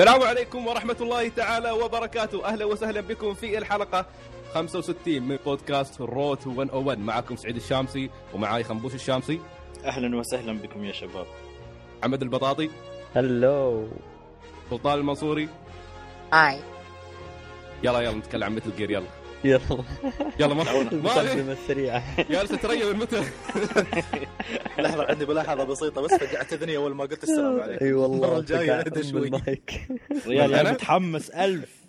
السلام عليكم ورحمة الله تعالى وبركاته. أهلا وسهلا بكم في الحلقة 65 من بودكاست روت 101 معكم سعيد الشامسي ومعاي خنبوش الشامسي. أهلا وسهلا بكم يا شباب. محمد البطاطي. هلو. سلطان المنصوري. هاي. يلا يلا نتكلم عن مثل جير يلا. يلا. يلا ما السريعة جالس تريا من متى. لحظة عندي ملاحظة بسيطة بس فقعت اذني أول ما قلت السلام عليكم. أي والله المرة الجاية اهدى شوي المايك. ريال أنا؟ أنا؟ متحمس ألف.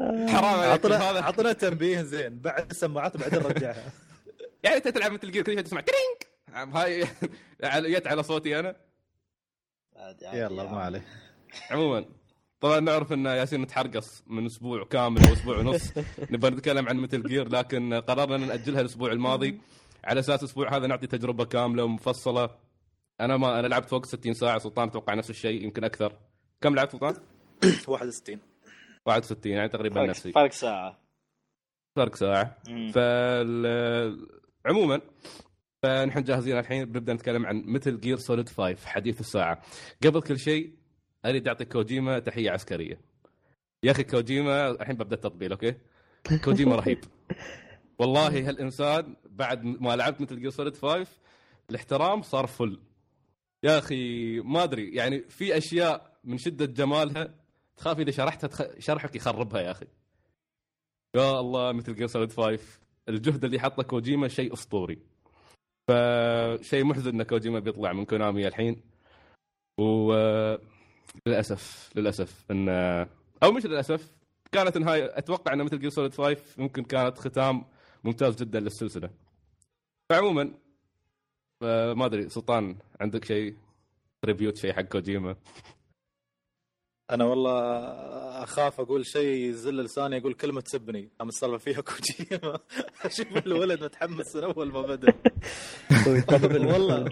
حرام عليك عطنا هذا عطنا تنبيه زين بعد السماعات بعدين رجعها يعني أنت تلعب Metal Gear تسمع cringe هاي على- جت على صوتي أنا. يلا ما عليه. عموما. طبعا نعرف إن ياسين نتحرقص من أسبوع كامل أو أسبوع ونص. نبغى نتكلم عن Metal Gear لكن قررنا نأجلها الأسبوع الماضي. على أساس الأسبوع هذا نعطي تجربة كاملة ومفصلة. أنا ما أنا لعبت فوق 60 ساعة سلطان أتوقع نفس الشيء يمكن أكثر. كم لعبت سلطان؟ 61 61 يعني تقريبا. فرق, نفسي. فرق ساعة. فرق ساعة. فال عموما فنحن جاهزين الحين بنبدأ نتكلم عن Metal Gear Solid 5 حديث الساعة. قبل كل شيء أريد أعطي كوجيما تحية عسكرية. يا أخي كوجيما الحين ببدأ التطبيل okay؟ كوجيما رهيب. والله هالإنسان بعد ما لعبت Metal Gear Solid 5 الاحترام صار full يا أخي ما أدري يعني في أشياء من شدة جمالها تخاف إذا شرحتها تخ... شرحك يخربها يا أخي. يا الله Metal Gear Solid 5 الجهد اللي حطه كوجيما شيء أسطوري. فشيء محزن إن كوجيما بيطلع من كونامي الحين. و للأسف للأسف إن أو مش للأسف كانت نهايه أتوقع إن Metal Gear Solid 5 ممكن كانت ختام ممتاز جدا للسلسلة. فعموما ما أدري سلطان عندك شيء؟ ريفيو شيء حق كوجيما؟ أنا والله أخاف أقول شيء يزل لساني أقول كلمة تسبني. قام السالفة فيها كوجيما. أشوف الولد متحمس من اول ما بدأ. يستقبل والله.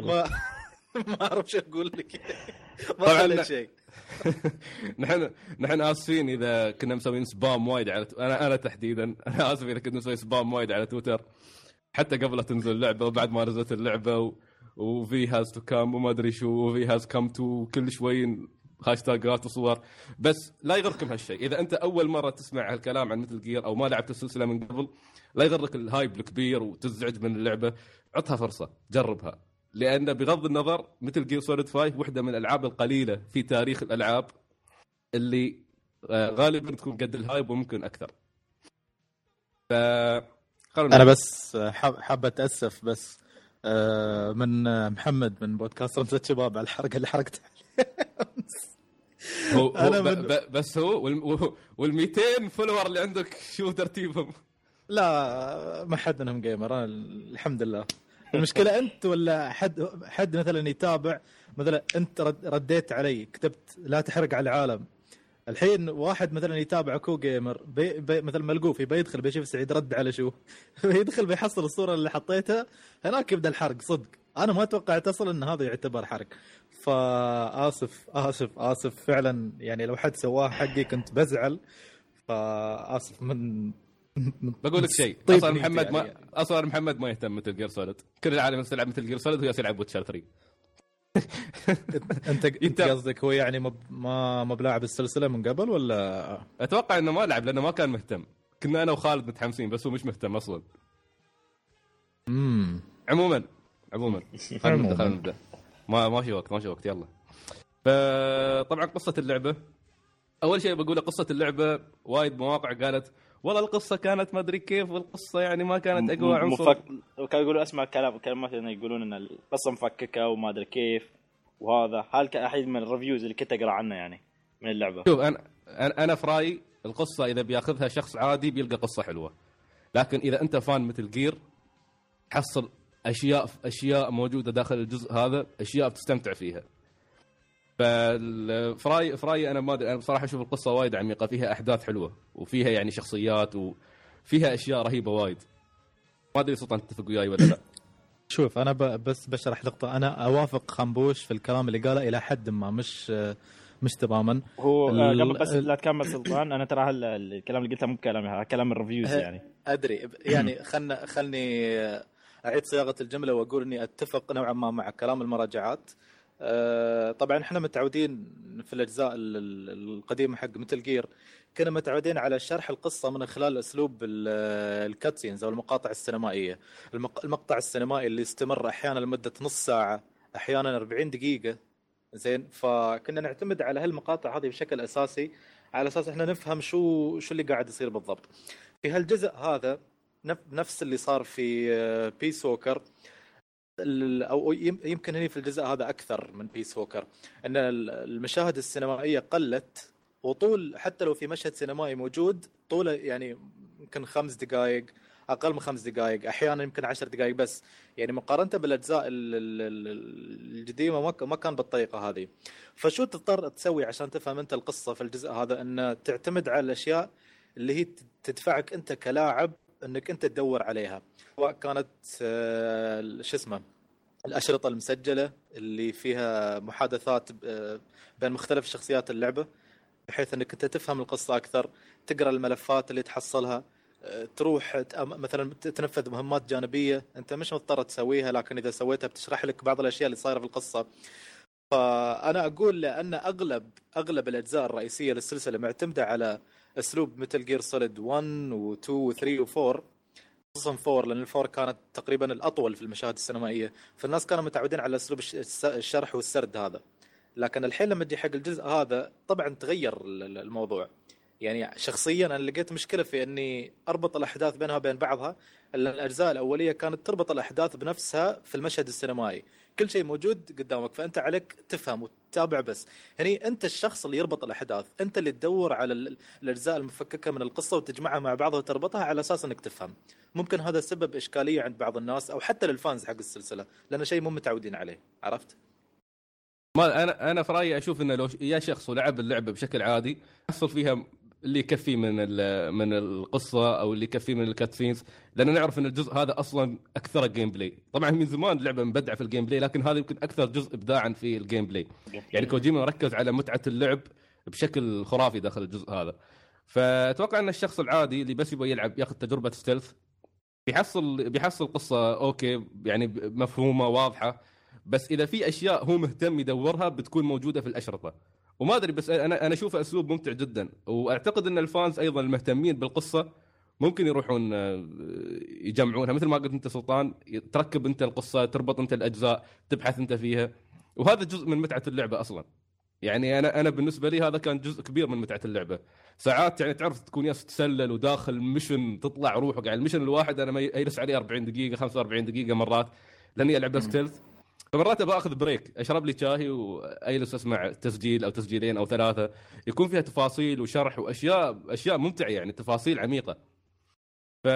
ما ما اعرف شو أقول لك. ما طبعاً. شيء. نحن نحن آسفين إذا كنا مسوين spam وايد على أنا أنا تحديدا أنا آسف إذا كنا مسوين spam وايد على تويتر. حتى قبل لا تنزل اللعبة وبعد ما نزلت اللعبة و... وفي has to come وما أدري شو وفي has come to كل شوي هاشتاجات وصور بس لا يغركم هالشيء. إذا أنت أول مرة تسمع هالكلام عن Metal Gear أو ما لعبت السلسلة من قبل لا يغرك ال hype الكبير وتزعج من اللعبة. عطها فرصة. جربها. لأن بغض النظر Metal Gear Solid 5 واحدة من الألعاب القليلة في تاريخ الألعاب اللي آه، غالبا تكون قد ال hype وممكن أكثر ف أنا بس حاب حاب أتأسف بس آه، من آه، محمد من بودكاست رمزة شباب على الحركه اللي حركتها هو, هو أنا. من-. بس هو وال 200 follower اللي عندك شو ترتيبهم؟ لا ما حد منهم gamer أنا الحمد لله المشكلة أنت ولا حد حد مثلا يتابع؟ مثلا أنت رد رديت علي كتبت لا تحرق على العالم. الحين واحد مثلا يتابع كو gamer بي بي مثلا ملقوف يبي يدخل بيشوف سعيد رد على شو؟ بيدخل بيحصل الصورة اللي حطيتها هناك يبدأ الحرق صدق. أنا ما توقعت أصلا إن هذا يعتبر حرق. فآسف آسف آسف. فعلا يعني لو حد سواه حقي كنت بزعل. فآسف من- بقول لك شيء طيب أصلا محمد ما يعني. أصلا محمد ما يهتم Metal Gear Solid كل العالم يلعب Metal Gear Solid وهو يلعب ويتشر 3 أنت انت قصدك هو يعني مب... ما ما بلاعب السلسلة من قبل ولا؟ أتوقع إنه ما لعب لأنه ما كان مهتم. كنا أنا وخالد متحمسين بس هو مش مهتم أصلا. امم عموما عموما. خلينا نبدأ. خلينا نبدأ. ما ما في وقت ما في وقت يلا. فطبعا قصة اللعبة. أول شيء بقوله قصة اللعبة وايد مواقع قالت والله القصة كانت ما أدري كيف والقصة يعني ما كانت أقوى عنصر. مفك... كانوا يقولوا أسمع كلام كلمات انه يقولون إن القصة مفككة وما أدري كيف وهذا. هل كان أحد من ال reviews اللي كنت أقرأ عنه يعني من اللعبة؟ شوف أنا أنا أنا في رأيي القصة إذا بيأخذها شخص عادي بيلقى قصة حلوة. لكن إذا أنت fan Metal Gear تحصل اشياء أشياء موجودة داخل الجزء هذا أشياء بتستمتع فيها. في رايي أنا ما أدري أنا بصراحة أشوف القصة وايد عميقة فيها أحداث حلوة وفيها يعني شخصيات وفيها أشياء رهيبة وايد. ما أدري سلطان تتفق وياي ولا لا. شوف أنا ب... بس بشرح نقطه أنا أوافق خنبوش في الكلام اللي قاله إلى حد ما مش مش تماما. هو آه، قبل بس لا تكمل سلطان أنا ترى الكلام اللي قلته مو كلامي هذا كلام الريفيوز يعني. أدري. يعني خلنا خلني أعيد صياغة الجملة وأقول إني أتفق نوعا ما مع كلام المراجعات. طبعا إحنا متعودين في الأجزاء ال- ال- القديمة حق مثل جير كنا متعودين على شرح القصة من خلال أسلوب الكاتسينز أو المقاطع السينمائية. المق- المقطع السينمائي اللي يستمر أحيانا لمدة نص ساعة أحيانا 40 دقيقة. زين فكنا نعتمد على هالمقاطع هذه بشكل أساسي على أساس إحنا نفهم شو شو اللي قاعد يصير بالضبط. في هالجزء هذا نف- نفس اللي صار في آه، Peace ال- أو يم- يمكن هني في الجزء هذا أكثر من Peace Walker إن ال- المشاهد السينمائية قلت وطول حتى لو في مشهد سينمائي موجود طوله يعني يمكن خمس دقائق أقل من خمس دقائق أحيانا يمكن عشر دقائق بس. يعني مقارنة بالأجزاء ال- ال- ال- القديمه ما كان بالطريقة هذه. فشو تضطر تسوي عشان تفهم أنت القصة في الجزء هذا؟ إن تعتمد على الأشياء اللي هي تدفعك أنت كلاعب انك انت تدور عليها. سواء كانت آه، شو اسمه الأشرطة المسجلة اللي فيها محادثات آه، بين مختلف شخصيات اللعبة بحيث انك انت تفهم القصة أكثر تقرأ الملفات اللي تحصلها آه، تروح مثلا تنفذ مهمات جانبية. انت مش مضطر تسويها لكن إذا سويتها بتشرح لك بعض الأشياء اللي صايرة في القصة. فأنا أقول لأن أغلب أغلب الأجزاء الرئيسية للسلسلة معتمدة على أسلوب Metal Gear Solid 1 و2 و3 و4 خصوصا 4 لأن ال four كانت تقريبا الأطول في المشاهد السينمائية. فالناس كانوا متعودين على أسلوب الشرح والسرد هذا. لكن الحين لما تجي حق الجزء هذا طبعا تغير ال- ال- الموضوع. يعني شخصيا أنا لقيت مشكلة في إني أربط الأحداث بينها وبين بعضها الأجزاء الأولية كانت تربط الأحداث بنفسها في المشهد السينمائي. كل شيء موجود قدامك فأنت عليك تفهم وتتابع بس. هني أنت الشخص اللي يربط الأحداث أنت اللي تدور على ال- الأجزاء المفككة من القصة وتجمعها مع بعضها وتربطها على أساس إنك تفهم. ممكن هذا سبب إشكالية عند بعض الناس أو حتى لل fans حق السلسلة لأنه شيء مو متعودين عليه. عرفت؟ ما أنا أنا في رأيي أشوف إنه لو يا شخص ولعب اللعبة بشكل عادي يحصل فيها اللي يكفيه من من القصة أو اللي يكفيه من ال cutscenes. لأن نعرف إن الجزء هذا أصلا أكثر gameplay طبعا من زمان اللعبه مبدعة في ال gameplay لكن هذا يمكن أكثر جزء ابداعا في ال gameplay يعني كوجيما ركز على متعة اللعب بشكل خرافي داخل الجزء هذا. فأتوقع أن الشخص العادي اللي بس يبغى يلعب يأخذ تجربة stealth بيحصل بيحصل قصة okay يعني مفهومة واضحة. بس إذا في أشياء هو مهتم يدورها بتكون موجودة في الأشرطة. وما أدري بس أنا أنا اشوفه أسلوب ممتع جدا. وأعتقد إن ال fans أيضا المهتمين بالقصة ممكن يروحون آه، يجمعونها. مثل ما قلت أنت سلطان تركب أنت القصة تربط أنت الأجزاء تبحث أنت فيها. وهذا جزء من متعة اللعبة أصلا. يعني أنا أنا بالنسبة لي هذا كان جزء كبير من متعة اللعبة. ساعات يعني تعرف تكون ياس تسلل وداخل mission تطلع روحك. يعني ال mission الواحد أنا ما يجلس عليه 40 دقيقة 45 دقيقة مرات. لأني ألعب stealth فمرات أبغى أخذ break أشرب لي شاي وأجلس أسمع تسجيل أو تسجيلين أو ثلاثة يكون فيها تفاصيل وشرح وأشياء أشياء ممتعة يعني تفاصيل عميقة. ف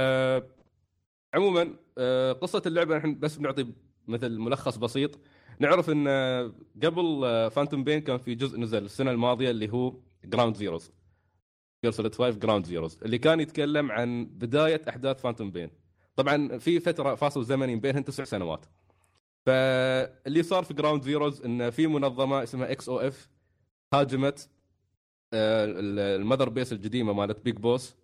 عموما آه، قصة اللعبة نحن بس بنعطي مثل ملخص بسيط. نعرف إن آه، قبل Phantom Pain كان في جزء نزل السنة الماضية اللي هو Ground Zeroes Gear Solid 5 Ground Zeroes اللي كان يتكلم عن بداية أحداث Phantom Pain طبعا في فترة فاصل زمني بينهم تسع سنوات. فاللي صار في Ground Zeroes إن في منظمة اسمها XOF هاجمت آه، ال Mother Base القديمة مالت Big Boss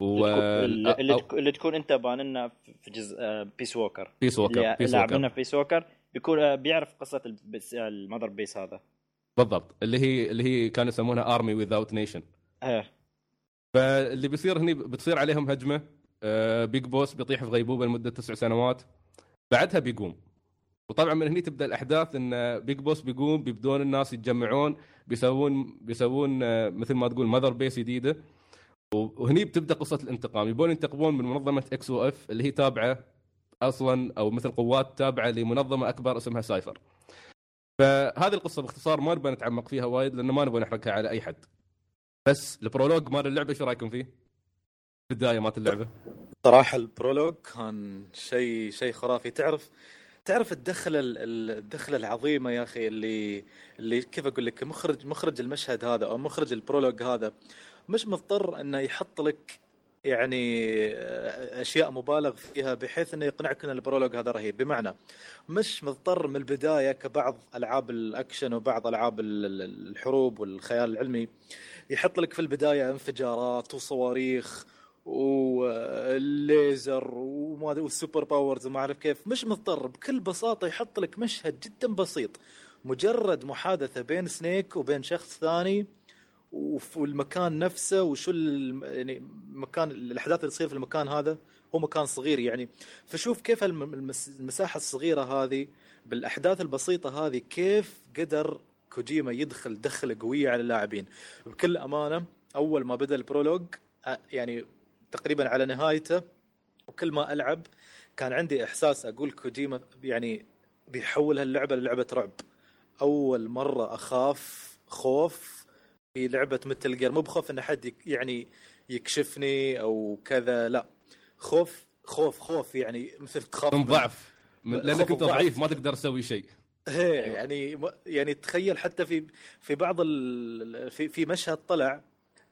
و اللي, اللي, أو- تكون- اللي تكون أنت باننا في جزء آه، Peace Walker Peace Walker بيس لاعبنا في Peace Walker بيكون آه، بيعرف قصة البس- ال Mother Base هذا. بالضبط. اللي هي اللي هي كانوا يسمونها Army Without Nation إيه. فاللي بيصير هني بتصير عليهم هجمة آه، Big Boss بيطيح في غيبوبة لمدة تسع سنوات بعدها بيقوم. وطبعا من هني تبدأ الأحداث إن Big Boss بيقوم بيبدون الناس يتجمعون بيسوون بيسوون آه، مثل ما تقول Mother Base جديدة. وهني بتبدأ قصة الانتقام. يبون ينتقمون من منظمة XOF اللي هي تابعة أصلا أو مثل قوات تابعة لمنظمة أكبر اسمها Cipher فهذه القصة باختصار ما نبغى نتعمق فيها وايد لأنه ما نبغى نحرقها على أي حد. بس ال prologue مال اللعبة شو رأيكم فيه؟ بدايه مالت اللعبة. صراحة ال prologue كان شيء شيء خرافي. تعرف تعرف الدخلة ال- ال- الدخلة العظيمة يا أخي اللي اللي كيف أقول لك مخرج مخرج المشهد هذا أو مخرج ال prologue هذا مش مضطر إنه يحط لك يعني أشياء مبالغ فيها بحيث إنه يقنعك إن ال prologue هذا رهيب. بمعنى مش مضطر من البداية كبعض ألعاب الأكشن وبعض ألعاب ال- ال- الحروب والخيال العلمي يحط لك في البداية انفجارات وصواريخ والليزر وما أدري وال super powers وما أعرف كيف. مش مضطر بكل بساطة يحط لك مشهد جدا بسيط. مجرد محادثة بين Snake وبين شخص ثاني والمكان نفسه وشو يعني مكان الأحداث اللي تصير في المكان هذا. هو مكان صغير يعني. فشوف كيف الم- المس- المساحة الصغيرة هذه بالأحداث البسيطة هذه كيف قدر كوجيما يدخل دخله قويه على اللاعبين. بكل أمانة أول ما بدأ ال prologue يعني تقريبا على نهايته وكل ما ألعب كان عندي إحساس أقول كوجيما يعني بيحول هاللعبة للعبة رعب. أول مرة أخاف خوف في لعبة Metal Gear مو بخوف إن حد يعني يكشفني أو كذا لا. خوف خوف خوف يعني مثل تخاف من ضعف. من- لأنك أنت. ضعيف ما تقدر تسوي شيء. إيه يعني يعني تخيل حتى في في بعض ال في في مشهد طلع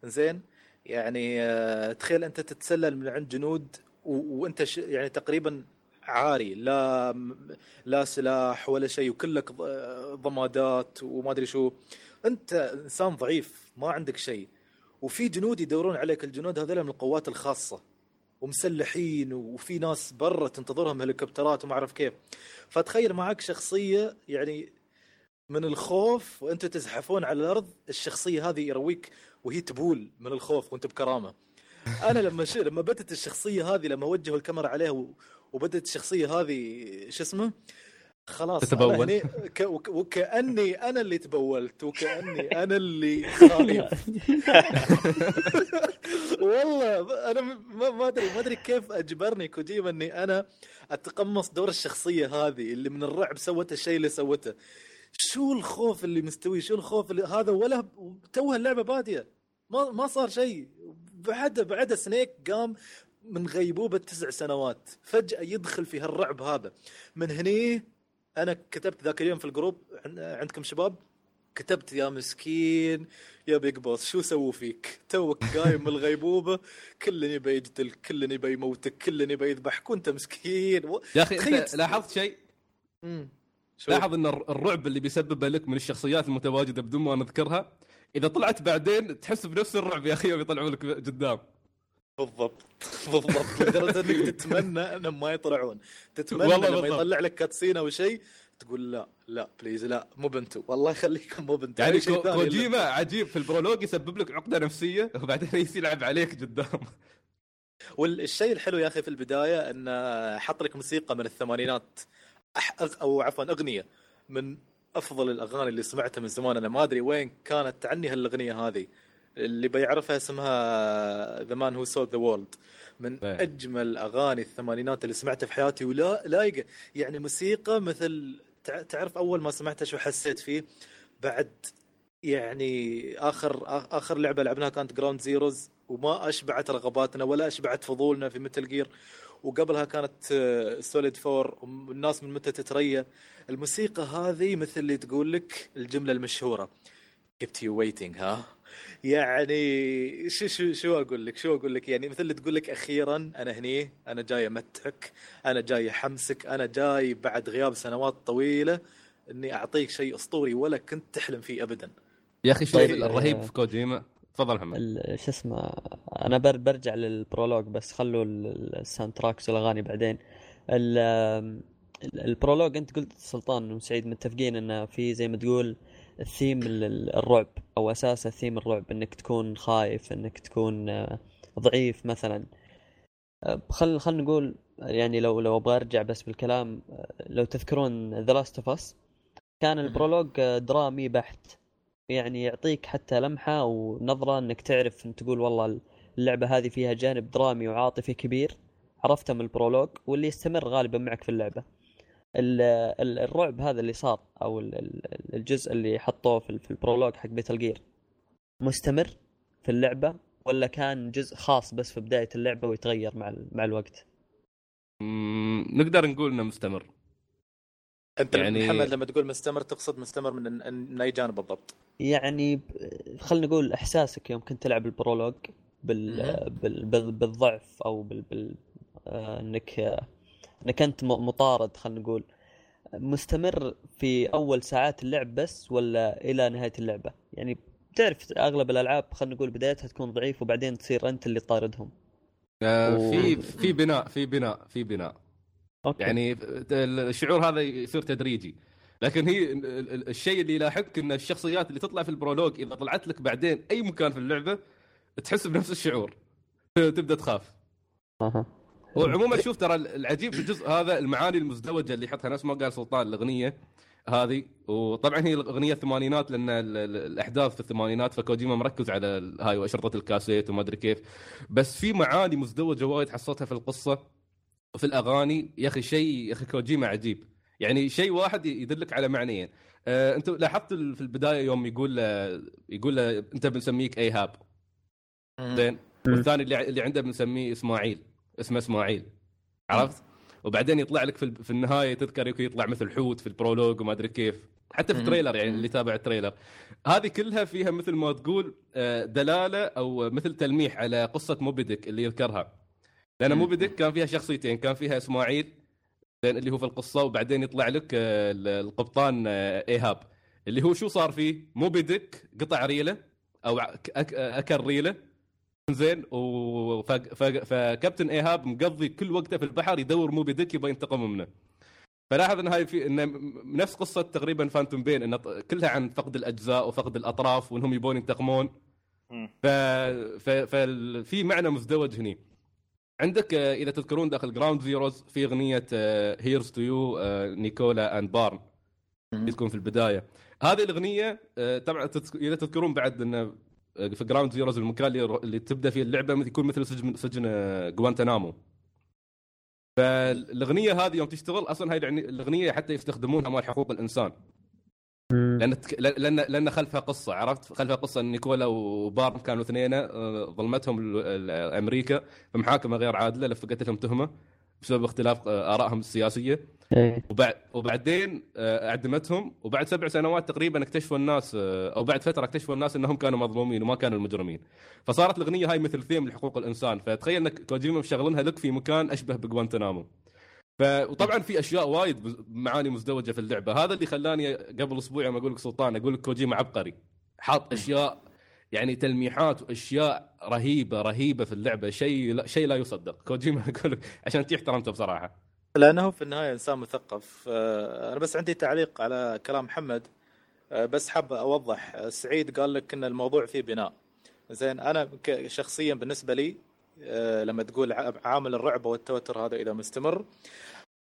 زين يعني آه، تخيل أنت تتسلل من عند جنود وأنت يعني تقريبا عاري لا لا سلاح ولا شيء وكلك ض- ضمادات وما أدري شو. أنت إنسان ضعيف ما عندك شيء. وفي جنود يدورون عليك الجنود هذول من القوات الخاصة ومسلحين وفي ناس برا تنتظرهم هليكوبترات وما أعرف كيف. فتخيل معك شخصية يعني من الخوف وأنتم تزحفون على الأرض الشخصية هذه يرويك وهي تبول من الخوف وانت بكرامة. أنا لما ش... لما بدت الشخصية هذه لما وجهوا الكاميرا عليه و... وبدت الشخصية هذه شو اسمه؟ خلاص تتبول. أنا هني ك... وك... وكأني أنا اللي تبولت وكأني أنا اللي خايف. والله أنا ما ما ادري ما أدري كيف أجبرني كوجيما أني أنا أتقمص دور الشخصية هذه اللي من الرعب سوت الشيء اللي سوته. شو الخوف اللي مستوي؟ شو الخوف اللي هذا؟ ولا توها اللعبة بادية. ما ما صار شيء. بعد بعد سنيك قام من غيبوبة تسع سنوات. فجأة يدخل في هالرعب هذا. من هني أنا كتبت ذاك اليوم في ال group عن- عندكم شباب؟ كتبت يا مسكين يا بيج بوس شو سووا فيك؟ توك قايم من الغيبوبة. كل يبي يقتل كل يبي يموتك كل يبي يذبحك وأنت مسكين. و... يا أخي أنت لاحظت شيء؟ لاحظ إن الر- الرعب اللي بيسببه لك من الشخصيات المتواجدة بدون ما نذكرها إذا طلعت بعدين تحس بنفس الرعب يا أخي يوم يطلعوا لك قدام. بالضبط. بالضبط. لدرجة إنك تتمنى انهم ما يطلعون. تتمنى والله لما بالضبط. يطلع لك كاتسين أو شيء تقول لا لا please لا مو بنتو. والله يخليكم مو بنتو. يعني كوجيما عجيب في ال prologue يسبب لك عقدة نفسية وبعدين يجي يلعب عليك قدام. والشيء الحلو يا أخي في البداية انه حط لك موسيقى من الثمانينات. أو عفوا أغنية من أفضل الأغاني اللي سمعتها من زمان. أنا ما أدري وين كانت تعني هالأغنية هذه. اللي بيعرفها اسمها The Man Who Sold the World من إيه. أجمل أغاني الثمانينات اللي سمعتها في حياتي. ولا لايقه يعني موسيقى مثل تع- تعرف أول ما سمعتها شو حسيت فيه؟ بعد يعني آخر آخر لعبة لعبناها كانت Ground Zeroes وما أشبعت رغباتنا ولا أشبعت فضولنا في Metal Gear وقبلها كانت Solid Four والناس من متى تتريا. الموسيقى هذه مثل اللي تقول لك الجملة المشهورة. Kept you waiting ها؟ يعني شو شو شو أقول لك؟ شو أقول لك؟ يعني مثل اللي تقول لك أخيرا أنا هني أنا جاي أمتعك أنا جاي أحمسك أنا جاي بعد غياب سنوات طويلة إني أعطيك شيء أسطوري ولا كنت تحلم فيه ابدا. يا أخي شوف طيب، الرهيب آه. في كوجيما. تفضل محمد. شو اسمه أنا بر برجع لل prologue بس خلوا ال- ال soundtracks والأغاني بعدين. ال- ال- ال prologue أنت قلت سلطان وسعيد متفقين إنه في زي ما تقول الثيم ال- ال- الرعب أو أساس الثيم الرعب إنك تكون خايف إنك تكون آه، ضعيف مثلا. آه، خل خلينا نقول يعني لو لو أبغى أرجع بس بالكلام آه، لو تذكرون The Last of Us كان ال prologue درامي بحت. يعني يعطيك حتى لمحة أو نظرة أنك تعرف أن تقول والله اللعبة هذه فيها جانب درامي وعاطفي كبير عرفته من ال prologue واللي يستمر غالبا معك في اللعبة. ال- ال- الرعب هذا اللي صار ال- الجزء اللي حطوه في ال- في ال prologue حق Metal Gear مستمر في اللعبة ولا كان جزء خاص بس في بداية اللعبة ويتغير مع مع الوقت؟ نقدر نقول إنه مستمر. أنت يعني- محمد لما تقول مستمر تقصد مستمر من من اي جانب بالضبط. يعني خلينا نقول إحساسك يوم كنت تلعب البرولوج بال... بال... بال... بالضعف أو بال... بال... آه، إنك آه، إنك أنت مطارد خلينا نقول. مستمر في أول ساعات اللعب بس ولا إلى نهاية اللعبة؟ يعني تعرف أغلب الألعاب خلينا نقول بدايتها تكون ضعيف وبعدين تصير أنت اللي طاردهم. آه، و- في في بناء في بناء في بناء. okay. يعني الشعور هذا يصير تدريجي. لكن هي ال- ال- الشيء اللي يلاحقك إن الشخصيات اللي تطلع في ال prologue إذا طلعت لك بعدين أي مكان في اللعبة تحس بنفس الشعور. تبدأ تخاف. أها. وعموما شوف ترى العجيب في الجزء هذا المعاني المزدوجة اللي يحطها نفس ما قال سلطان الأغنية هذه. وطبعا هي الأغنية الثمانينات لأن ال- ال- الأحداث في الثمانينات فكوجيما مركز على هاي واشرطه الكاسيت وما أدري كيف. بس في معاني مزدوجة وايد حصلتها في القصة. وفي الأغاني يا أخي شيء يا أخي كوجيما عجيب. يعني شيء واحد يدلك على معنيين. آه انت لاحظت ال- في البداية يوم يقول آه، يقول آه، أنت بنسميك إيهاب. زين. والثاني اللي اللي عنده بنسميه إسماعيل. اسمه إسماعيل. عرفت؟ وبعدين يطلع لك في ال- في النهاية تذكر يطلع مثل حوت في ال prologue وما أدري كيف. حتى في. ال trailer يعني اللي تابع ال trailer. هذه كلها فيها مثل ما تقول آه، دلالة أو مثل تلميح على قصة موبي ديك اللي يذكرها. لأن. موبي ديك كان فيها شخصيتين كان فيها إسماعيل زين اللي هو في القصة وبعدين يطلع لك آه، ال- القبطان آه، إيهاب. اللي هو شو صار فيه؟ موبي ديك قطع ريلة أو أك- أكل ريلة. زين فكابتن إيهاب مقضي كل وقته في البحر يدور موبي ديك يبغى ينتقم منه. فلاحظ إن هاي في إن نفس قصة تقريبا Phantom Pain إن كلها عن فقد الأجزاء وفقد الأطراف وإنهم يبون ينتقمون. ف... ففي معنى مزدوج هني. عندك آه، إذا تذكرون داخل Ground Zeroes في أغنية Here's to You Nicola and Bart تكون في البداية. هذه الأغنية آه، طبعا إذا تذكرون بعد انه آه، في Ground Zeroes المكان اللي, تبدأ فيه اللعبة يكون مثل سجن سجن جوانتنامو فالأغنية هذه يوم تشتغل أصلا هاي الأغنية- الأغنية حتى يستخدمونها مال حقوق الإنسان. لأن. لأن لأن خلفها قصة عرفت؟ خلفها قصة إن نيكولا وبارت كانوا اثنين آه، ظلمتهم أمريكا في محاكمه غير عادلة لفقت لهم تهمة بسبب اختلاف آه، آرائهم السياسية. إيه. وبعد وبعدين آه، أعدمتهم وبعد سبع سنوات تقريبا اكتشفوا الناس أو بعد فترة اكتشفوا الناس إنهم كانوا مظلومين وما كانوا المجرمين. فصارت الأغنية هاي مثل ثيم لحقوق الإنسان. فتخيل إنك كوجيما مشغلينها لك في مكان أشبه بجوانتنامو. ف وطبعا في أشياء وايد معاني مزدوجة في اللعبة. هذا اللي خلاني قبل أسبوع يوم أقول لك سلطان أقول لك كوجيما عبقري. حاط أشياء يعني تلميحات وأشياء رهيبة رهيبة في اللعبة. شيء لا شيء لا يصدق. كوجيما أقول لك عشان تي احترمته بصراحة. لأنه في النهاية إنسان مثقف. آه، أنا بس عندي تعليق على كلام محمد. آه، بس حاب أوضح. آه، سعيد قال لك إن الموضوع فيه بناء. زين أنا شخصيا بالنسبة لي لما تقول عامل الرعب والتوتر هذا إذا مستمر.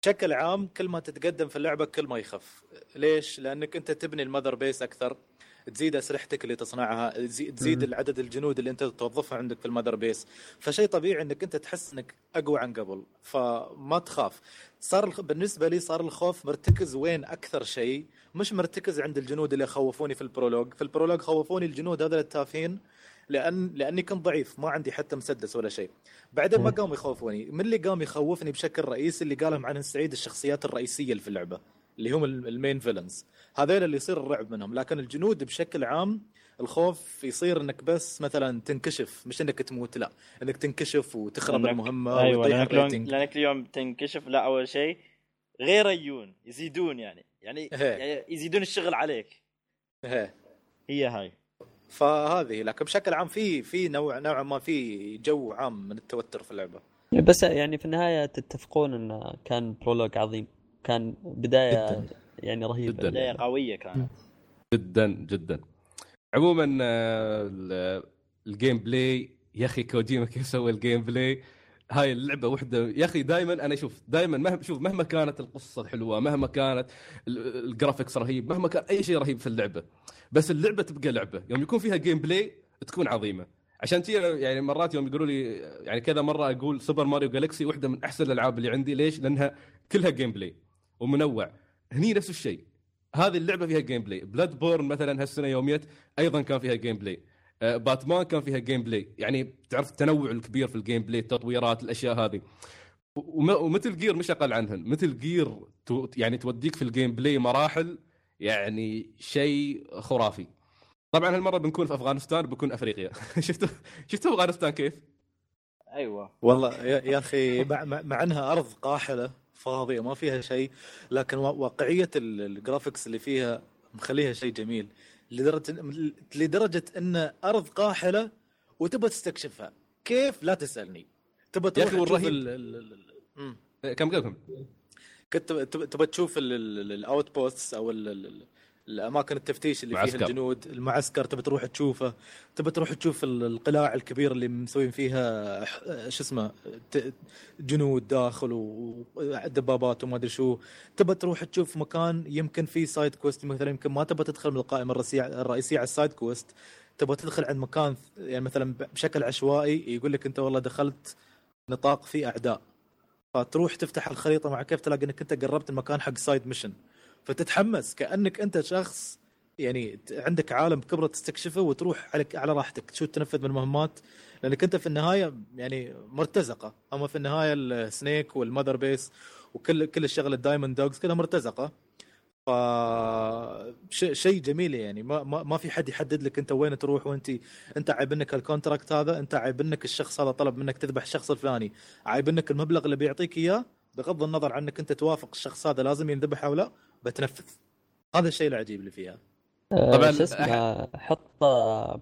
بشكل عام كل ما تتقدم في اللعبة كل ما يخف. ليش؟ لأنك أنت تبني ال mother base أكثر تزيد أسلحتك اللي تصنعها تزي- تزيد. العدد الجنود اللي أنت توظفها عندك في ال mother base فشيء طبيعي إنك أنت تحس إنك أقوى عن قبل فما تخاف. صار بالنسبة لي صار الخوف مرتكز وين أكثر شيء؟ مش مرتكز عند الجنود اللي خوفوني في ال prologue. في ال prologue خوفوني الجنود هذول التافهين لأن لأني كنت ضعيف ما عندي حتى مسدس ولا شيء. بعدين ما. قاموا يخوفوني. من اللي قام يخوفني بشكل رئيسي اللي قالهم عن سعيد الشخصيات الرئيسية اللي في اللعبة اللي هم ال- ال main villains هذول اللي يصير الرعب منهم. لكن الجنود بشكل عام الخوف يصير إنك بس مثلا تنكشف مش إنك تموت لا. إنك تنكشف وتخرب لأنك- المهمة أيوه ويطيح لأنك اليوم ال rating لأنك اليوم تنكشف لا أول شيء غير يجون يزيدون يعني. يعني, إيه. يعني يزيدون الشغل عليك. إيه. هي هاي. فهذه لكن بشكل عام في في نوع نوعا ما في جو عام من التوتر في اللعبة. بس يعني في النهاية تتفقون انه كان prologue عظيم. كان بداية جداً. يعني رهيبة. جداً. بداية قوية كانت. جدا جدا. عموما آه، ال- ال gameplay يا أخي كوجيما كيف سوى ال gameplay هاي اللعبة وحدة. يا أخي دائما أنا شوف دائما مهما شوف مهما كانت القصة حلوة مهما كانت ال- ال graphics رهيب مهما كان أي شيء رهيب في اللعبة. بس اللعبة تبقى لعبة. يوم يكون فيها gameplay تكون عظيمة. عشان كذا يعني مرات يوم يقولوا لي يعني كذا مرة أقول Super Mario Galaxy واحدة من أحسن الألعاب اللي عندي. ليش؟ لأنها كلها gameplay ومنوع. هني نفس الشيء. هذه اللعبة فيها gameplay Bloodborne مثلا هالسنة يوم جت أيضا كان فيها gameplay باتمان كان فيها gameplay يعني تعرف التنوع الكبير في ال gameplay التطويرات الأشياء هذه. وم- و Metal Gear مش أقل عنهن. Metal Gear يعني توديك في ال gameplay مراحل يعني شيء خرافي طبعا هالمرة بنكون في أفغانستان بكون أفريقيا شفتوا شفتوا أفغانستان كيف؟ أيوه والله يا, يا أخي مع, مع مع إنها أرض قاحلة فاضية ما فيها شيء لكن وا- واقعية ال- ال graphics اللي فيها مخليها شيء جميل لدرجة لدرجة إن أرض قاحلة وتبى تستكشفها كيف لا تسألني تبى يا تروح أخي تشوف والرهيب. ال- ال- ال- ال- مم. كم قلكم؟ كنت تب- تبى تشوف ال outposts أو ال- ال- الأماكن التفتيش اللي معسكر. فيها الجنود المعسكر تبى تروح تشوفه تبى تروح تشوف ال- القلاع الكبيرة اللي مسوين فيها شو اسمه جنود داخل ودبابات وما أدري شو. تبى تروح تشوف مكان يمكن فيه side quest مثلا يمكن ما تبى تدخل من القائمة الرئيسيه الرئيسية على ال side quest تبى تدخل عند مكان يعني مثلا بشكل عشوائي يقول لك أنت والله دخلت نطاق فيه أعداء. فتروح تفتح الخريطة مع كيف تلاقي إنك أنت قربت المكان حق side mission فتتحمس كأنك أنت شخص يعني عندك عالم بكبره تستكشفه وتروح على على راحتك تشوف تنفذ من المهمات لأنك أنت في النهاية يعني مرتزقة. أما في النهاية ال Snake وال Mother Base وكل كل الشغل ال Diamond Dogs كلها مرتزقة. ش- شيء جميل يعني. ما, ما ما في حد يحدد لك انت وين تروح وانت انت عيب انك ال contract هذا انت عيب انك الشخص هذا طلب منك تذبح الشخص الفلاني. عيب انك المبلغ اللي بيعطيك إياه بغض النظر عنك انت توافق الشخص هذا لازم ينذبح أو لا بتنفذ. هذا الشيء العجيب اللي فيها. آه، طبعاً شو اسمه؟ حط آه،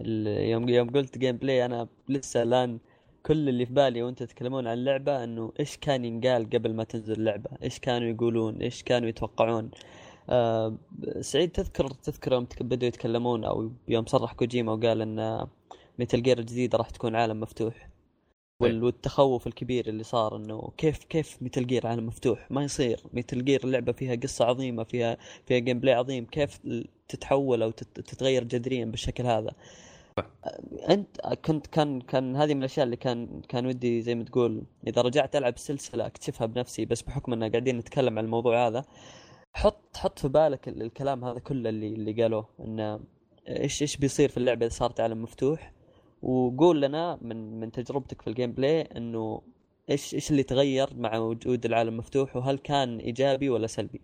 يوم يوم قلت gameplay أنا لسه الآن كل اللي في بالي وانت تتكلمون عن اللعبة انه إيش كان ينقال قبل ما تنزل اللعبة؟ إيش كانوا يقولون؟ إيش كانوا يتوقعون؟ آه سعيد تذكر تذكر يوم بدوا يتكلمون أو يوم صرح كوجيما وقال إن Metal Gear الجديدة راح تكون عالم مفتوح. وال- والتخوف الكبير اللي صار إنه كيف كيف Metal Gear عالم مفتوح؟ ما يصير. Metal Gear اللعبة فيها قصة عظيمة فيها فيها gameplay عظيم. كيف تتحول أو تت- تتغير جذريا بالشكل هذا؟ انت كنت كان كان هذه من الأشياء اللي كان كان ودي زي ما تقول إذا رجعت ألعب السلسله أكتشفها بنفسي بس بحكم ان قاعدين نتكلم عن الموضوع هذا حط حط في بالك ال- الكلام هذا كله اللي اللي قالوه انه إيش إيش بيصير في اللعبة إذا صارت عالم مفتوح وقول لنا من من تجربتك في ال gameplay إنه إيش إيش اللي تغير مع وجود العالم مفتوح وهل كان إيجابي ولا سلبي؟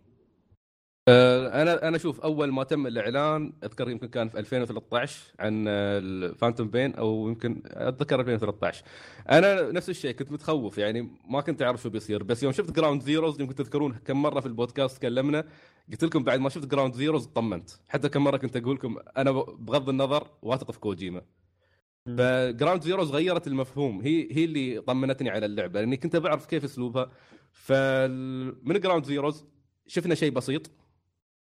آه، أنا أنا أشوف أول ما تم الإعلان اذكر يمكن كان في 2013 عن ال Phantom Pain أو يمكن أتذكر 2013 أنا نفس الشيء كنت متخوف يعني ما كنت أعرف شو بيصير. بس يوم شفت Ground Zeroes يمكن تذكرون كم مرة في البودكاست تكلمنا قلت لكم بعد ما شفت Ground Zeroes طمنت حتى كم مرة كنت أقول لكم أنا بغض النظر واثق في كوجيما. ف Ground Zeroes غيرت المفهوم. هي هي اللي طمنتني على اللعبة لأني كنت بعرف كيف أسلوبها. فمن Ground Zeroes شفنا شيء بسيط.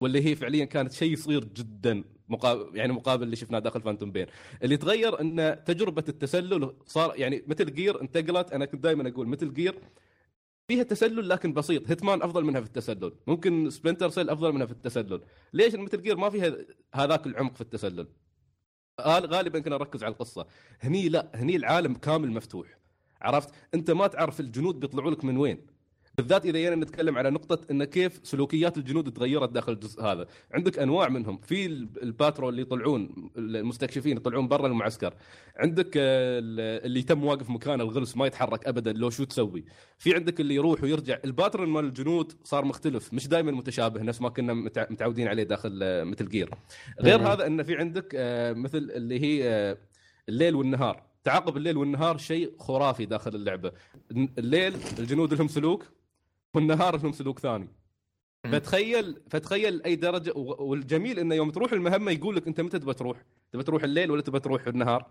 واللي هي فعليا كانت شيء صغير جدا مقابل يعني مقابل اللي شفناه داخل Phantom Pain اللي تغير إن تجربة التسلل صار يعني Metal Gear انتقلت أنا كنت دائما أقول Metal Gear فيها تسلل لكن بسيط. Hitman أفضل منها في التسلل. ممكن Splinter Cell أفضل منها في التسلل. ليش؟ Metal Gear ما فيها هذاك العمق في التسلل. غال- غالبا كنا نركز على القصة. هني لا هني العالم كامل مفتوح. عرفت؟ أنت ما تعرف الجنود بيطلعوا لك من وين. بالذات إذا جينا نتكلم على نقطة إن كيف سلوكيات الجنود تغيرت داخل الجزء هذا. عندك أنواع منهم في ال- ال patrol اللي يطلعون المستكشفين يطلعون برا المعسكر. عندك آه، ال- اللي تم واقف مكانه الغلس ما يتحرك ابدا لو شو تسوي؟ في عندك اللي يروح ويرجع. ال pattern مال الجنود صار مختلف مش دائما متشابه نفس ما كنا متع- متعودين عليه داخل آه، Metal Gear. غير. هذا انه في عندك آه، مثل اللي هي الليل والنهار. تعاقب الليل والنهار شيء خرافي داخل اللعبة. الليل الجنود لهم سلوك والنهار لهم سلوك ثاني فتخيل فتخيل أي درجة والجميل إنه يوم تروح المهمة يقول لك أنت متى تبى تروح؟ تبى تروح الليل ولا تبى تروح النهار؟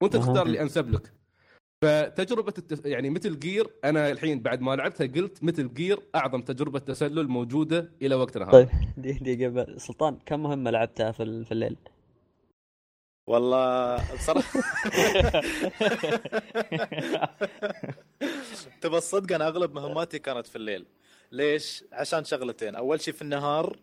وأنت. تختار اللي أنسب لك. فتجربة التس... يعني مثل جير أنا الحين بعد ما لعبتها قلت مثل جير أعظم تجربة تسلل موجودة إلى وقتنا هذا. طيب قبل سلطان كم مهمة لعبتها في الليل؟ والله بصراحه تبى الصدق أنا أغلب مهماتي كانت في الليل. ليش؟ عشان شغلتين. أول شيء في النهار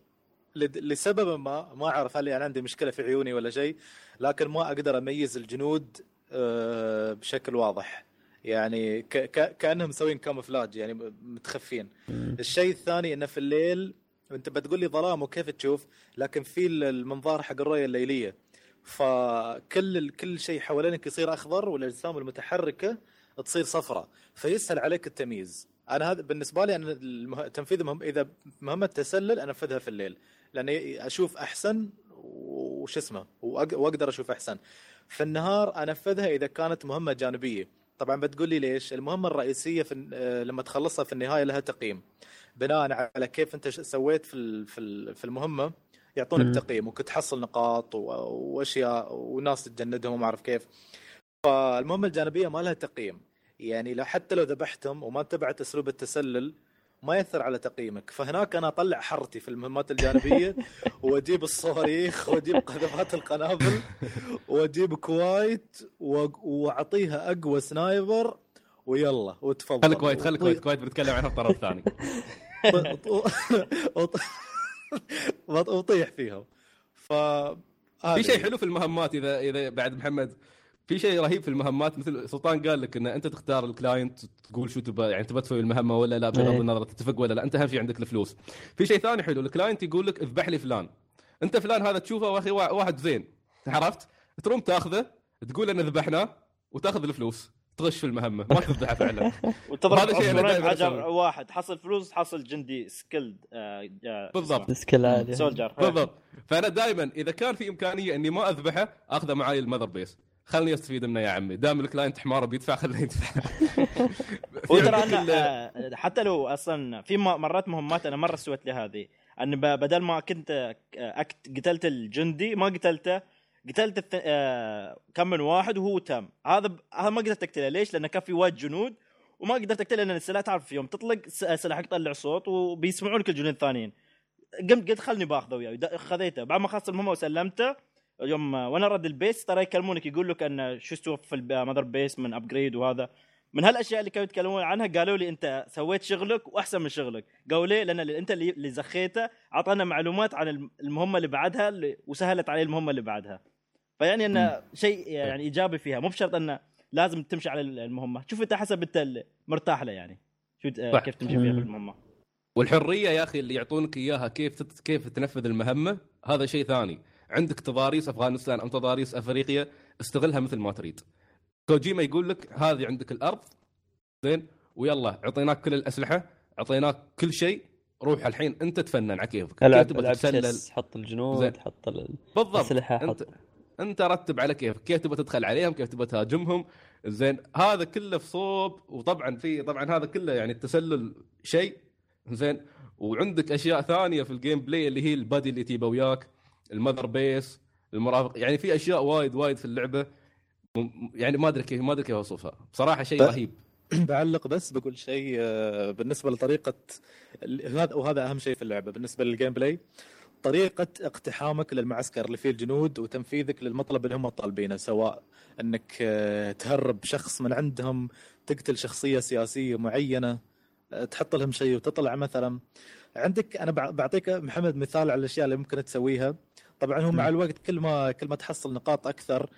لد- لسبب ما ما أعرف هل يعني عندي مشكلة في عيوني ولا شيء لكن ما أقدر أميز الجنود آه، بشكل واضح. يعني ك- ك- كأنهم مسوين كاموفلاج يعني متخفين. الشيء الثاني إنه في الليل أنت بتقول لي ظلام وكيف تشوف لكن في المنظار حق الرؤية الليلية. فكل كل شيء حوالينك يصير أخضر والأجسام المتحركة تصير صفراء فيسهل عليك التمييز. أنا هذا بالنسبة لي أنا المه... تنفيذ مهم... إذا مهمة تسلل أنفذها في الليل لأني أشوف أحسن وش اسمه وأق... وأقدر أشوف أحسن. في النهار أنفذها إذا كانت مهمة جانبية. طبعا بتقول لي ليش؟ المهمة الرئيسية في آه، لما تخلصها في النهاية لها تقييم. بناء على كيف أنت سويت في في المهمة يعطونك تقييم ممكن تحصل نقاط وأشياء وناس تجندهم وما أعرف كيف. فالمهمة الجانبية ما لها تقييم. يعني لو حتى لو ذبحتهم وما اتبعت أسلوب التسلل ما يأثر على تقييمك. فهناك أنا أطلع حرتي في المهمات الجانبية وأجيب الصواريخ وأجيب قذفات القنابل وأجيب Quiet وأعطيها أقوى sniper ويلا وتفضل. خلي كويت خلي كويت كويت بنتكلم عنها الطرف الثاني. وط- وطيح فيهم. ف في شيء حلو في المهمات اذا إذا بعد محمد. في شيء رهيب في المهمات مثل سلطان قال لك إن أنت تختار ال client تقول شو تبى يعني تبى تسوي المهمة ولا لا بغض إيه. النظر تتفق ولا لا أنت أهم شيء عندك الفلوس. في شيء ثاني حلو ال client يقول لك اذبح لي فلان. أنت فلان هذا تشوفه واخي وا- واحد زين عرفت؟ تروم تاخذه تقول إن ذبحناه وتاخذ الفلوس. تغش في المهمة. ما تذبحه فعلا. وتضرب أسويه. واحد. تحصل فلوس تحصل جندي. skilled آه، بالضبط. skill عالي soldier. بالضبط. فأنا دائما إذا كان في إمكانية إني ما أذبحه أخذه معاي ال Mother Base. خلني أستفيد منه يا عمي. دام الكلاينت حماره بيدفع خليه يدفع. وترى أنا آه، حتى لو أصلا في مرات مهمات أنا مرة سويت لي هذه أن ب- بدل ما كنت آه، قتلت الجندي ما قتلته. قتلت الث... آه، كم من واحد وهو تم هذا ب... هذا ما قدرت أقتله. ليش؟ لأنه كان في وايد جنود وما قدرت أقتله لأن السلاح تعرف يوم تطلق سلاحك يطلع صوت وبيسمعونك الجنود الثانيين قمت قلت خلني باخذه وياي خذيته. بعد ما خلصت المهمة وسلمته يوم وأنا رد ال base ترى يكلمونك يقول لك أن شو استوى في ال Mother Base من upgrade وهذا. من هالأشياء اللي كانوا يتكلمون عنها قالوا لي أنت سويت شغلك وأحسن من شغلك. قالوا ليه لأن أنت اللي زخيته أعطانا معلومات عن الم- المهمة اللي بعدها وسهلت عليه المهمة اللي بعدها. فيعني إنه شيء يعني إيجابي فيها. مو بشرط إنه لازم تمشي على المهمة. شوف أنت حسب أنت اللي مرتاح له يعني. شو. كيف تمشي فيها في. المهمه والحرية يا أخي اللي يعطونك إياها كيف تت... كيف تنفذ المهمة هذا شيء ثاني. عندك تضاريس أفغانستان أو تضاريس أفريقيا استغلها مثل ما تريد. كوجيما يقول لك هذه عندك الأرض زين ويلا أعطيناك كل الأسلحة أعطيناك كل شيء روح الحين أنت تفنن على كيفك. العب العب حط الجنود زين. حط ال- بالضبط. الأسلحة حط انت رتب على كيفك كيف تبغى تدخل عليهم كيف تبغى تهاجمهم. زين هذا كله في صوب وطبعا في طبعا هذا كله يعني التسلل شيء. زين وعندك أشياء ثانية في ال gameplay اللي هي ال buddy اللي تجيبه وياك ال Mother Base المرافق يعني في أشياء وايد وايد في اللعبة. يعني ما أدري كيف ما أدري كيف أوصفها. بصراحة شيء رهيب. بعلق بس بقول شيء آه، بالنسبة لطريقة هذا وهذا أهم شيء في اللعبة بالنسبة لل gameplay. طريقة اقتحامك للمعسكر اللي فيه الجنود وتنفيذك للمطلب اللي هم طالبينه سواء إنك آه، تهرب شخص من عندهم تقتل شخصية سياسية معينة آه، تحط لهم شيء وتطلع مثلا. عندك أنا بع- بعطيك محمد مثال على الأشياء اللي ممكن تسويها. طبعا هو مع الوقت كل ما كل ما تحصل نقاط أكثر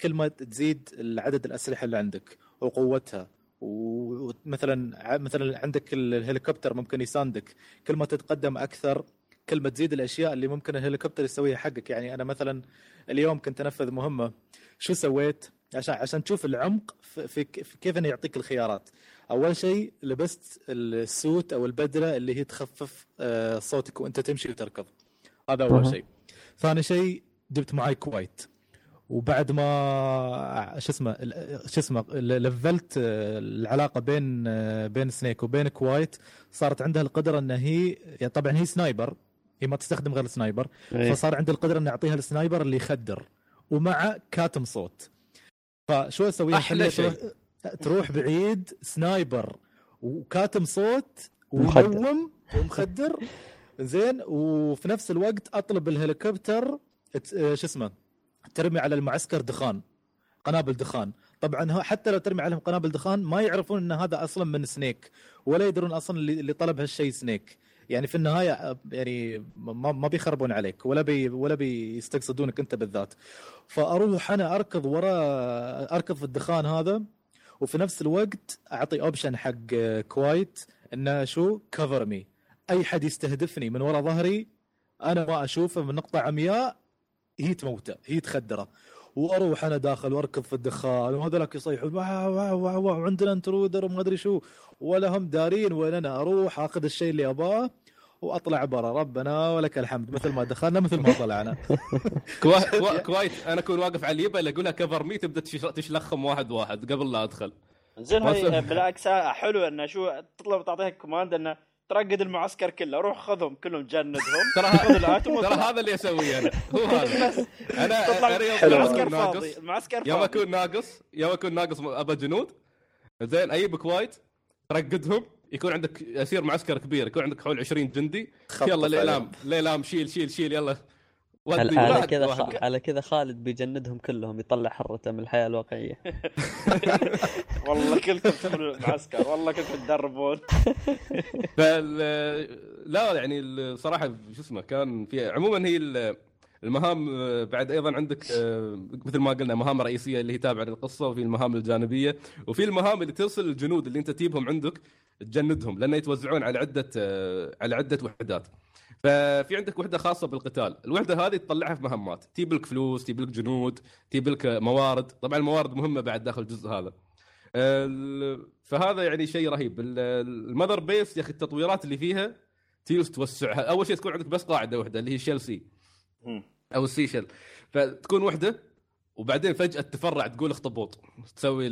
كل ما تزيد عدد الأسلحة اللي عندك وقوتها. ومثلا مثلا عندك ال- الهليكوبتر ممكن يساندك. كل ما تتقدم أكثر كل ما تزيد الأشياء اللي ممكن الهليكوبتر يسويها حقك. يعني أنا مثلا اليوم كنت أنفذ مهمة. شو سويت؟ عشان عشان تشوف العمق في, في, كيف إنه يعطيك الخيارات. أول شيء لبست السوت أو البدلة اللي هي تخفف آه، صوتك وأنت تمشي وتركض. هذا أول. شيء. ثاني شيء جبت معي Quiet وبعد ما شو اسمه شو اسمه لفلت العلاقة بين بين سنيك وبين Quiet صارت عندها القدرة إن هي طبعا هي sniper. هي ما تستخدم غير ال sniper إيه. فصار عندي القدرة إني أعطيها ال sniper اللي يخدر ومع كاتم صوت. فشو أسوي؟ أحلى أخليها تروح, تروح بعيد sniper وكاتم صوت ومخدر. ومخدر. زين وفي نفس الوقت أطلب الهليكوبتر آه، شو اسمه؟ ترمي على المعسكر دخان قنابل دخان. طبعا حتى لو ترمي عليهم قنابل دخان ما يعرفون إن هذا أصلا من سنيك ولا يدرون أصلا اللي اللي طلب هالشيء سنيك. يعني في النهاية يعني ما ما بيخربون عليك ولا بي ولا بيستقصدونك أنت بالذات. فأروح أنا أركض ورا أركض في الدخان هذا وفي نفس الوقت أعطي option حق Quiet إنه شو؟ cover me أي حد يستهدفني من ورا ظهري أنا ما أشوفه من نقطة عمياء هي تموته هي تخدره. وأروح أنا داخل واركض في الدخان وهذولاك يصيحون واو واو واو واو عندنا intruder وما أدري شو ولا هم دارين وين أنا أروح أخذ الشيء اللي أباه وأطلع برا ربنا ولك الحمد مثل ما دخلنا مثل ما طلعنا. Quiet أنا أكون واقف على اليبه اقولها cover me تبدأ تش- تشلخم واحد واحد قبل لا أدخل زين هاي. بالعكس حلو إنه شو تطلب تعطيها command إنه ترقد المعسكر كله روح خذهم كلهم جندهم. ترى ترى. هذا اللي اسويه أنا. هو هذا. أنا المعسكر ناقص. المعسكر يوم أكون ناقص يوم أكون ناقص ابى جنود. زين أجيب Quiet ترقدهم. يكون عندك يصير معسكر كبير يكون عندك حول 20 جندي. يلا. الاعلام الاعلام شيل شيل شيل يلا. على كذا. على كذا خالد بيجندهم كلهم يطلع حرته من الحياة الواقعية. والله كنتم تدخلوا المعسكر والله كنتم تدربون. فال لا يعني الصراحه شو اسمه كان في عموما هي ال- المهام آه، بعد أيضا عندك آه، مثل ما قلنا مهام رئيسية اللي هي تابعة للقصة وفي المهام الجانبية وفي المهام اللي توصل الجنود اللي أنت تجيبهم عندك تجندهم لأن يتوزعون على عدة آه، على عدة وحدات. ففي عندك وحدة خاصة بالقتال. الوحدة هذه تطلعها في مهمات. تجيب لك فلوس تجيب لك جنود تجيب لك موارد. طبعا الموارد مهمة بعد داخل الجزء هذا. فهذا يعني شيء رهيب. ال- Mother Base يا أخي التطويرات اللي فيها تجلس توسعها أول شيء تكون عندك بس قاعدة واحدة اللي هي shell C أو السيشل فتكون وحدة وبعدين فجأة تفرع تقول اخطبوط تسوي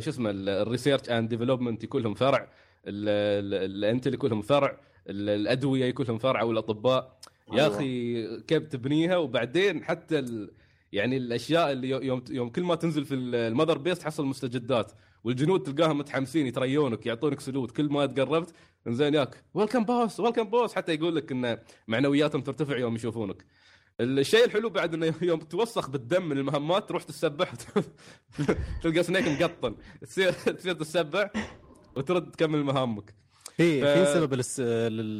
شو اسمه ال research and development يكون لهم فرع. ال intel يكون لهم فرع. الأدوية يكون لهم فرع أو الأطباء. يا أيوة. أخي كيف تبنيها؟ وبعدين حتى ال... يعني الأشياء اللي يوم يوم كل ما تنزل في ال Mother Base تحصل مستجدات. والجنود تلقاهم متحمسين يتريونك يعطونك salute. كل ما تقربت زين ياك welcome boss welcome boss حتى يقول لك إن معنوياتهم ترتفع يوم يشوفونك. الشيء الحلو بعد إنه يوم توسخ بالدم من المهمات تروح تسبح. تلقى سنيك مقطن. تصير تصير تسبح وترد تكمل مهامك. في ف- في سبب للس... لل...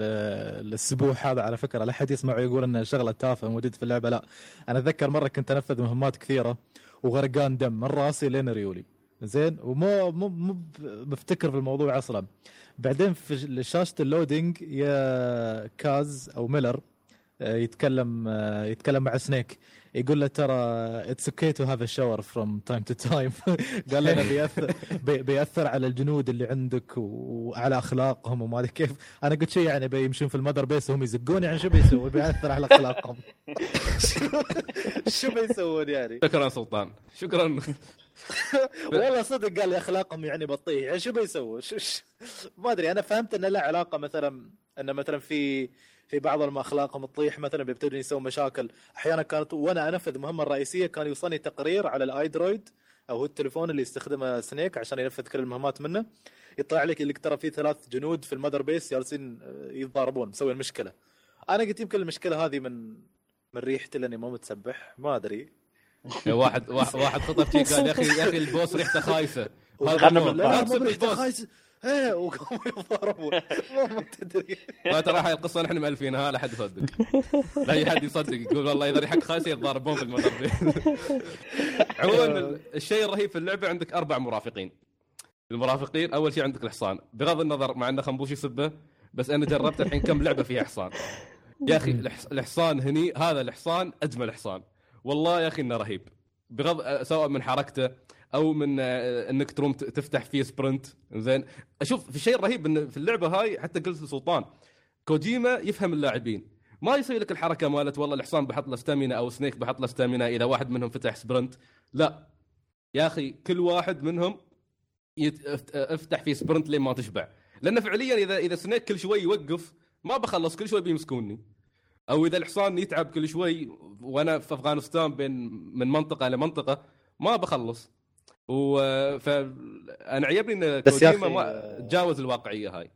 للسبوح هذا على فكرة. لا أحد يسمع ويقول انه شغلة تافهة موجود في اللعبة لا. أنا أتذكر مرة كنت أنفذ مهمات كثيرة وغرقان دم من رأسي لين ريولي. زين؟ ومو مو مو مفتكر في الموضوع أصلا. بعدين في شاشه ال loading يا كاز أو ميلر آه، يتكلم آه، يتكلم مع سنيك. يقول له ترى it's okay to have a shower from time to time قال لنا بيأثر بي- بيأثر على الجنود اللي عندك وعلى أخلاقهم وما أدري كيف. أنا قلت شيء يعني بيمشون في ال Mother Base وهم يزقون يعني شو بيسوي؟ بيأثر على أخلاقهم. شو بيسوون يعني؟ شكرا سلطان. شكرا. والله صدق قال لي أخلاقهم يعني بطيء. يعني شو بيسووا شو ما أدري أنا فهمت إن له علاقة مثلا إن مثلا في في بعضهم اخلاقهم تطيح مثلا بيبتدون يسوون مشاكل. أحيانا كانت وأنا أنفذ المهمه الرئيسيه كان يوصلني تقرير على ال iDroid أو هو التليفون اللي يستخدمه Snake عشان ينفذ كل المهمات منه. يطلع لك اللي ترى في ثلاث جنود في ال Mother Base جالسين آه، يتضاربون مسوي المشكلة. أنا قلت يمكن المشكلة هذه من من ريحتي لأني مو متسبح ما أدري. واحد واحد واحد خطف شي قال يا أخي يا أخي البوس ريحته خايسة. بالبعض. لا لا مو إيه وقاموا يتضاربون ما تدري. ما ترى هاي القصة نحن مألفينها لا حد يصدق. لا أي حد يصدق يقول والله إذا ريحك خايسه يتضاربون في ال Mother عموما الشيء الرهيب في اللعبة عندك أربع مرافقين. المرافقين أول شيء عندك الحصان. بغض النظر مع أنه خنبوش يسبه بس أنا جربت الحين كم لعبة فيها حصان. يا أخي الحص- الحصان هني هذا الحصان أجمل حصان. والله يا أخي إنه رهيب. بغض سواء من حركته أو من آه، إنك تروم تفتح فيه sprint. زين. أشوف في الشيء الرهيب إن في اللعبة هاي حتى قلت لسلطان كوجيما يفهم اللاعبين. ما يسوي لك الحركة مالت والله الحصان بحط له stamina أو Snake بحط له stamina إذا واحد منهم فتح sprint. لا. يا أخي كل واحد منهم أفتح في sprint لين ما تشبع. لأن فعليا إذا إذا Snake كل شوي يوقف ما بخلص كل شوي بيمسكوني. أو إذا الحصان يتعب كل شوي وأنا في أفغانستان بين من منطقة لمنطقه ما بخلص. و فانا عجبني إن بس كوجيما ما تجاوز الواقعية هاي.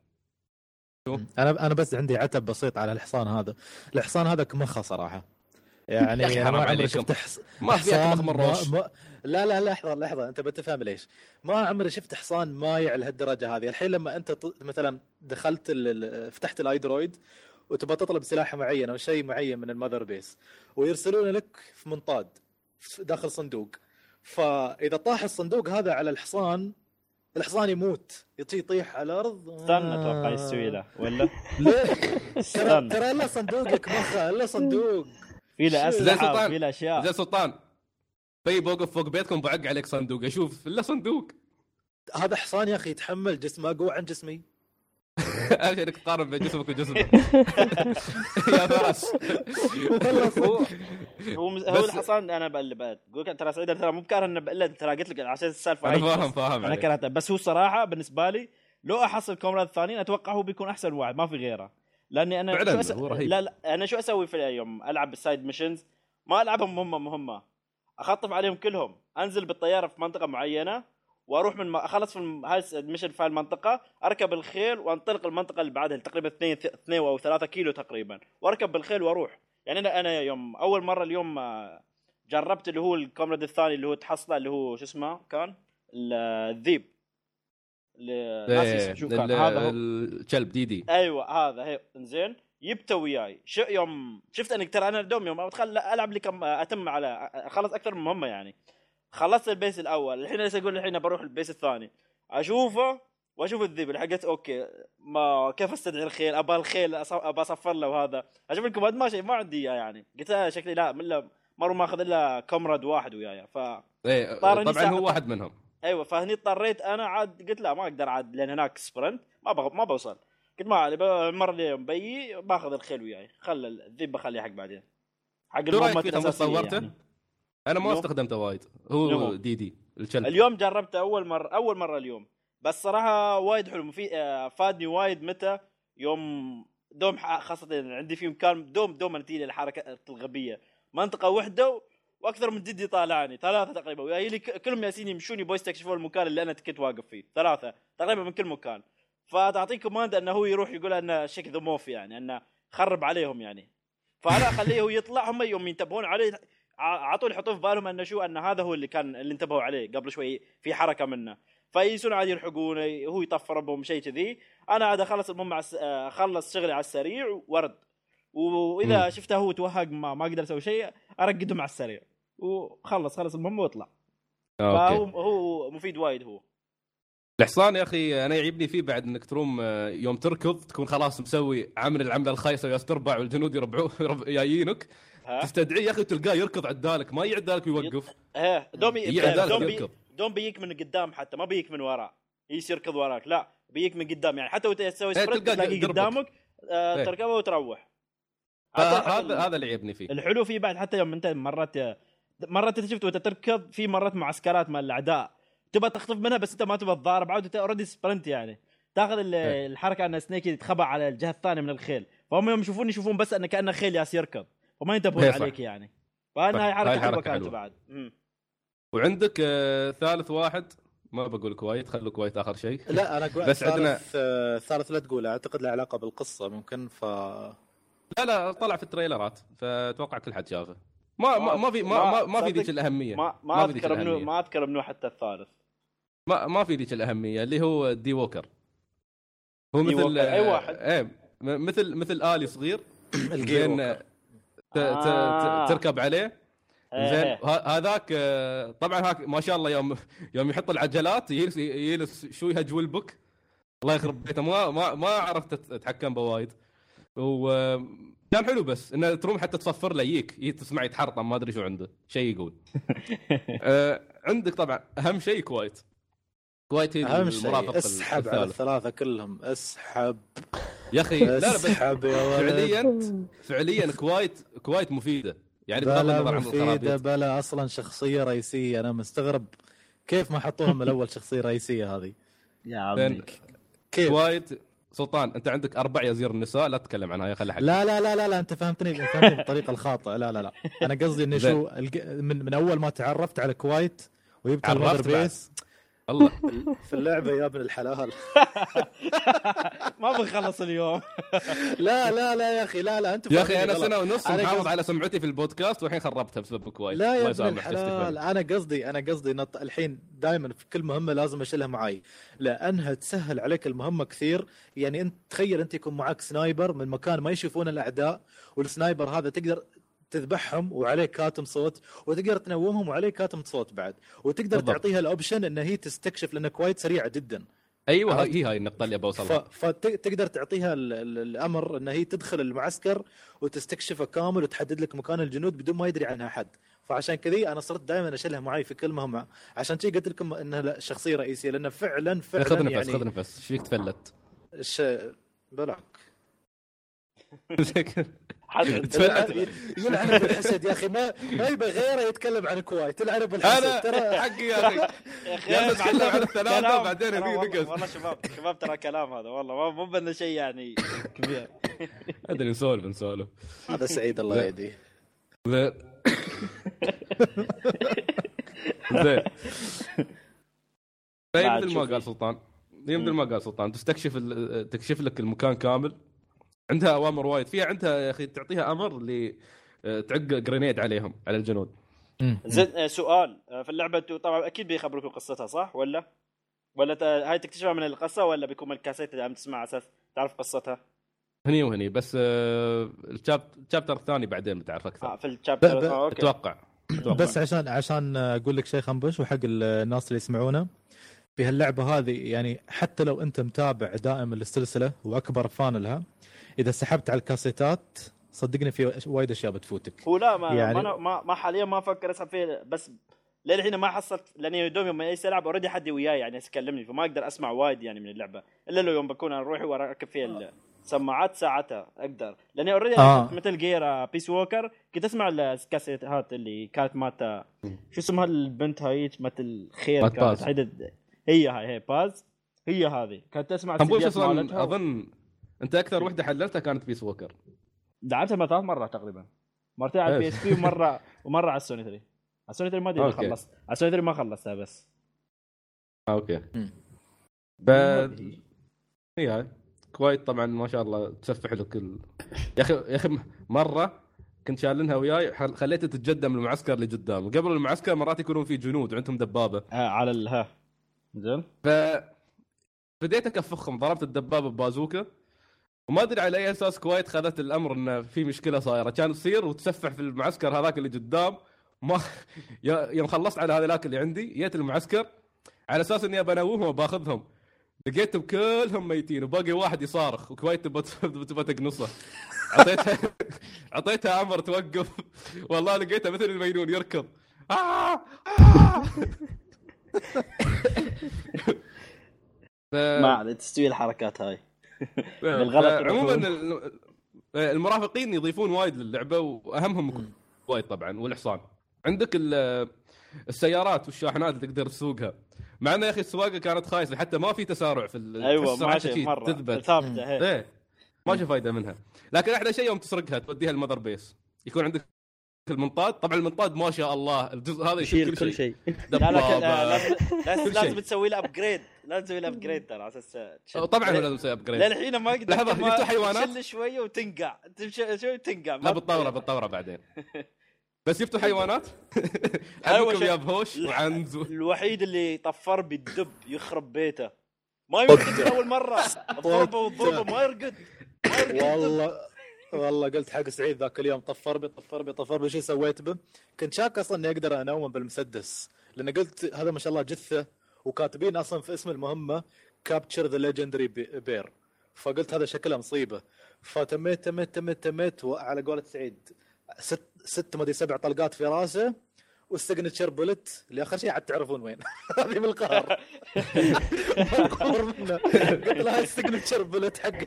أنا أنا بس عندي عتب بسيط على الحصان هذا. الحصان هذا كمخة صراحة. يعني أنا ما عمري. شفت حص... ما في اكمخ من ما... روش. ما... لا لا لحظة لحظة أنت بتفهم ليش. ما عمري شفت حصان مايع لهالدرجة هذه. الحين لما أنت ط... مثلا دخلت ال... فتحت الأيدرويد وتبغى تطلب سلاح معين أو شيء معين من المذر بيس ويرسلون لك في منطاد داخل صندوق. فإذا طاح الصندوق هذا على الحصان الحصان يموت يطي يطيح على الأرض. استنى أتوقع يستوي له ولا؟ ترى استنى. ترى الا صندوقك مخه الا صندوق. في له زي اسلحه سلطان. وفي له أشياء. زي سلطان. طيب اوقف فوق بيتكم بعق عليك صندوق أشوف. الا صندوق. هذا حصان يا أخي يتحمل جسمه أقوى عن جسمي. أخي إنك تقارن بين جسمك وجسمه. يا فرس هو هو الحصان أنا اللي بقول لك ترى سعيد ترى مو بكاره إنه إلا ترى قلت لك عشان السالفه أنا فاهم. فاهم أنا. كرهته. بس هو صراحة بالنسبة لي لو أحصل comrade الثانيين أتوقع هو بيكون أحسن واحد ما في غيره. لأني أنا فعلاً، شو هو رهيب. لا لا أنا شو أسوي في يوم ألعب بال side missions ما ألعبهم مهمه مهمه أخطف عليهم كلهم. أنزل بالطيارة في منطقة معينة. وأروح من ما أخلص في هاي ال mission في المنطقة أركب الخيل وأنطلق المنطقة اللي بعدها تقريبا 2 2 أو 3 كيلو تقريبا. وأركب بالخيل وأروح. يعني أنا أنا يوم أول مرة اليوم آه، جربت اللي هو ال comrade الثاني اللي هو تحصله اللي هو شو اسمه كان؟ ال- الذيب. اللي ناسي اسمه شو كان. ال- هذا الكلب DD. أيوه هذا هي إنزين. جبته وياي. شو يوم شفت اني ترى أنا دوم يوم أدخل ألعب لي كم أتم على أخلص أكثر من مهمة يعني. خلصت ال base الأول. الحين لسه أقول الحين بروح ال base الثاني. أشوفه وأشوف الذيب اللي حقت أوكي ما كيف أستدعي الخيل؟ ابى الخيل ابى أصفر له وهذا أشوف ال command ما شيء ما عندي إياه يعني. قلت له شكلي لا من مره ماخذ إلا comrade واحد وياي. ف إيه طارني طبعا ساعة- هو واحد منهم. أيوه فهني اضطريت أنا عاد قلت لا ما أقدر عاد لأن هناك sprint ما بغ... ما بوصل. قلت ما علي المره اللي بيي باخذ الخيل وياي. خل الذيب بخليه حق بعدين. حق تم الأساسية صورته؟ يعني. أنا ما؟ استخدمته وايد. هو DD الكلب اليوم جربته أول مرة أول مرة اليوم. بس صراحة وايد حلو. في آه، فادني وايد متى؟ يوم دوم خاصة عندي في مكان دوم دوم تجي الحركة الغبية. منطقة وحدة وأكثر من جدي طالعني. ثلاثة تقريبا. وياي لي ك- كلهم ياسين يمشون يبغوا يستكشفون المكان اللي أنا كنت واقف فيه. ثلاثة تقريبا من كل مكان. فتعطيه command إنه هو يروح يقول أنه check the move يعني أنه خرب عليهم يعني. فأنا أخليه هو يطلع هم يوم ينتبهون عليه على طول يحطون في بالهم انه شو أن هذا هو اللي كان اللي انتبهوا عليه قبل شوي. في حركة منه. فيجلسون عادي يلحقونه هو يطفر بهم شيء كذي. أنا عاد أخلص المهمه على آه، أخلص شغلي على السريع ورد. وإذا مم. شفته هو توهق ما, ما أقدر أسوي شيء ارقدهم على السريع. وخلص خلص المهمه واطلع فهو أوكي. هو مفيد وايد هو. الحصان يا أخي أنا يعجبني فيه بعد إنك تروم آه، يوم تركض تكون خلاص مسوي عامل العمله الخايسه وياس تربع والجنود يربعوا يرب- جايينك ها تستدعيه يا أخي تلقاه يركض عدالك ما يعدالك ويوقف. إيه دوم هي عدالك دوم بي يركض. دوم بيجيك من قدام حتى ما بيجيك من وراء. يجلس يركض وراك لا بيجيك من قدام يعني. حتى وانت تسوي إيه، sprint تلاقيه. قدامك آه إيه. تركبه وتروح. هذا هذا اللي يعجبني فيه. الحلو فيه بعد حتى يوم انت مرات مرات انت شفت وانت تركض في مرات معسكرات مال الأعداء. تبى تخطف منها بس انت ما تبى تضارب عاد انت already sprint يعني. تاخذ إيه. الحركة أن Snake يتخبى على الجهة الثانية من الخيل. فهم يوم يشوفون يشوفون بس انه كأنه خيل ياس يركض. فما ينتبهون إيه صح. عليك يعني فانا. هاي حركه حلوة كانت. بعد مم. وعندك آه ثالث واحد ما بقول Quiet خلوا Quiet آخر شيء لا أنا أقول بس عندنا- الثالث آه، الثالث لا تقول أعتقد له علاقة بالقصة ممكن ف لا لا طلع في التريلرات فأتوقع كل حد شافه ما ما, ما في ما, ما, ما في ذيك الأهمية ما ما أذكر منه الأهمية. ما أذكر منه حتى الثالث ما ما في ذيك الأهمية اللي هو D-Walker هو D مثل Walker، أي واحد. إيه م- مثل مثل آلي صغير Walker. آه، ت- ت- آه. ت- تركب عليه. زين إيه. ه- هذاك آه، طبعا هاك ما شاء الله يوم يوم يحط العجلات يجلس يجلس شو يهجول بك الله يخرب بيته. ما ما ما عرفت اتحكم بوايد. وكان حلو بس إنه تروم حتى تصفر له يجيك يجي تسمع يتحرطم ما أدري شو عنده. شيء يقول. آه، عندك طبعا أهم شيء Quiet Quiet هي أهم المرافق شيء اسحب على. الثلاثة كلهم. اسحب. يا أخي لا لا بس اسحب يا ولد. فعليا فعليا كويت كويت مفيدة. يعني بغض بلا النظر عن مفيدة بلا أصلا شخصية رئيسية. أنا مستغرب كيف ما حطوها من الأول شخصية رئيسية هذه. يا. عمي. كيف؟ كويت سلطان أنت عندك أربع يزير النساء لا تتكلم عنها يا خلي حق لا لا لا لا لا أنت فهمتني فهمتني بالطريقة الخاطئة. لا لا لا. أنا قصدي إنه. شو من, من أول ما تعرفت على كويت وجبت عرفت ال Mother بعد. الله. في اللعبة يا ابن الحلال. ما بنخلص اليوم. لا لا لا يا أخي لا لا انت يا أخي أنا. سنة ونص محافظ على سمعتي في البودكاست والحين خربتها بسبب Quiet. لا يا ابن الحلال. أنا قصدي أنا قصدي نط... الحين دائما في كل مهمة لازم أشيلها معي لأنها تسهل عليك المهمة كثير. يعني انت تخيل أنت يكون معك sniper من مكان ما يشوفون الأعداء وال sniper هذا تقدر تذبحهم وعليه كاتم صوت وتقدر تنومهم وعليه كاتم صوت بعد. وتقدر بالضبط. تعطيها ال option إن هي تستكشف لأن Quiet سريعة جدا. أيوه؟ هي هاي النقطة اللي بوصلها فتقدر تعطيها ال- ال- الأمر إن هي تدخل المعسكر وتستكشفه كامل وتحدد لك مكان الجنود بدون ما يدري عنها حد فعشان كذي أنا صرت دائما أشيلها معي في كل مهمة. عشان كذي قلت لكم إنها شخصية رئيسية لأنه فعلا فعلا خذ نفس يعني خذ نفس. إيش فيك تفلت؟ ش... بلاك. يلعن أبو الحسد يا أخي ما ما يبغى غيره يتكلم عن الكويت. يلعن أبو الحسد أنا ترى حقي يا أخي. يا أخي يلا نتكلم عن كلام يبي والله- نقص. والله شباب شباب ترى كلام هذا والله ما- مو بانه شيء يعني كبير. أدري نسولف نسولف. هذا سعيد الله. يهديه. زين. زين. فهي مثل ما. قال سلطان. هي مثل. ما قال سلطان. تستكشف ال- تكشف لك المكان كامل. عندها اوامر وايد. فيها عندها يا أخي تعطيها أمر اللي آه، تعق grenade عليهم على الجنود. زين آه، سؤال آه، في اللعبة أنتوا طبعا أكيد بيخبروكوا قصتها صح؟ ولا؟ ولا ت- هاي تكتشفها من القصة ولا بيكون من الكاسيت اللي عم تسمع على أساس تعرف قصتها؟ هني وهني بس آه، ال chap- ال chapter الثاني بعدين بتعرف آه أكثر في ال chapter آه، okay. أتوقع. أتوقع. بس عشان عشان أقول لك شيء خنبوش وحق الناس اللي يسمعونا في هاللعبة هذه يعني حتى لو أنت متابع دائم السلسله وأكبر fan لها إذا سحبت على الكاسيتات صدقني في وايد أشياء بتفوتك. هو لا ما يعني- ما, ما ما حاليا ما أفكر أسحب فيه بس للحين ما حصلت لأني دوم يوم إيش العب already حد وياي يعني يكلمني فما أقدر أسمع وايد يعني من اللعبة. إلا لو يوم بكون أنا روحي وأركب فيها السماعات ساعتها أقدر. لأني already آه. Metal Gear Peace Walker كنت أسمع الكاسيتات اللي كانت مات شو اسمها البنت هاي؟ مثل خير مات كانت. هي هاي هي باز هي هذه. كانت تسمع خنبوش السيديات مالتها أظن أنت أكثر وحدة حللتها كانت بيس ووكر لعبتها ما ثلاث مرات تقريبا. مرتين على البي؟ اس بي ومره ومرة على السوني 3 على السوني 3 ما أدري. خلصت. على السوني 3 ما خلصتها بس. آه، أوكي. ب... هي هاي كويت طبعا ما شاء الله تسفح لك ال... يا أخي يا أخي مرة كنت شالنها وياي خليته تتجدم المعسكر اللي قدام. قبل المعسكر مرات يكونون في جنود وعندهم دبابة. آه على الها زين. ف بديت أكفخهم ضربت الدبابة ببازوكا. وما أدري على أي أساس كويت خذت الأمر انه في مشكلة صايرة. كان تصير وتسفح في المعسكر هذاك اللي قدام. ما يوم خلصت على هذاك اللي عندي جيت المعسكر. على أساس إني بنومهم وباخذهم لقيتهم كلهم ميتين وباقي واحد يصارخ. وكويت تبى تقنصه. اعطيتها أعطيتها أمر توقف. والله لقيته مثل المجنون يركض. آه! آه! ما عاد تستوي الحركات هاي. بالغلط عموما يروحون. المرافقين يضيفون وايد للعبة وأهمهم وايد طبعا والحصان. عندك ال- السيارات والشاحنات اللي تقدر تسوقها. مع انه يا أخي السواقة كانت خايسة حتى ما في تسارع في ال- أيوه ما مرة تثبت. ثابته هي إيه ما في فايدة منها. لكن أحلى شيء يوم تسرقها توديها ال Mother Base. يكون عندك المنطاد؟ طبعا المنطاد ما شاء الله. الجزء هذا يشيل كل شيء. لا لا لازم لازم. تسوي له upgrade لازم تسوي له upgrade ترى على أساس. طبعا لازم يسوي upgrade للحين ما أقدر لحظة، ما- جبتوا حيوانات؟ تشل شوية وتنقع. تمشي شوي وتنقع. لا بالطوره بالطوره بعدين. بس جبتوا حيوانات؟ عندكم يا بهوش وعنز الوحيد اللي طفر بالدب يخرب بيته. ما يرقد من أول مرة. الضربة والضربة ما يرقد. ما يرقد والله. والله قلت حق سعيد ذاك اليوم طفر بي طفر بي طفر بي. شو سويت به؟ كنت شاك أصلا إني أقدر انوم بالمسدس لأن قلت هذا ما شاء الله جثة وكاتبين أصلا في اسم المهمة capture the legendary bear فقلت هذا شكله مصيبة. فتميت تميت تميت تميت وعلى قولة سعيد ست ست ما أدري سبع طلقات في راسه والسجنتشر بولت اللي آخر شيء عاد تعرفون وين. هذه بالقهر منه. قلت له هاي السجنتشر بولت حقه.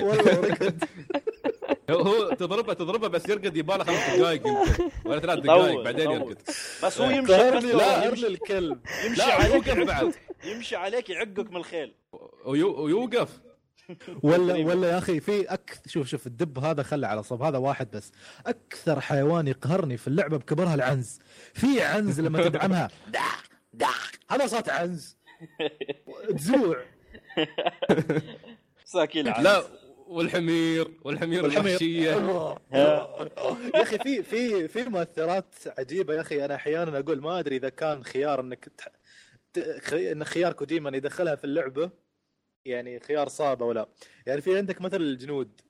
والله هو هو تضربه تضربه بس يرقد يباله خمس دقائق يمكن. ولا ثلاث دقائق بعدين. يرقد. بس هو يمشي بس لا يمشي, قهرني الكلب. يمشي لا عليك يوقف بعد. يمشي عليك يعقك من الخيل. ويو- ويوقف. ولا. ولا يا أخي في أك... شوف شوف الدب هذا خلى على صب هذا واحد بس. أكثر حيوان يقهرني في اللعبة بكبرها العنز. في عنز لما تدعمها. داخ داخ هذا صوت عنز. تزوع ساكين لا والحمير والحمير الوحشية. يا أخي في في في مؤثرات عجيبة يا أخي. أنا أحيانا أقول ما أدري إذا كان خيار إنك. إن خيار كوجيما يدخلها في اللعبة يعني خيار صعب أو لا. يعني في عندك مثل الجنود.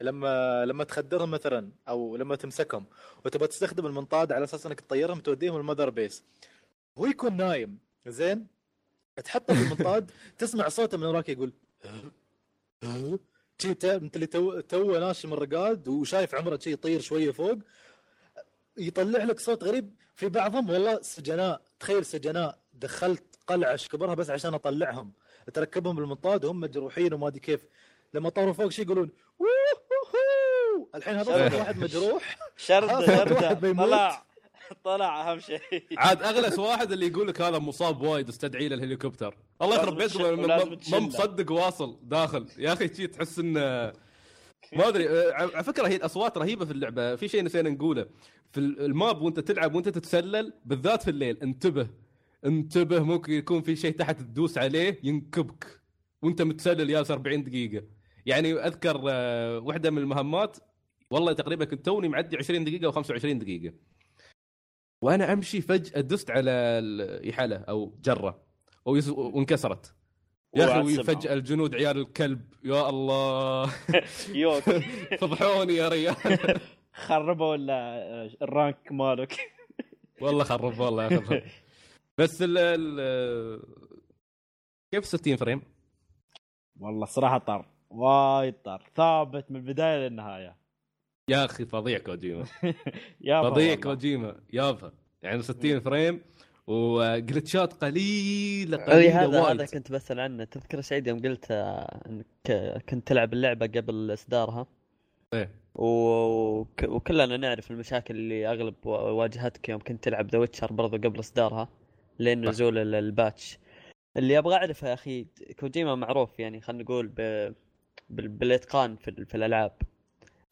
لما لما تخدرهم مثلا أو لما تمسكهم وتبغى تستخدم المنطاد على أساس إنك تطيرهم توديهم ال Mother Base. هو يكون نايم. زين؟ تحطه في المنطاد تسمع صوته من وراك يقول شي اللي تو تو ناش من الرقاد وشايف عمره شي يطير شوية فوق. يطلع لك صوت غريب في بعضهم والله سجناء تخيل سجناء دخلت قلعة كبرها بس عشان أطلعهم. تركبهم بالمنطاد وهم مجروحين وما أدري كيف. لما طاروا فوق شي يقولون. الحين هذا واحد مجروح. واحد بيموت. طلع. طلع أهم شيء. عاد أغلس واحد اللي يقول لك هذا مصاب وايد استدعي له الهليكوبتر. الله يخرب تشل- ما- مصدق واصل داخل. يا أخي شي تحس انه ما أدري آه، على فكرة هي الأصوات رهيبة في اللعبة. في شيء نسينا نقوله. في الماب وأنت تلعب وأنت تتسلل بالذات في الليل انتبه. انتبه ممكن يكون في شيء تحت تدوس عليه ينكبك. وأنت متسلل يالس 40 دقيقة. يعني أذكر آه، واحدة من المهمات والله تقريبا كنت توني معدي 20 دقيقة أو 25 دقيقة. وأنا أمشي فجأة دست على الاحاله أو جرة وانكسرت. يا أخي فجأة الجنود عيال الكلب يا الله. يوك. فضحوني يا ريال. خربوا ال- ال rank مالك. والله خرب والله يا خرب. بس ال ال كيف 60 frame؟ والله صراحة طار وايد طار. ثابت من البداية للنهاية. يا أخي فظيع كوجيما. يا فظيع كوجيما. يابا. يعني 60 frame وجلتشات قليلة اي قليلة هذا وايد. هذا كنت بسأل عنه. تذكر سعيد يوم قلت آه، إنك آه، كنت تلعب اللعبة قبل إصدارها؟ إيه. وك... وكلنا نعرف المشاكل اللي أغلب و- واجهتك يوم كنت تلعب The Witcher برضو قبل إصدارها لين. نزول ال- ال patch. اللي أبغى أعرفه يا أخي كوجيما معروف يعني خلينا نقول ب... بال... بالإتقان في, ال- في الألعاب.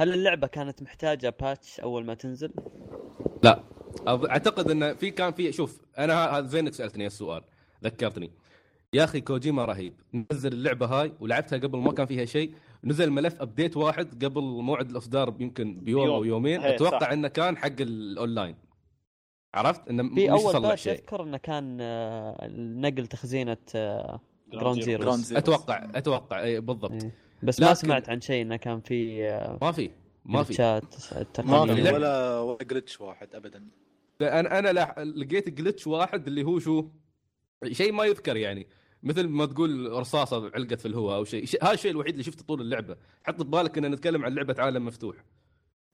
هل اللعبة كانت محتاجة patch أول ما تنزل؟ لا. أعتقد انه في كان في شوف أنا هذا زينك سألتني السؤال ذكرتني. يا أخي كوجيما رهيب. نزل اللعبة هاي ولعبتها قبل ما كان فيها شيء. نزل ملف update واحد قبل موعد الإصدار يمكن بيوم. أو يومين. إيه، أتوقع صح. إنه كان حق الاونلاين عرفت؟ إنه في أول patch شيء. أذكر إنه كان آه، نقل تخزينة آه، Ground Zero Ground Zero. أتوقع أتوقع اي بالضبط. إيه. بس ما سمعت عن شيء إنه كان في آه، ما في ما في. ما في ولا ولا جلتش واحد ابدا. أنا أنا لا- لقيت جلتش واحد اللي هو شو؟ شيء ما يذكر يعني. مثل ما تقول رصاصة علقت في الهواء أو شيء. هذا الشيء الوحيد اللي شفته طول اللعبة. حط ببالك ان نتكلم عن لعبة عالم مفتوح.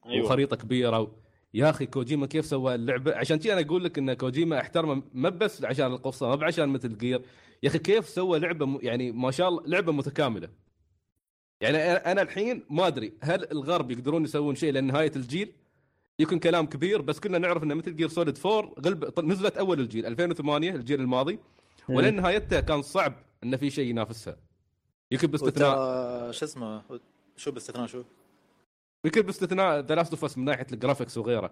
أيوه. وخريطة كبيرة و... يا أخي كوجيما كيف سوى اللعبة؟ عشان كذا أنا أقول لك إن كوجيما احترمه ما بس عشان القصة ما بعشان مثل جير يا أخي كيف سوى لعبة م... يعني ما شاء الله لعبة متكاملة. يعني أنا- أنا الحين ما أدري هل الغرب يقدرون يسوون شيء لنهاية الجيل؟ يكون كلام كبير بس كلنا نعرف إن Metal Gear Solid 4 غلب نزلت أول الجيل 2008 الجيل الماضي ولين نهايتها كان صعب إن في شيء ينافسها. يمكن باستثناء وترى شو اسمه؟ شو باستثناء شو؟ يمكن باستثناء The Last of من ناحية ال graphics وغيره.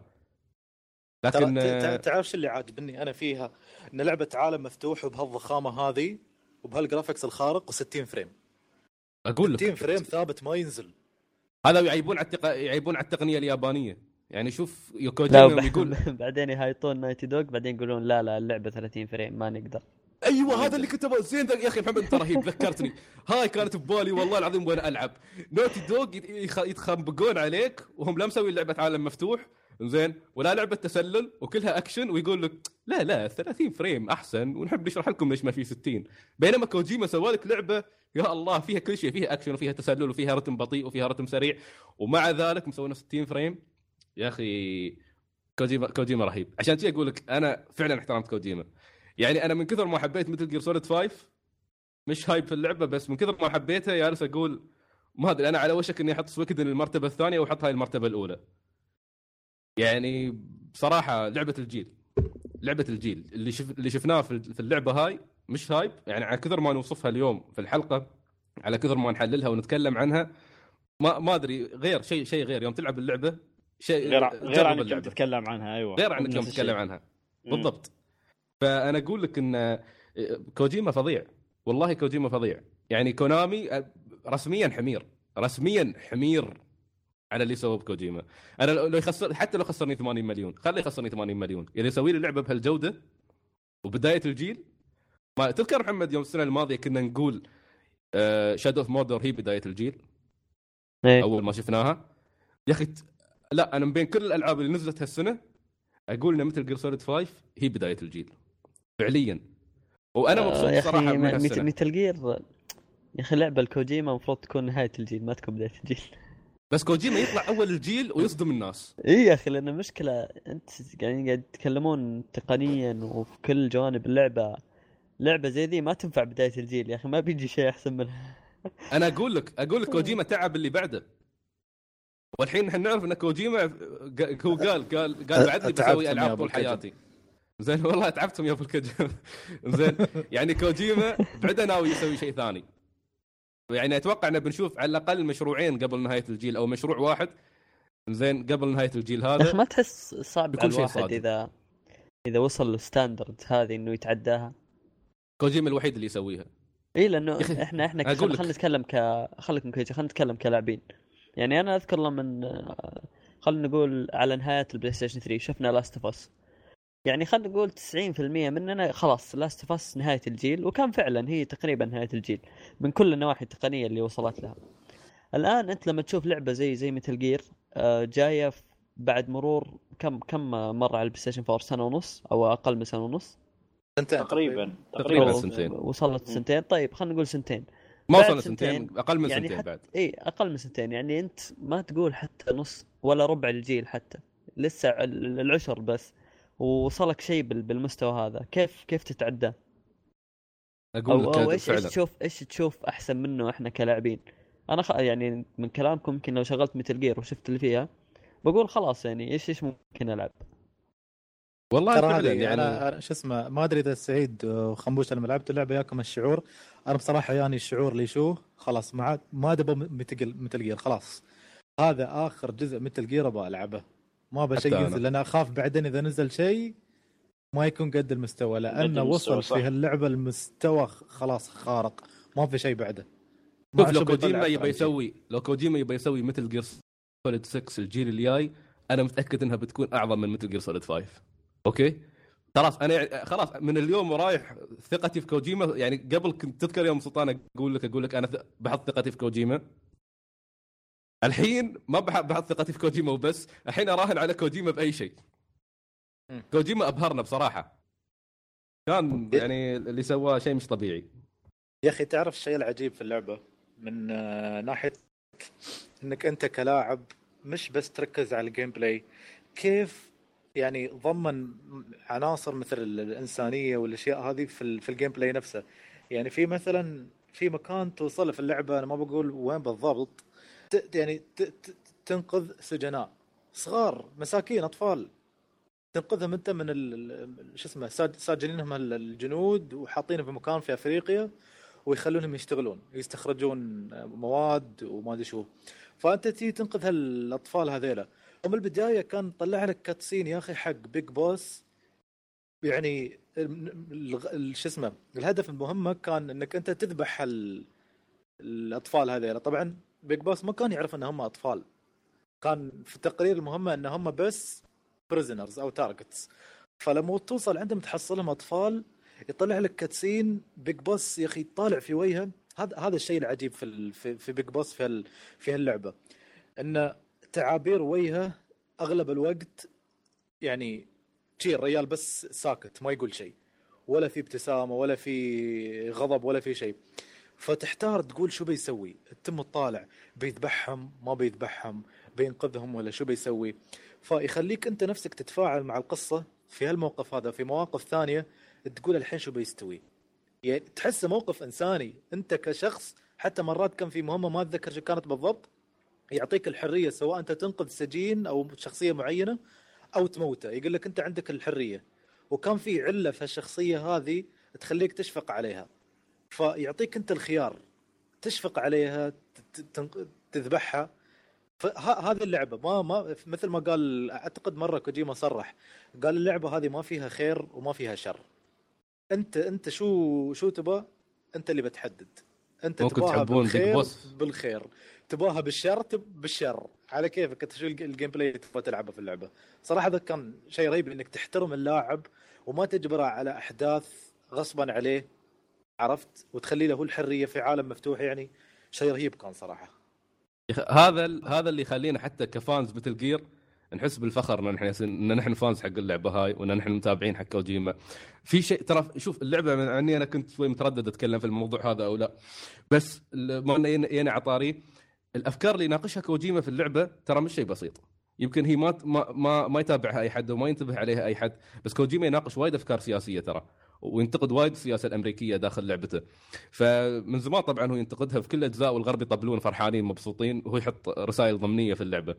لكن تعرف شو اللي عاجبني أنا فيها؟ إن لعبة عالم مفتوح وبهالضخامة هذه وبهال graphics الخارق و60 frame أقول لك. 60 frame ثابت ما ينزل. هذا يعيبون على التق... يعيبون على التقنية اليابانية. يعني شوف يوكوجيما. يقول بعدين يهايطون Naughty Dog بعدين يقولون لا لا اللعبة 30 frame ما نقدر. أيوه هذا اللي كنت أبغى- زين يا أخي محمد أنت رهيب ذكرتني. هاي كانت ببالي والله العظيم وأنا ألعب. Naughty Dog يتخنبقون عليك وهم لا مسوي لعبه عالم مفتوح. زين؟ ولا لعبة تسلل وكلها اكشن ويقول لك لا لا 30 frame أحسن ونحب نشرح لكم ليش ما في 60 بينما كوجيما سوى لك لعبة يا الله فيها كل شيء فيها اكشن وفيها تسلل وفيها رتم بطيء وفيها رتم سريع. ومع ذلك مسوينا 60 frame يا أخي كوجيما كوجيما رهيب. عشان كذا أقول لك أنا فعلا احترمت كوجيما. يعني أنا من كثر ما حبيت ميتل جير سوليد 5 مش hype في اللعبة بس من كثر ما حبيتها جالس أقول ما أدري أنا على وشك إني أحط سويكودن المرتبة الثانية وأحط هاي المرتبة الأولى. يعني بصراحة لعبة الجيل لعبة الجيل. اللي شف... اللي شفناه في اللعبة هاي مش هايب. يعني على كثر ما نوصفها اليوم في الحلقة على كثر ما نحللها ونتكلم عنها ما ما أدري غير شيء شيء غير. يوم تلعب اللعبة شيء غير غير عنك يوم اللعبة. تتكلم عنها أيوه. غير عنك يوم. تتكلم عنها. بالضبط. فأنا أقول لك إن كوجيما فظيع. والله كوجيما فظيع. يعني كونامي رسميا حمير. رسميا حمير. على اللي سووه بكوجيما. أنا لو يخسر حتى لو خسرني 80 مليون خليه يخسرني 80 مليون. إذا يسوي لي لعبة بهالجودة وبداية الجيل ما تذكر محمد يوم السنة الماضية كنا نقول شادو اوف موردر هي بداية الجيل؟ إيه. أول ما شفناها. يا أخي لا أنا من بين كل الألعاب اللي نزلت هالسنة أقول ان ميتل جير سوليد 5 هي بداية الجيل فعليا. وأنا مبسوط آه، يا صراحة أخي من هالسنه ميتل جير يا أخي لعبة الكوجيما المفروض تكون نهاية الجيل ما تكون بداية الجيل. بس كوجيما يطلع أول الجيل ويصدم الناس. إي يا أخي لأن المشكلة أنت يعني قاعد تتكلمون تقنيا وفي كل جوانب اللعبة. لعبة زي ذي ما تنفع بداية الجيل يا أخي ما بيجي شيء أحسن منها. أنا أقول لك أقول لك كوجيما تعب اللي بعده. والحين إحنا نعرف إن كوجيما هو قال قال قال بعدني بسوي ألعاب طول. حياتي. زين والله تعبتم يا أبو الكجم. زين يعني كوجيما بعده ناوي يسوي شيء ثاني. يعني أتوقع إنه بنشوف على الأقل مشروعين قبل نهاية الجيل أو مشروع واحد. زين قبل نهاية الجيل يا أخي هذا ما تحس صعب على شيء الواحد صادم. إذا إذا وصل الستاندرد هذه إنه يتعداها؟ كوجيما الوحيد اللي يسويها. إي لأنه يا أخي، إحنا إحنا أقول خلينا. نتكلم ك خليكم كويس خلينا نتكلم كلاعبين. يعني أنا أذكر لما خلينا نقول على نهاية البلاي ستيشن 3 شفنا لاست اوف اس يعني خلينا نقول 90% مننا خلاص لاست اوف اس نهاية الجيل وكان فعلا هي تقريبا نهاية الجيل من كل النواحي التقنية اللي وصلت لها. الآن أنت لما تشوف لعبة زي زي ميتل جير جاية في- بعد مرور كم كم مرة على البلاي ستيشن 4 سنة ونص أو أقل من سنة ونص؟ سنتين. تقريبا. تقريباً. سنتين. وصلت سنتين. طيب خلينا نقول سنتين. ما بعد وصلنا سنتين أقل من يعني سنتين بعد. اي أقل من سنتين. يعني أنت ما تقول حتى نص ولا ربع الجيل حتى. لسه ال- العشر بس. ووصلك شيء بال- بالمستوى هذا. كيف كيف تتعدى؟ أقول أو إيش تشوف إيش تشوف أحسن منه إحنا كلاعبين؟ أنا خ... يعني من كلامكم يمكن لو شغلت مثل جير وشفت اللي فيها بقول خلاص يعني إيش إيش ممكن ألعب؟ والله ترى فعلا يعني أنا شو اسمه ما أدري إذا سعيد وخنبوش لما لعبت اللعبة ياكم الشعور. أنا بصراحة ياني الشعور اللي شو خلاص ما عاد ما دبوا متل متل جير خلاص. هذا آخر جزء ميتل جير أبغى ألعبه. ما ابى شيء حتى أنا. ينزل لأن أخاف بعدين إذا نزل شيء ما يكون قد المستوى لأنه وصل صح. في هاللعبة المستوى خلاص خارق ما في شيء بعده شوف لو كوجيما يبي. يسوي لو كوجيما يبي يسوي ميتل جير سوليد 6 الجيل الجاي أنا متأكد إنها بتكون أعظم من ميتل جير سوليد 5 أوكي خلاص أنا يعني خلاص من اليوم ورايح ثقتي في كوجيما يعني قبل كنت تذكر يوم سلطان أقول لك أقول لك أنا بحط ثقتي في كوجيما الحين ما بح- بحط ثقتي في كوجيما وبس الحين أراهن على كوجيما بأي شيء. كوجيما أبهرنا بصراحة. كان يعني اللي سواه شيء مش طبيعي. يا أخي تعرف الشيء العجيب في اللعبة؟ من آه، ناحية إنك أنت كلاعب مش بس تركز على ال gameplay كيف يعني ضمن عناصر مثل ال- الإنسانية والأشياء هذه في في ال gameplay نفسه؟ يعني في مثلا في مكان توصل في اللعبة أنا ما بقول وين بالضبط يعني تنقذ سجناء. صغار مساكين أطفال. تنقذهم أنت من شو اسمه ساج- ساجنينهم ال- الجنود وحاطينهم في مكان في أفريقيا ويخلونهم يشتغلون يستخرجون مواد وما أدري شو. فأنت تيجي تنقذ هالأطفال هذيلا. ومن البداية كان طلع لك كاتسين يا أخي حق بيج بوس يعني شو اسمه الهدف المهمه كان إنك أنت تذبح ال- الأطفال هذيلا. طبعا بيج بوس ما كان يعرف إن هم أطفال. كان في التقرير المهمه إن هم بس prisoners أو targets فلما توصل عندهم تحصلهم أطفال يطلع لك cutscene بيج بوس يا أخي طالع في وجهه. هذا هذا الشيء العجيب في في, بيج بوس في في هاللعبة. إن تعابير وجهه أغلب الوقت يعني شي الرجال بس ساكت ما يقول شيء. ولا في ابتسامة ولا في غضب ولا في شيء. فتحتار تقول شو بيسوي؟ تتم تطالع بيذبحهم ما بيذبحهم. بينقذهم ولا شو بيسوي؟ فيخليك أنت نفسك تتفاعل مع القصة في هالموقف هذا. في مواقف ثانية تقول الحين شو بيستوي؟ يعني تحسه موقف إنساني. أنت كشخص حتى مرات كان في مهمة ما أتذكر شو كانت بالضبط يعطيك الحرية سواء أنت تنقذ سجين أو شخصية معينة أو تموته. يقول لك أنت عندك الحرية. وكان في علة في الشخصية هذه تخليك تشفق عليها. فيعطيك انت الخيار. تشفق عليها تذبحها. فهذه اللعبة ما ما مثل ما قال أعتقد مرة كوجيما صرح قال اللعبة هذه ما فيها خير وما فيها شر. انت أنت شو شو تبى أنت اللي بتحدد. أنت ممكن تباها تحبون بيج بالخير. بالخير. تباها بالشر تب بالشر. على كيفك؟ أنت شو الج- الجيم بلاي اللي تبغى تلعبه في اللعبة؟ صراحة هذا كان شيء رهيب إنك تحترم اللاعب وما تجبره على أحداث غصبا عليه. عرفت؟ وتخلي له الحرية في عالم مفتوح يعني شيء رهيب كان صراحة. هذا هذا اللي يخلينا حتى كفانز مثل جير نحس بالفخر إن نحن إن نحن فانز حق اللعبة هاي وإن نحن متابعين حق كوجيما. في شيء ترى شوف اللعبة من اني أنا كنت شوي متردد أتكلم في الموضوع هذا أو لا. بس ما ينا عطاري الأفكار اللي يناقشها كوجيما في اللعبة ترى مش شيء بسيط. يمكن هي ما ما ما, ما يتابعها أي حد وما ينتبه عليها أي حد بس كوجيما يناقش وايد أفكار سياسية ترى. وينتقد وايد السياسة الأمريكية داخل لعبته فمن زمان طبعا هو ينتقدها في كل الاجزاء والغرب يطبلون فرحانين مبسوطين وهو يحط رسائل ضمنية في اللعبة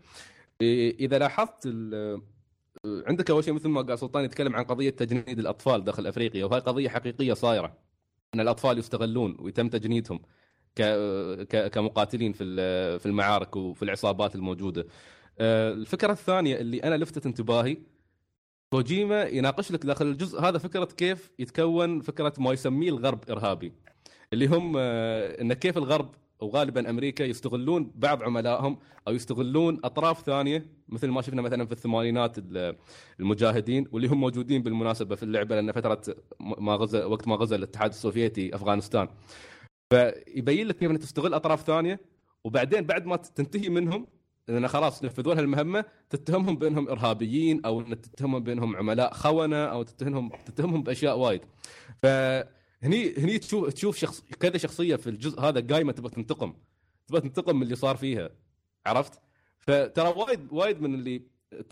إذا لاحظت عندك أول شيء مثل ما قال سلطان يتكلم عن قضية تجنيد الأطفال داخل أفريقيا وهي قضية حقيقية صايرة إن الأطفال يستغلون ويتم تجنيدهم. كمقاتلين في في المعارك وفي العصابات الموجودة. آه، الفكرة الثانية اللي أنا لفتت انتباهي كوجيما يناقش لك داخل الجزء. هذا فكرة كيف يتكون فكرة ما يسميه الغرب إرهابي اللي هم آه، إن كيف الغرب وغالبا أمريكا يستغلون بعض عملائهم أو يستغلون أطراف ثانية مثل ما شفنا مثلا في الثمانينات ال- المجاهدين واللي هم موجودين بالمناسبة في اللعبة لأن فترة ما غزا وقت ما غزا الاتحاد السوفيتي أفغانستان. فيبين لك كيف تستغل أطراف ثانية وبعدين بعد ما تنتهي منهم لأن خلاص نفذوا لها المهمه تتهمهم بأنهم إرهابيين أو تتهمهم بأنهم عملاء خونة أو تتهمهم تتهمهم بأشياء وايد. فهني هني تشوف تشوف شخص كذا شخصية في الجزء هذا قايمة تبغى تنتقم. تبغى تنتقم من اللي صار فيها. عرفت؟ فترى وايد وايد من اللي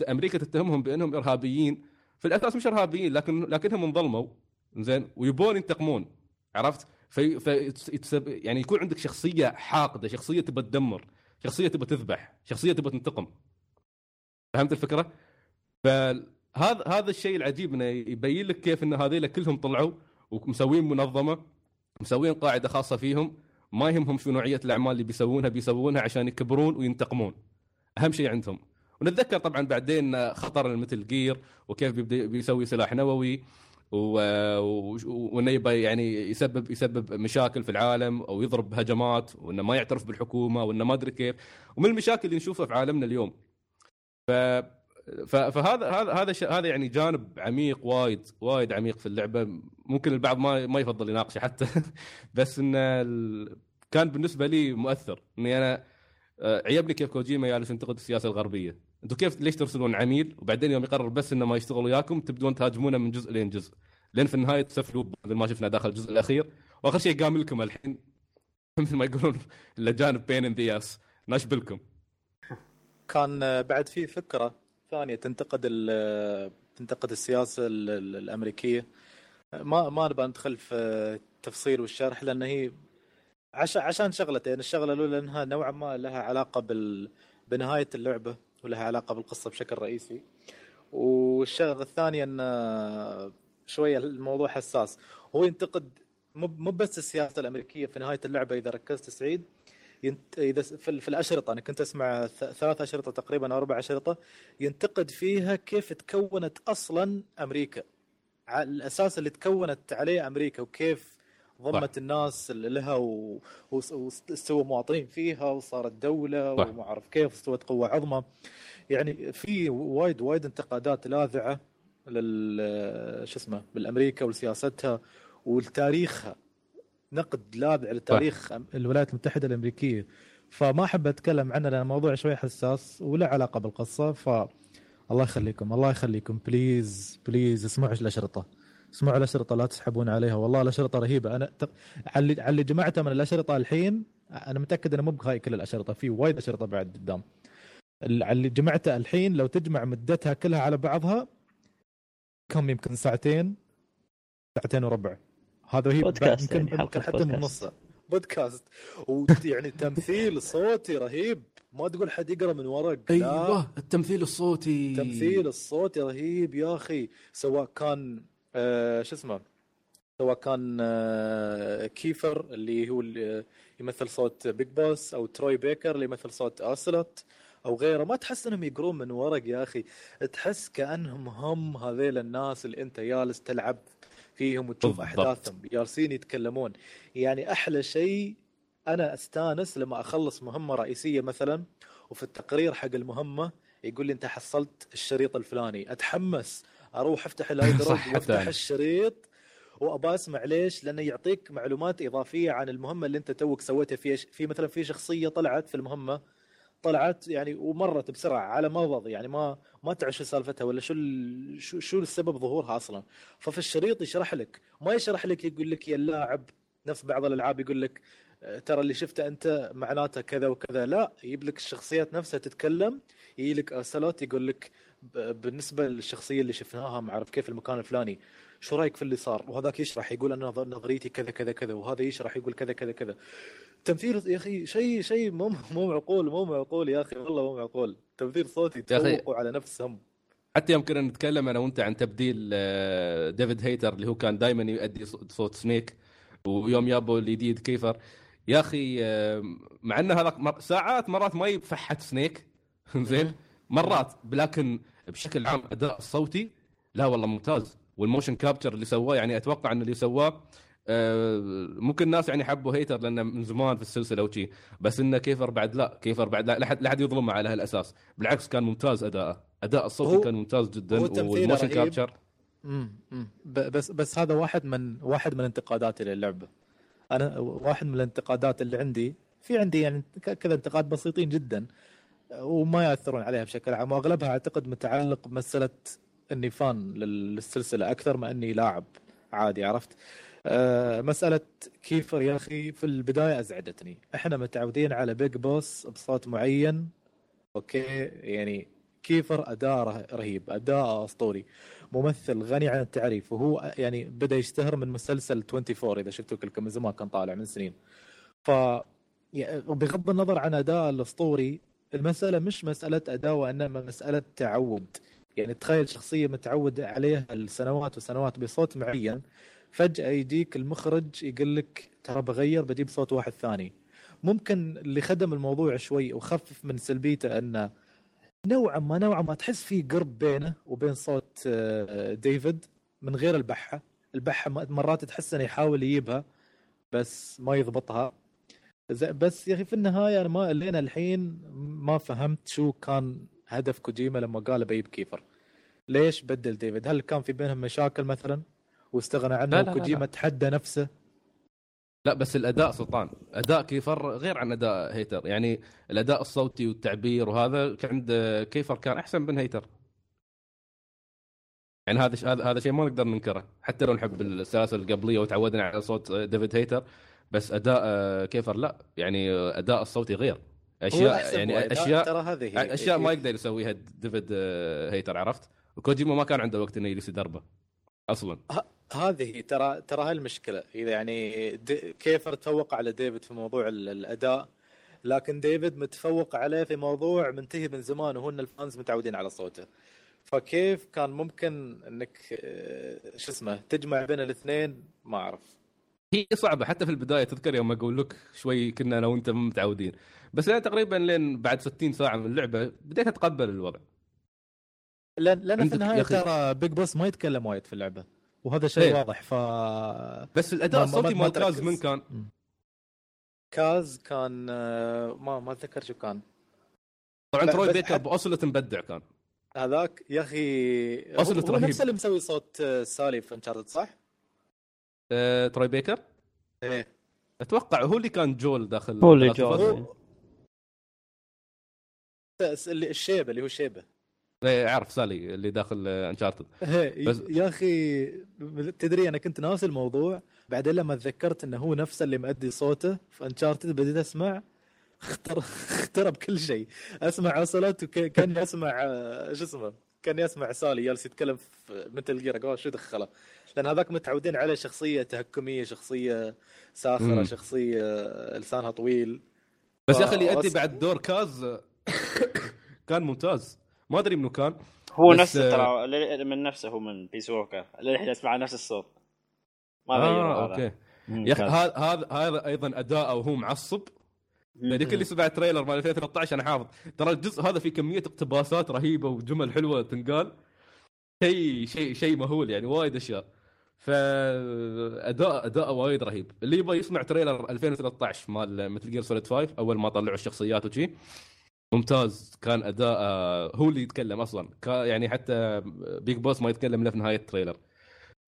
أمريكا تتهمهم بأنهم إرهابيين. في الأساس مش إرهابيين لكن لكنهم انظلموا. زين؟ ويبون ينتقمون. عرفت؟ في في يعني يكون عندك شخصية حاقدة، شخصية تبى تدمر، شخصية تبى تذبح، شخصية تبى تنتقم. فهمت الفكرة؟ فهذا هذا الشيء العجيب إنه يبين لك كيف إن هذيلا كلهم طلعوا ومسوين منظمة مسوين قاعدة خاصة فيهم ما يهمهم شو نوعية الأعمال اللي بيسوونها بيسوونها عشان يكبرون وينتقمون. أهم شيء عندهم. ونتذكر طبعا بعدين خطر مثل جير وكيف بيسوي سلاح نووي وإنه يبى يعني يسبب يسبب مشاكل في العالم أو يضرب هجمات وإنه ما يعترف بالحكومة وإنه ما أدري كيف. ومن المشاكل اللي نشوفها في عالمنا اليوم. ف فهذا هذا هذا هذا يعني جانب عميق وايد وايد عميق في اللعبة. ممكن البعض ما ما يفضل يناقشه حتى. بس انه كان بالنسبة لي مؤثر. إني أنا آه، عيبني كيف كوجيما جالس ينتقد السياسة الغربية. أنتم كيف ليش ترسلون عميل وبعدين يوم يقرر بس إنه ما يشتغل وياكم تبدون تهاجمونه من جزء لين جزء؟ لين في النهاية تسفلوا مثل ما شفنا داخل الجزء الأخير. وآخر شيء قام لكم الحين. مثل ما يقولون الاجانب بين ان ذا اس ناشبلكم كان بعد في فكرة ثانية تنتقد تنتقد السياسة ال- ال- الأمريكية. ما ما نبغى ندخل في التفصيل والشرح لأن هي عشان شغلتين. الشغلة الأولى إنها نوعا ما لها علاقة بال بنهاية اللعبة. ولها علاقة بالقصة بشكل رئيسي. والشغلة الثانية إن شوية الموضوع حساس. هو ينتقد مو بس السياسة الأمريكية في نهاية اللعبة إذا ركزت سعيد ينت... إذا في, في الأشرطة. أنا كنت أسمع. ثلاث أشرطة تقريبا أو أربع أشرطة ينتقد فيها كيف تكونت أصلا أمريكا. على الأساس اللي تكونت عليه أمريكا وكيف ضمت صح. الناس اللي لها. واستوى مواطنين فيها وصارت دولة صح. وما أعرف كيف واستوت قوة عظمى يعني في وايد وايد انتقادات لاذعة لل شو اسمه بالامريكا ولسياستها ولتاريخها نقد لاذع لتاريخ الولايات المتحدة الأمريكية فما أحب أتكلم عنه لأن الموضوع شوي حساس ولا علاقة بالقصة ف الله يخليكم الله يخليكم please please اسمعوا الأشرطة اسمعوا الاشرطه لا تسحبون عليها والله الاشرطه رهيبة. أنا. على اللي- جمعته من الأشرطة الحين أنا متأكد إنه مو بهاي كل الأشرطة في وايد أشرطة بعد قدام. على اللي جمعته الحين لو تجمع مدتها كلها على بعضها كم يمكن ساعتين؟ ساعتين وربع. هذا هي بودكاست يمكن يعني، يمكن حتى من بودكاست. ويعني تمثيل صوتي رهيب. ما تقول حد يقرأ من ورق لا. أيوه التمثيل الصوتي. التمثيل الصوتي رهيب يا أخي سواء كان آه شو اسمه؟ سواء كان آه كيفر اللي هو اللي يمثل صوت بيج بوس أو تروي بيكر اللي يمثل صوت اوسلوت أو غيره. ما تحس إنهم يقرون من ورق يا أخي. تحس كأنهم هم هذيل الناس اللي أنت جالس تلعب فيهم وتشوف بالضبط. أحداثهم. جالسين يتكلمون. يعني أحلى شيء أنا أستانس لما أخلص مهمة رئيسية مثلا وفي التقرير حق المهمة يقول لي أنت حصلت الشريط الفلاني. أتحمس. أروح أفتح حتى وافتح. الشريط وأبى أسمع ليش؟ لأنه يعطيك معلومات إضافية عن المهمة اللي أنت توك سويتها في في مثلا في شخصية طلعت في المهمة طلعت يعني ومرت بسرعة على مضض يعني ما ما تعرف شو سالفتها ولا شو شو شو السبب ظهورها أصلا ففي الشريط يشرح لك ما يشرح لك يقول لك يا اللاعب نفس بعض الألعاب يقول لك آه، ترى اللي شفته أنت معناته كذا وكذا لا يجيب لك الشخصيات نفسها تتكلم يجي لك أرسلات يقول لك بالنسبة للشخصية اللي شفناها ما أعرف كيف المكان الفلاني شو رأيك في اللي صار؟ وهذاك يشرح يقول؟ أنا نظ- نظريتي كذا كذا كذا وهذا يشرح يقول؟ كذا كذا كذا. تمثيل يا أخي شيء شيء مو مو معقول مو معقول يا أخي والله مو معقول. تمثيل صوتي. تفوقوا على نفسهم حتى يوم كنا نتكلم أنا وأنت عن تبديل آه، ديفيد هيتر اللي هو كان دائما يؤدي صوت سنيك ويوم يابوا الجديد كيفر. يا أخي آه، مع انه هذاك مر- ساعات مرات ما يضبط سنيك زين؟ مرات لكن بشكل عام أداء الصوتي لا والله ممتاز. وال motion capture اللي سواه يعني أتوقع إن اللي سواه آه، ممكن الناس يعني حبوا هيتر لأنه من زمان في السلسلة وشي. بس إنه كيفر بعد لا كيفر بعد لا لا حد لا حد يظلمه على هالأساس. بالعكس كان ممتاز أداءه. أداء الصوتي كان ممتاز جدا والموشن. كابتشر امم بس بس هذا واحد من واحد من انتقاداتي للعبة. أنا واحد من الانتقادات اللي عندي في عندي يعني ك- كذا انتقاد بسيطين جدا. وما يأثرون عليها بشكل عام وأغلبها أعتقد متعلق بمسألة اني fan لل- للسلسلة أكثر ما أني لاعب عادي عرفت؟ آه، مسألة كيفر يا أخي في البداية أزعجتني. إحنا متعودين على Big Boss بصوت معين أوكي؟ يعني كيفر أداء ره- رهيب أداء أسطوري. ممثل غني عن التعريف وهو يعني بدأ يشتهر من مسلسل 24 إذا شفتوا كلكم من زمان كان طالع من سنين. ف يعني بغض النظر عن اداء الأسطوري المسألة مش مسألة اداء وإنما مسألة تعود. يعني تخيل شخصية متعود عليها السنوات وسنوات بصوت معين فجأة يجيك المخرج يقول لك ترى بغير بجيب صوت واحد ثاني. ممكن اللي خدم الموضوع شوي وخفف من سلبيته إنه نوعا ما نوعا ما تحس في قرب بينه وبين صوت آه، ديفيد من غير البحة. البحة مرات تحس إنه يحاول يجيبها بس ما يضبطها. بس يا أخي في النهاية أنا ما لين الحين ما فهمت شو كان هدف كوجيما لما قال ياب كيفر. ليش بدل ديفيد؟ هل كان في بينهم مشاكل مثلا؟ واستغنى عنه لا، لا، وكوجيما لا. تحدى نفسه؟ لا بس الأداء سلطان. أداء كيفر غير عن أداء هيتر. يعني الأداء الصوتي والتعبير وهذا عند كيفر كان أحسن من هيتر. يعني هذا ش- هذا هذا شيء ما نقدر ننكره. حتى لو نحب السلاسل القبلية وتعودنا على صوت ديفيد هيتر بس أداء آه، كيفر لا. يعني أداء الصوتي غير. أشياء يعني وايد. أشياء ترى هذه أشياء ما يقدر يسويها ديفيد آه، هيتر عرفت؟ وكوجيما ما كان عنده وقت إنه يجلس يدربه أصلا. هذه ترى ترى هاي المشكلة إذا يعني كيفر تفوق على ديفيد في موضوع ال- الأداء لكن ديفيد متفوق عليه في موضوع منتهي من زمان وهو إن ال fans متعودين على صوته. فكيف كان ممكن إنك آه، شو اسمه تجمع بين الاثنين؟ ما أعرف. هي صعبة حتى في البداية تذكر يوم أقول لك شوي كنا أنا وأنت مو متعودين بس أنا تقريبا لين بعد 60 ساعة من اللعبة بديت أتقبل الوضع لأن لأن في النهاية ترى Big Boss ما يتكلم وايد في اللعبة وهذا شيء إيه. واضح ف بس الأداء الصوتي ما مال كاز. من كان كاز كان آه، ما ما أتذكر شو كان طبعا تروي بيكر حت- أصلا مبدع كان هذاك يا أخي هو رهيب. نفس اللي مسوي صوت آه، سالي في انشارتد صح؟ أه تروي بيكر؟ إيه. أتوقع هو اللي كان جول داخل هو اللي جول. اللي الشيبة اللي هو شيبه إيه، أعرف سالي اللي داخل انشارتد هي بس- يا أخي تدري أنا كنت ناسي الموضوع بعدين لما تذكرت إنه هو نفسه اللي مؤدي صوته في انشارتد بديت أسمع اختر اخترب كل شيء. أسمع اصلت وكاني أسمع آه، شو اسمه؟ كاني اسمع سالي جالس يتكلم في مثل جير أقول شو دخله؟ لأن هذاك متعودين على شخصية تهكمية شخصية ساخرة مم. شخصية آه، لسانها طويل. بس يا أخي اللي يؤدي بعد دور كاز آه، كان ممتاز. ما أدري منو كان هو بس، نفسه آه، ترى ل- من نفسه هو من بيس ووكر للحين اسمع نفس الصوت. ما آه هذا. أوكي. يا أخي كان. هذا هذا هذا أيضا أداءه وهو معصب. يعني كل سمع trailer مال 2013 أنا حافظ. ترى الجزء هذا فيه كمية اقتباسات رهيبة وجمل حلوة تنقال. شيء شيء شيء مهول يعني وايد أشياء. فاداء اداء وايد رهيب. اللي يبغى يسمع trailer 2013 مال Metal Gear Solid 5 أول ما طلعوا الشخصيات وشي ممتاز. كان أداء هو اللي يتكلم أصلا. يعني حتى Big Boss ما يتكلم إلا في نهاية ال trailer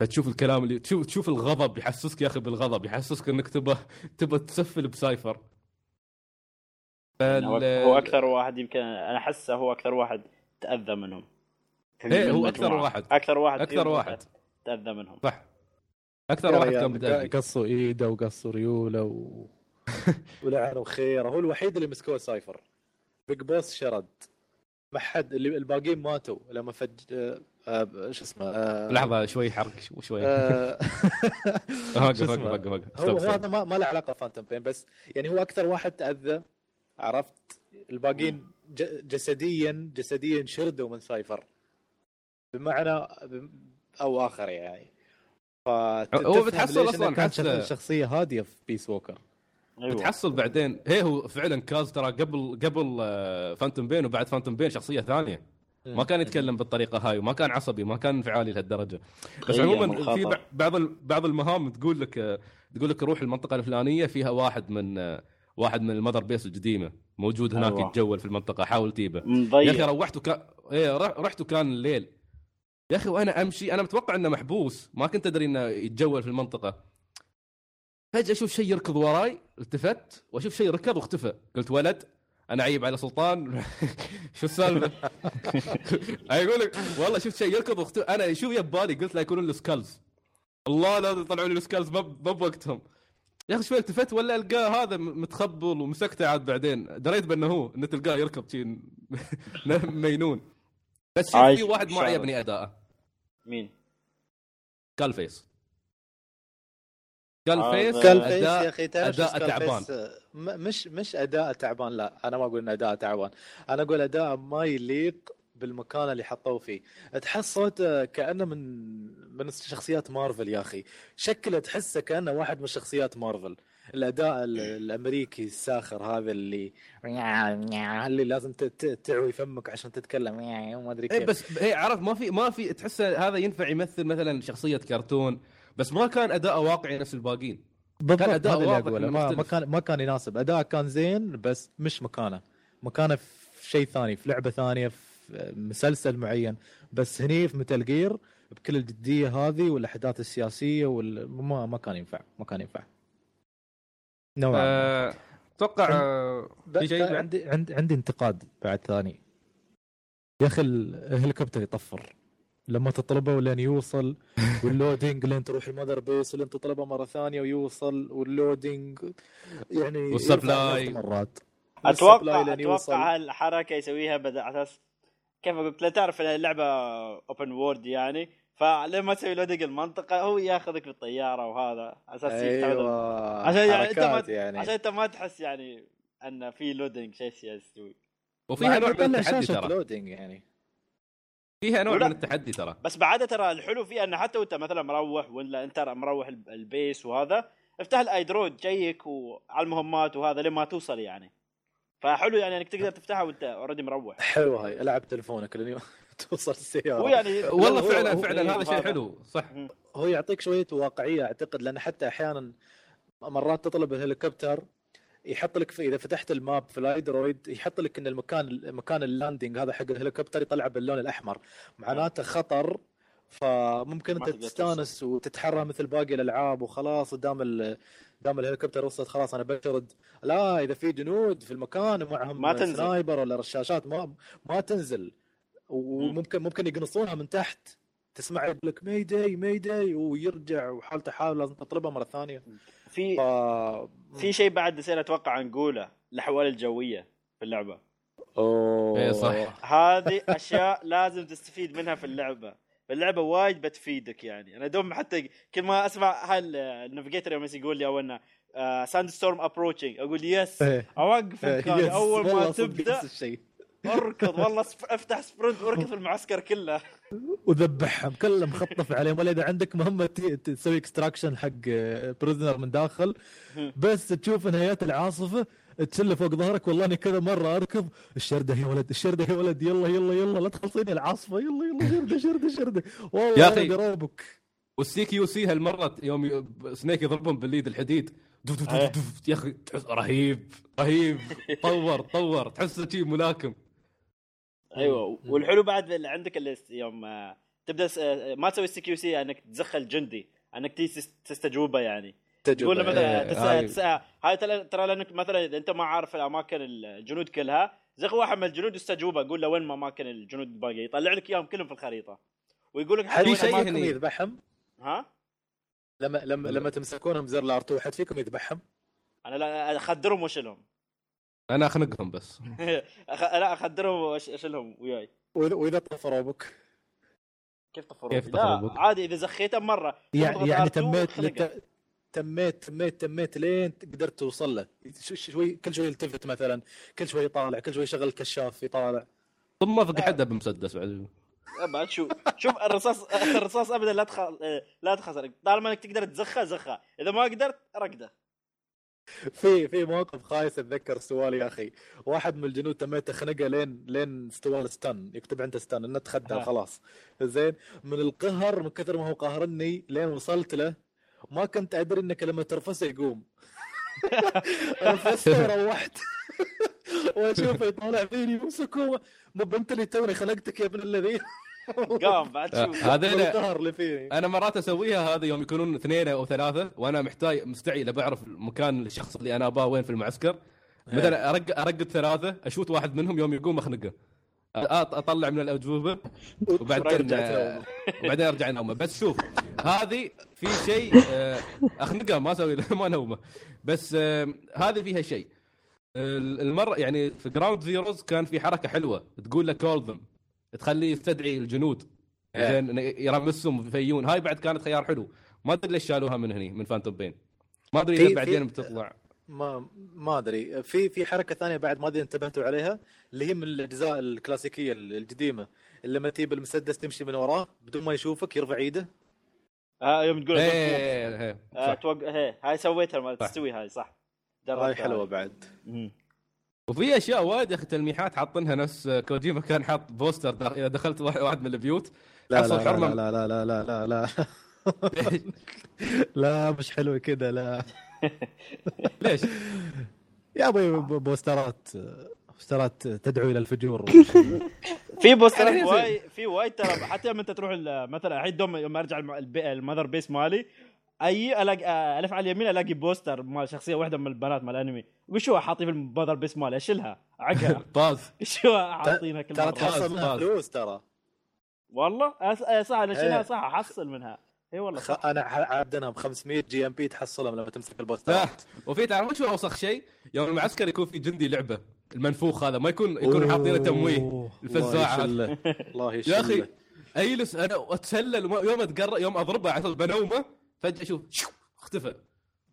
فتشوف الكلام اللي تشوف تشوف الغضب يحسسك يا أخي بالغضب يحسسك إنك تبى تبى تسفل ب Cipher. يعني فال- هو أكثر واحد يمكن أنا احسه هو أكثر واحد تأذى منهم. من هو أكثر المجموعة. واحد. أكثر واحد أكثر واحد. تأذى منهم. صح. أكثر واحد كان بداية قصوا إيده وقصوا ريوله و... ولعنوا خيره هو الوحيد اللي مسكوه Cipher. Big Boss شرد. ما حد اللي الباقيين ماتوا. لما فج آه، آه، شو اسمه آه، لحظة شوي حرق شو- شوي. وقف وقف؟ وقف وقف هو. هذا ما, ما له علاقة Phantom Pain بس يعني هو أكثر واحد تأذى. عرفت؟ الباقيين ج- جسديا جسديا شردوا من Cipher. بمعنى أو آخر يعني. هو بتحصل أصلاً كان حتى- شخصيه هادية في Peace Walker أيوة. بتحصل بعدين. هي هو فعلا كاز ترى قبل قبل آه، Phantom Pain وبعد Phantom Pain شخصية ثانية. ما كان يتكلم بالطريقة هاي وما كان عصبي ما كان انفعالي لهالدرجة. بس هي عموما مخاطر. في بع- بعض ال- بعض المهام تقول لك آه، تقول لك روح المنطقة الفلانية فيها واحد من آه، واحد من المذر بيس القديمة موجود هناك أيوة. يتجول في المنطقة حاول تيبه. يا أخي روحت وكان إيه رح- رحت وكان الليل. يا أخي وأنا أمشي أنا متوقع إنه محبوس ما كنت أدري إنه يتجول في المنطقة. فجأة أشوف شيء يركض وراي التفت وأشوف شيء ركض واختفى. قلت ولد أنا عيب على سلطان. شو السالفة؟ يقول لك والله شفت شيء يركض واختفى. أنا شو يبالي؟ قلت لا يكونون السكالز. الله لا يطلعوا لي السكالز ما بوقتهم. يا أخي شوي التفت ولا القاه هذا متخبل ومسكته عاد بعدين. دريت بأنه هو انه تلقاه يركض شي مينون. بس في واحد ما. عجبني أداءه. مين؟ كال فيس كال هذا- فيس سكال فيس أداء يا أخي تعرف سكال تعبان. مش مش أداء تعبان لا. أنا ما أقول إن أداء تعبان. أنا أقول أداء ما يليق بالمكان اللي حطوه فيه. تحس صوته كأنه من من شخصيات مارفل يا أخي. شكله تحسه كأنه واحد من شخصيات مارفل. الأداء ال- الأمريكي الساخر هذا اللي اللي لازم تعوي فمك عشان تتكلم. ما أدري اي كيف. بس هي عرف ما في ما في تحس هذا ينفع يمثل مثلا شخصية كرتون بس ما كان اداء واقعي نفس الباقيين. بالضبط كان واضح أقوله. ما, ما. كان ما كان يناسب. أداء كان زين بس مش مكانه. مكانه في شيء ثاني في لعبة ثانية في مسلسل معين بس هني في متل جير بكل الجدية هذه والأحداث السياسية وال... ما ما كان ينفع ما كان ينفع نوعا ما. آه، أتوقع في شيء؟ عندي عندي عندي انتقاد بعد ثاني يا أخي الهليكوبتر يطفر لما تطلبه ولين يوصل وال loading لين تروح ال Mother Base ولين تطلبه مرة ثانية ويوصل وال loading يعني وال supply. مرات أتوقع وال supply لين يوصل. أتوقع هالحركة يسويها بدا على أساس كيف قلت لا تعرف اللعبة open world يعني فلما تسوي loading المنطقة؟ هو ياخذك بالطيارة وهذا على أساس أيوه عشان يعني أنت ما يعني. عشان أنت ما تحس يعني أن في loading شيء أساسي وفيها نوع من التحدي ترى. loading يعني. فيها نوع من التحدي ترى. بس بعدها ترى الحلو فيه انه حتى وأنت مثلا مروح ولا أنت مروح الب- ال base وهذا افتح ال iDroid جيك وعلى المهمات وهذا لما توصل يعني. فحلو يعني انك تقدر تفتحها وانت already مروح. حلوة هاي ألعب تلفونك لين توصل السيارة. هو يعني والله هو- فعلا هو- فعلا هذا هذا. شيء حلو صح. هو يعطيك شوية واقعية أعتقد لأن حتى أحيانا مرات تطلب الهليكوبتر يحط لك في إذا فتحت ال map في ال iDroid يحط لك إن المكان مكان ال landing هذا حق الهليكوبتر يطلع باللون الأحمر. معناته خطر فممكن أنت تستانس وتتحرى مثل باقي الألعاب وخلاص قدام ال... دام الهليكوبتر وصلت خلاص أنا بشرد لا إذا في جنود في المكان ومعهم ما تنزل. سنايبر ولا رشاشات ما ما تنزل. وممكن ممكن يقنصونها من تحت. تسمع يقول لك mayday mayday ويرجع وحالته حال لازم تطلبها مرة ثانية. في ف... في شيء بعد نسينا أتوقع نقوله الأحوال الجوية في اللعبة. أوه. إيه صح. هذه أشياء لازم تستفيد منها في اللعبة. اللعبة وايد بتفيدك يعني. أنا دوم حتى كل ما أسمع هال ال navigator يوم يقول لي warning sandstorm approaching أقول yes إيه. أوقف إيه، أول ما تبدأ أركض والله أفتح sprint وأركض في المعسكر كله. وذبحهم كله مخطف عليهم. ولا إذا عندك مهمة تسوي extraction حق prisoner من داخل بس تشوف نهايات العاصفة تشله فوق ظهرك والله أني كذا مرة أركض. الشرده يا ولد الشرده يا ولد يلا يلا يلا لا تخلصيني العاصفة يلا يلا شرده شرده شرده والله يا. أخي قروبك وال CQC هالمرة يوم Snake يضربهم باليد الحديد. دف دف إيه. دف دف. يا أخي تحس رهيب رهيب. طور طور. تحس شيء ملاكم. أيوه. والحلو بعد اللي عندك اللي يوم آه، تبدأ س- آه، ما تسوي CQC أنك تزخل جندي أنك تستجوبه يعني. تقول له مثلا إيه، تسأل هاي. تسأل هاي ترى لأنك مثلا إذا أنت ما عارف الأماكن الجنود كلها زخ واحد من الجنود استجوبه قول له وين أماكن الجنود الباقيه يطلع لك إياهم كلهم في الخريطة. ويقول لك حد فيكم هني. يذبحهم؟ ها؟ لما لما لما تمسكونهم زر ال R2 حد فيكم يذبحهم؟ أنا لا أخدرهم وأشيلهم. أنا أخنقهم بس. أخ... لا أخدرهم واشيلهم وياي. واذا طفروا بك. كيف طفروا؟ كيف لا طفروا بك؟ عادي إذا زخيته مرة. يعني يعني R2 تميت. لت... تميت تميت تميت لين قدرت توصل له. شوي كل شوي يلتفت مثلا كل شوي يطالع كل شوي يشغل الكشاف يطالع ثم ما في حدا بمسدس بعد؟ بعد شو شوف الرصاص الرصاص ابدا لا تخ... لا تخسر. طالما إنك تقدر تزخه زخه. إذا ما قدرت رقده. في في موقف خايس أتذكر سوالي يا أخي. واحد من الجنود تميت خنقه لين لين استوى ستان يكتب عنده ستان إنه تخدى آه. خلاص. زين من القهر من كثر ما هو قاهرني لين وصلت له ما كنت أدري إنك لما ترفسه يقوم. رفسته وروحت. وأشوفه يطالع فيني بسكومه مو بنت اللي توني خلقتك يا ابن الذين. قام بعد شوف. هذا اللي فيني أنا مرات أسويها هذا يوم يكونون اثنين أو ثلاثة وأنا محتاج مستعجل ابى اعرف مكان الشخص اللي أنا أباه وين في المعسكر. مثلا ارق أرقد ثلاثة أشوت واحد منهم يوم يقوم أخنقه. أطلع من الأجوبة وبعدين آه، نومه. وبعدين أرجع انومه بس شوف هذه في شيء آه، اخنقه ما أسوي ما نومه. بس آه، هذه فيها شيء. ال- المرة يعني في Ground Zeroes كان في حركة حلوة. تقول له call them تخليه يستدعي الجنود. زين يرمسهم يفيون. هاي بعد كانت خيار حلو. ما أدري ليش شالوها من هني من Phantom Pain ما أدري إذا بعدين بتطلع. ما ما أدري. في في حركة ثانية بعد ما أدري انتبهتوا عليها اللي هي من الأجزاء الكلاسيكية القديمة. اللي لما تجيب المسدس تمشي من وراه بدون ما يشوفك يرفع إيده. آه يوم تقول آه. توق... هي هاي سويتها ما. تستوي هاي صح. هاي حلوة بعد. وفي أشياء وايد يا أخي تلميحات حاطينها نفس كوجيما كان حاط بوستر إذا دخلت واحد من البيوت لا لا. لا لا لا لا لا لا لا. مش حلوة كذا لا. ليش؟ يا أبوي بوسترات بوسترات تدعو إلى الفجور. في بوسترات يعني واي في وايد ترى حتى لما أنت تروح ال- مثلا الحين دوم يوم أرجع ال Mother Base مالي أي الاقي ألف على اليمين ألاقي poster مال شخصية واحدة من البنات مال الأنمي. وش هو حاطين في ال Mother Base مالي؟ أشيلها. عقها باز إيش هو حاطينها كل ترى تحصل. فلوس ترى. والله؟ صح أنا أشيلها إيه. صح أحصل منها. اي والله صح. خ... أنا ح- عابدنها ب 500 GMP تحصلهم لما تمسك صح البوسترات وفي تعرف وش هو أوسخ شيء؟ يوم المعسكر يكون في جندي لعبة المنفوخ هذا ما يكون يكون حاطين له تمويه أوه، الفزاعة. الله يا أخي اجلس أنا واتسلل وما- يوم اتقرب يوم أضربه على أساس بنومه فجأة أشوف شو اختفى.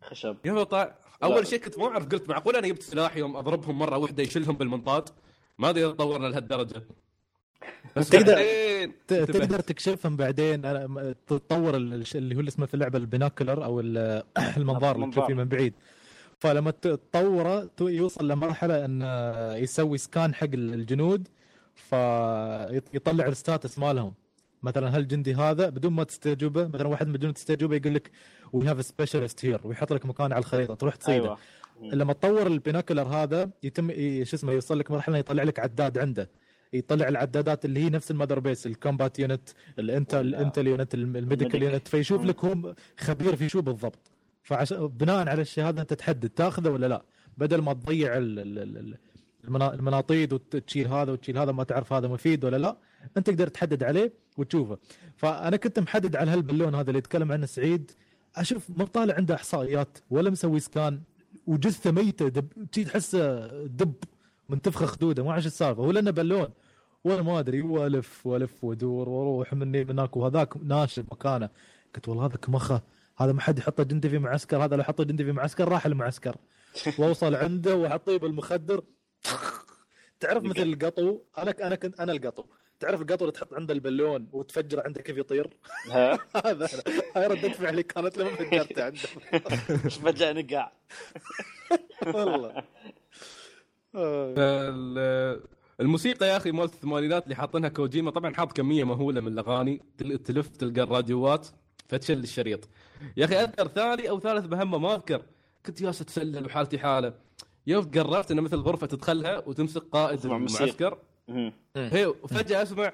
خشب. يوم طلع أول شيء كنت ما أعرف قلت معقول أنا جبت سلاح يوم أضربهم مرة واحدة يشيلهم بالمنطاد؟ ما أدري إذا تطورنا لهالدرجة. بس تقدر-. تقدر تكشفهم بعدين. أنا تطور الش- اللي هو اللي اسمه في اللعبة ال binocular أو ال- المنظار اللي تشوف فيه من بعيد. فلما تطوره يوصل لمرحلة انه يسوي scan حق الجنود فيطلع ال stats مالهم. مثلا هالجندي هذا؟ بدون ما تستجوبه مثلا واحد من الجنود تستجوبه يقول لك we have specialist here ويحط لك مكانه على الخريطة تروح تصيده. أيوه. لما تطور ال binocular هذا يتم شو اسمه يوصل لك مرحلة يطلع لك عداد عنده. يطلع العدادات اللي هي نفس ال Mother Base ال combat unit ال intel ال intel unit الم- ال medical ال medic. unit فيشوف. لك هم خبير في شو بالضبط. فعشان بناء على الشيء هذا أنت تحدد تاخذه ولا لا. بدل ما تضيع ال- ال- ال- المنا- المناطيد وتشيل هذا وتشيل هذا ما تعرف هذا مفيد ولا لا. أنت تقدر تحدد عليه وتشوفه. فأنا كنت محدد على هال balloon هذا اللي يتكلم عنه سعيد. أشوف ما طالع عنده إحصائيات ولا مسوي سكان وجثة ميتة تحسه دب. منتفخه خدوده ما أعرف السالفة. هو لأنه بالون. وأنا ما أدري والف وألف وادور وأروح مني من هناك وهذاك ناشف مكانه. قلت والله هذا كمخه هذا ما حد يحطه جندي في معسكر هذا لو حطه جندي في معسكر راح المعسكر. وأوصل عنده وأحطيه بالمخدر. تعرف مثل القطو؟ أنا أنا كنت أنا القطو. تعرف القطو اللي تحط عنده البالون وتفجر عنده كيف يطير؟ هذا هاي ردة فعلي كانت لما فجرته عنده. فجاه نقع والله. ال- الموسيقى يا أخي مالت الثمانينات اللي حاطينها كوجيما طبعا حاط كمية مهولة من الأغاني تل- تلف تلقى الراديوات فتشل الشريط. يا أخي أذكر ثاني أو ثالث مهمه ما اذكر كنت ياس اتسلل وحالتي حالة. يوم قررت إنه مثل غرفة تدخلها وتمسك قائد. المعسكر. هي وفجأة أسمع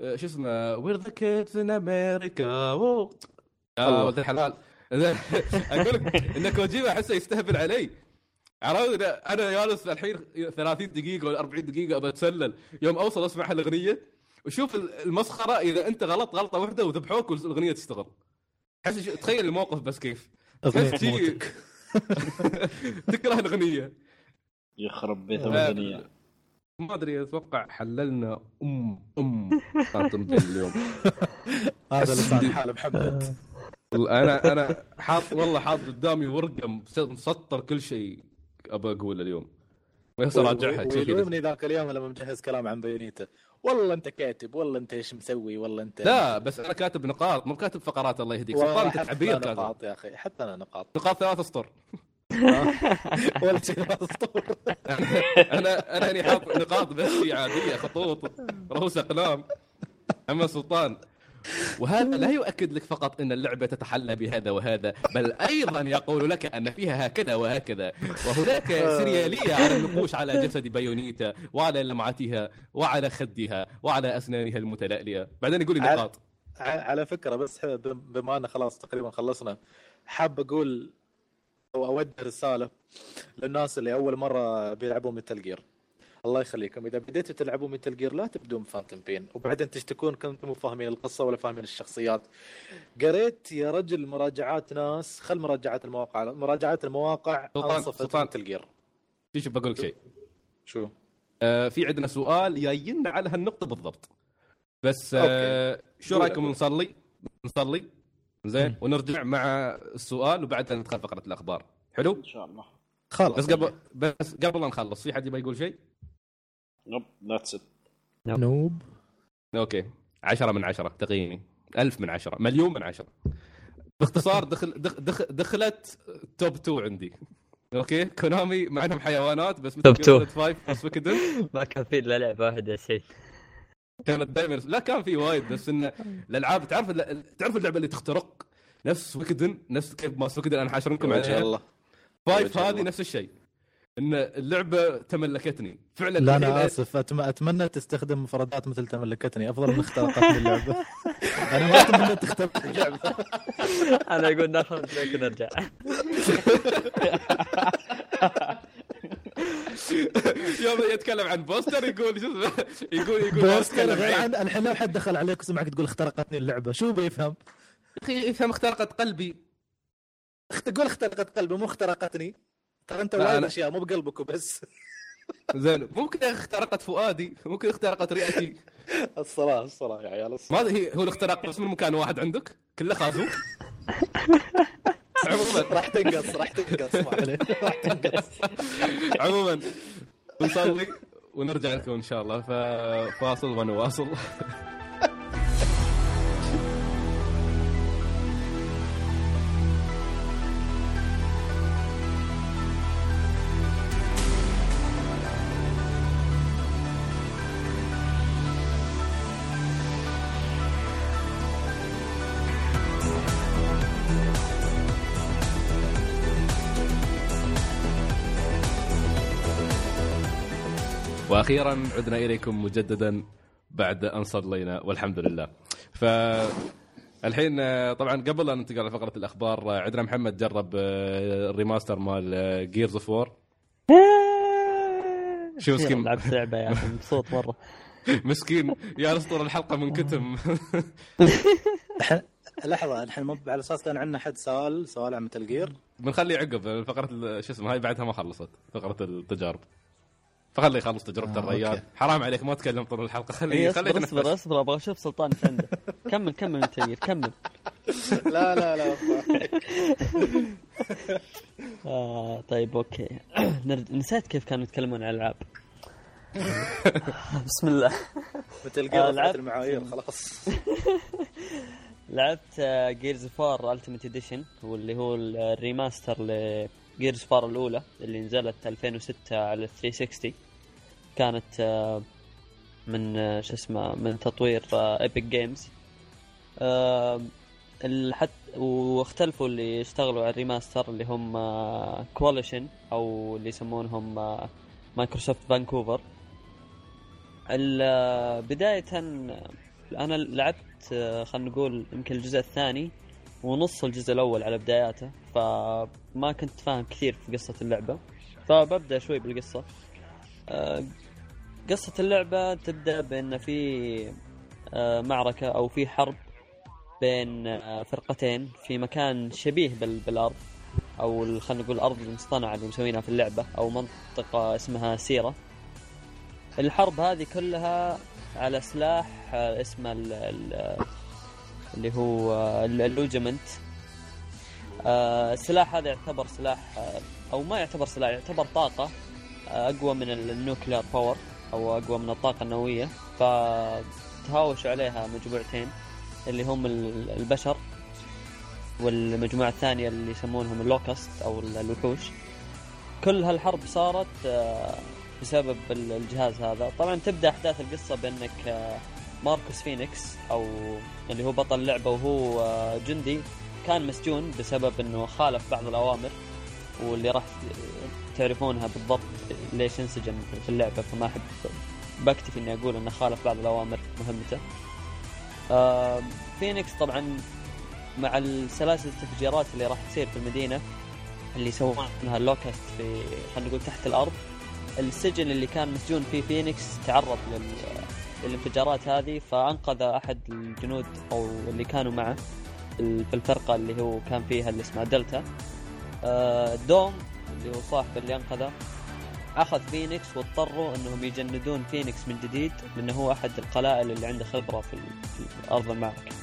آه، شو اسمه؟ we're the kids in America يا ولد الحلال أقول لك إن كوجيما أحسه يستهبل علي. عرفت؟ أنا جالس الحين 30 دقيقة ولا 40 دقيقة أبى أتسلل. يوم أوصل أسمع هالأغنية وشوف المسخرة إذا أنت غلط غلطة واحدة وذبحوك والأغنية تشتغل. حس تخيل الموقف بس كيف. تكره الأغنية. يخرب بيت آه، الدنيا ما أدري أتوقع حللنا ام أم بين اليوم. هذا لسان حال محمد. أنا أنا حاط والله حاط قدامي ورقة مس- مسطر كل شيء. ابى اقوله اليوم. شي كذا. ويلومني ذاك اليوم لما مجهز كلام عن بيونيتا. والله أنت كاتب والله أنت إيش مسوي والله أنت لا بس أنا كاتب نقاط مو كاتب فقرات الله يهديك. سلطان حتى تعبير كاتب نقاط يا أخي حتى أنا نقاط. نقاط ثلاث اسطر ولا شيء مسطور أنا أنا هني حاط نقاط بس عادية خطوط رؤوس أقلام. أما سلطان وهذا لا يؤكد لك فقط أن اللعبة تتحلى بهذا وهذا بل أيضا يقول لك أن فيها هكذا وهكذا. وهناك سرياليه على النقوش على جسد بايونيتا وعلى لمعتها وعلى خدها وعلى أسنانها المتلألئه بعدين يقول لي على- نقاط. على فكرة بس بما أن خلاص تقريبا خلصنا حاب أقول أو اودي رسالة للناس اللي أول مرة بيلعبوا Metal Gear الله يخليكم. إذا بديتوا تلعبوا Metal Gear لا تبدون Phantom Pain وبعدين تشتكون كنتم مو فاهمين القصة ولا فاهمين الشخصيات. قريت يا رجل مراجعات ناس. خل مراجعات المواقع. مراجعات المواقع سلطان- أنصفت. سلطان. جير شوف بقول لك شيء؟ شو؟ آه في عندنا سؤال جاينا على هالنقطة بالضبط. بس آه شو رأيكم. نصلي؟ نصلي؟ زين. ونرجع مع السؤال وبعدها ندخل فقرة الأخبار. حلو؟ إن شاء الله. خلاص. بس قبل بس قبل لا نخلص في حد يبغى يقول شيء؟ yep that's it nope. okay. عشرة من عشرة تقييمي. ألف من عشرة مليون من عشرة. باختصار دخل دخ دخ دخلت top 2 عندي. okay؟ كونامي مع انهم حيوانات بس top two. 5 و Suikoden ما كان في إلا لعبة واحدة سيد كانت دائما لا كان في وايد بس إن الألعاب تعرف تعرف اللعبة اللي تخترق؟ نفس ويكدن نفس كيف ما ويكدن أنا حاشركم وجه عليها؟ الله. فايف هذه. نفس الشيء. إن اللعبة تملكتني. فعلا لا الحين أنا آسف. أتم... أتمنى تستخدم مفردات مثل تملكتني. أفضل من اخترقتني اللعبة. أنا ما أتمنى تخترق اللعبة. أنا أقول ناخذ بريك ونرجع يوم يتكلم عن بوستر يقول شو اسمه يقول يقول عن- عن الحين لو حد دخل عليك وسمعك تقول اخترقتني اللعبة. شو بيفهم؟ أخي يفهم اخترقت قلبي. اخت- تقول اخترقت قلبي مو اخترقتني. ترى انت وايد أشياء مو بقلبك وبس. زين ممكن اخترقت فؤادي ممكن اخترقت رئتي. الصلاه الصلاه يا عيال. ما هي هو الاختراق بس من مكان واحد عندك؟ كله خازوق؟ عموما. راح تنقص راح تنقص راح تنقص. عموما نصلي ونرجع لكم إن شاء الله. ففاصل ونواصل. وأخيرا عدنا إليكم مجددا بعد أن صلينا والحمد لله. ف الحين طبعا قبل أن ننتقل لفقرة الأخبار آه، عندنا محمد جرب آه، ال remaster مال Gears of War شو مسكين؟ لعبت لعبة يا أخي مبسوط مرة. مسكين يا اسطر الحلقة منكتم الحين لحظة الحين مو على أساس كان عندنا حد سؤال سؤال عن Metal Gear بنخلي عقب فقرة ال- شو اسمه هاي بعدها ما خلصت فقرة التجارب. فخليه يخلص تجربته آه، الرجال okay. حرام عليك ما تكلم طول الحلقة. خليه خليه اصبر اصبر أبغى أشوف سلطان إيش عنده كمل كمل أنت كمل. لا لا لا آه طيب okay. نسيت كيف كانوا يتكلمون عن الألعاب. بسم الله. آه، Gears of War لعبت. المعايير خلاص. لعبت Gears of War Ultimate Edition واللي هو ال remaster ل Gears of War الأولى اللي نزلت 2006 على 360 كانت آه، من آه، شو اسمه من تطوير Epic Games حتى واختلفوا اللي اشتغلوا على ال remaster اللي هم Coalition أو اللي يسمونهم آه، Microsoft Vancouver آه، بداية أنا لعبت آه، خلينا نقول يمكن الجزء الثاني ونص الجزء الأول على بداياته فما كنت فاهم كثير في قصة اللعبة. فببدأ شوي بالقصة. آه، قصة اللعبة تبدأ بأن في آه، معركة أو في حرب بين آه، فرقتين في مكان شبيه بال- بالأرض أو ال- خلينا نقول الأرض المصطنعة اللي مسوينها في اللعبة أو منطقة اسمها سيرة. الحرب هذه كلها على سلاح آه، اسمه ال- ال- اللي هو ال- اللوجمنت السلاح هذا يعتبر سلاح أو ما يعتبر سلاح يعتبر طاقة أقوى من ال- ال nuclear power. أو أقوى من الطاقة النووية فتهاوشوا عليها مجموعتين اللي هم ال- البشر والمجموعة الثانية اللي يسمونهم ال Locust أو ال- الوحوش. كل هالحرب صارت آه، بسبب ال- الجهاز هذا. طبعا تبدأ أحداث القصة بأنك آه، Marcus Fenix أو اللي هو بطل اللعبه وهو آه، جندي كان مسجون بسبب إنه خالف بعض الأوامر واللي راح تعرفونها بالضبط ليش انسجن في اللعبة فما أحب بكتفي إني أقول إنه خالف بعض الأوامر في مهمته. آه، فينيكس طبعا مع السلاسل التفجيرات اللي راح تصير في المدينة اللي يسوونها ال Locust في خلينا نقول تحت الأرض السجن اللي كان مسجون فيه فينيكس تعرض لل... للانفجارات هذه فأنقذ أحد الجنود أو اللي كانوا معه في الفرقة اللي هو كان فيها اللي اسمها دلتا آه، Dom اللي هو صاحب اللي انقذه أخذ فينيكس واضطروا إنهم يجندون فينيكس من جديد لأنه هو أحد القلائل اللي عنده خبرة في, في ارض المعركة.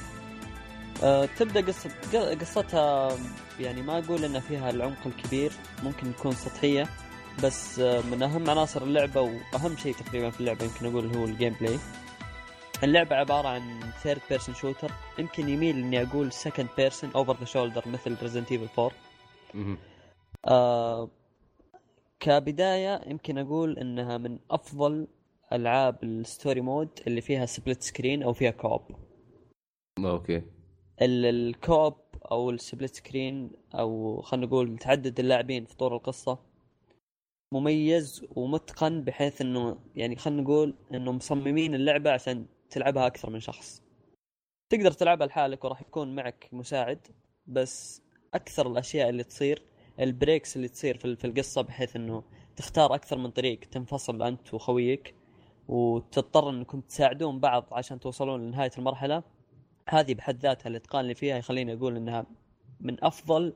أه تبدأ قصه ق- قصتها يعني ما أقول ان فيها العمق الكبير ممكن تكون سطحية بس آه، من أهم عناصر اللعبة وأهم شيء تقريبا في اللعبة يمكن أقول هو ال gameplay. اللعبة عبارة عن third person shooter يمكن يميل إني أقول second person over the shoulder مثل Resident Evil 4 مهم. آه كبداية يمكن أقول إنها من أفضل ألعاب ال story mode اللي فيها split screen أو فيها co-op okay. ال- ال co-op أو ال split screen أو خلينا نقول تعدد اللاعبين في طور القصة مميز ومتقن بحيث إنه يعني خلينا نقول إنه مصممين اللعبة عشان تلعبها أكثر من شخص. تقدر تلعبها لحالك وراح يكون معك مساعد بس أكثر الأشياء اللي تصير البريكس اللي تصير في في القصة بحيث إنه تختار أكثر من طريق تنفصل أنت وخويك وتضطر إنكم تساعدون بعض عشان توصلون لنهاية المرحلة. هذه بحد ذاتها الإتقان اللي فيها يخليني أقول إنها من أفضل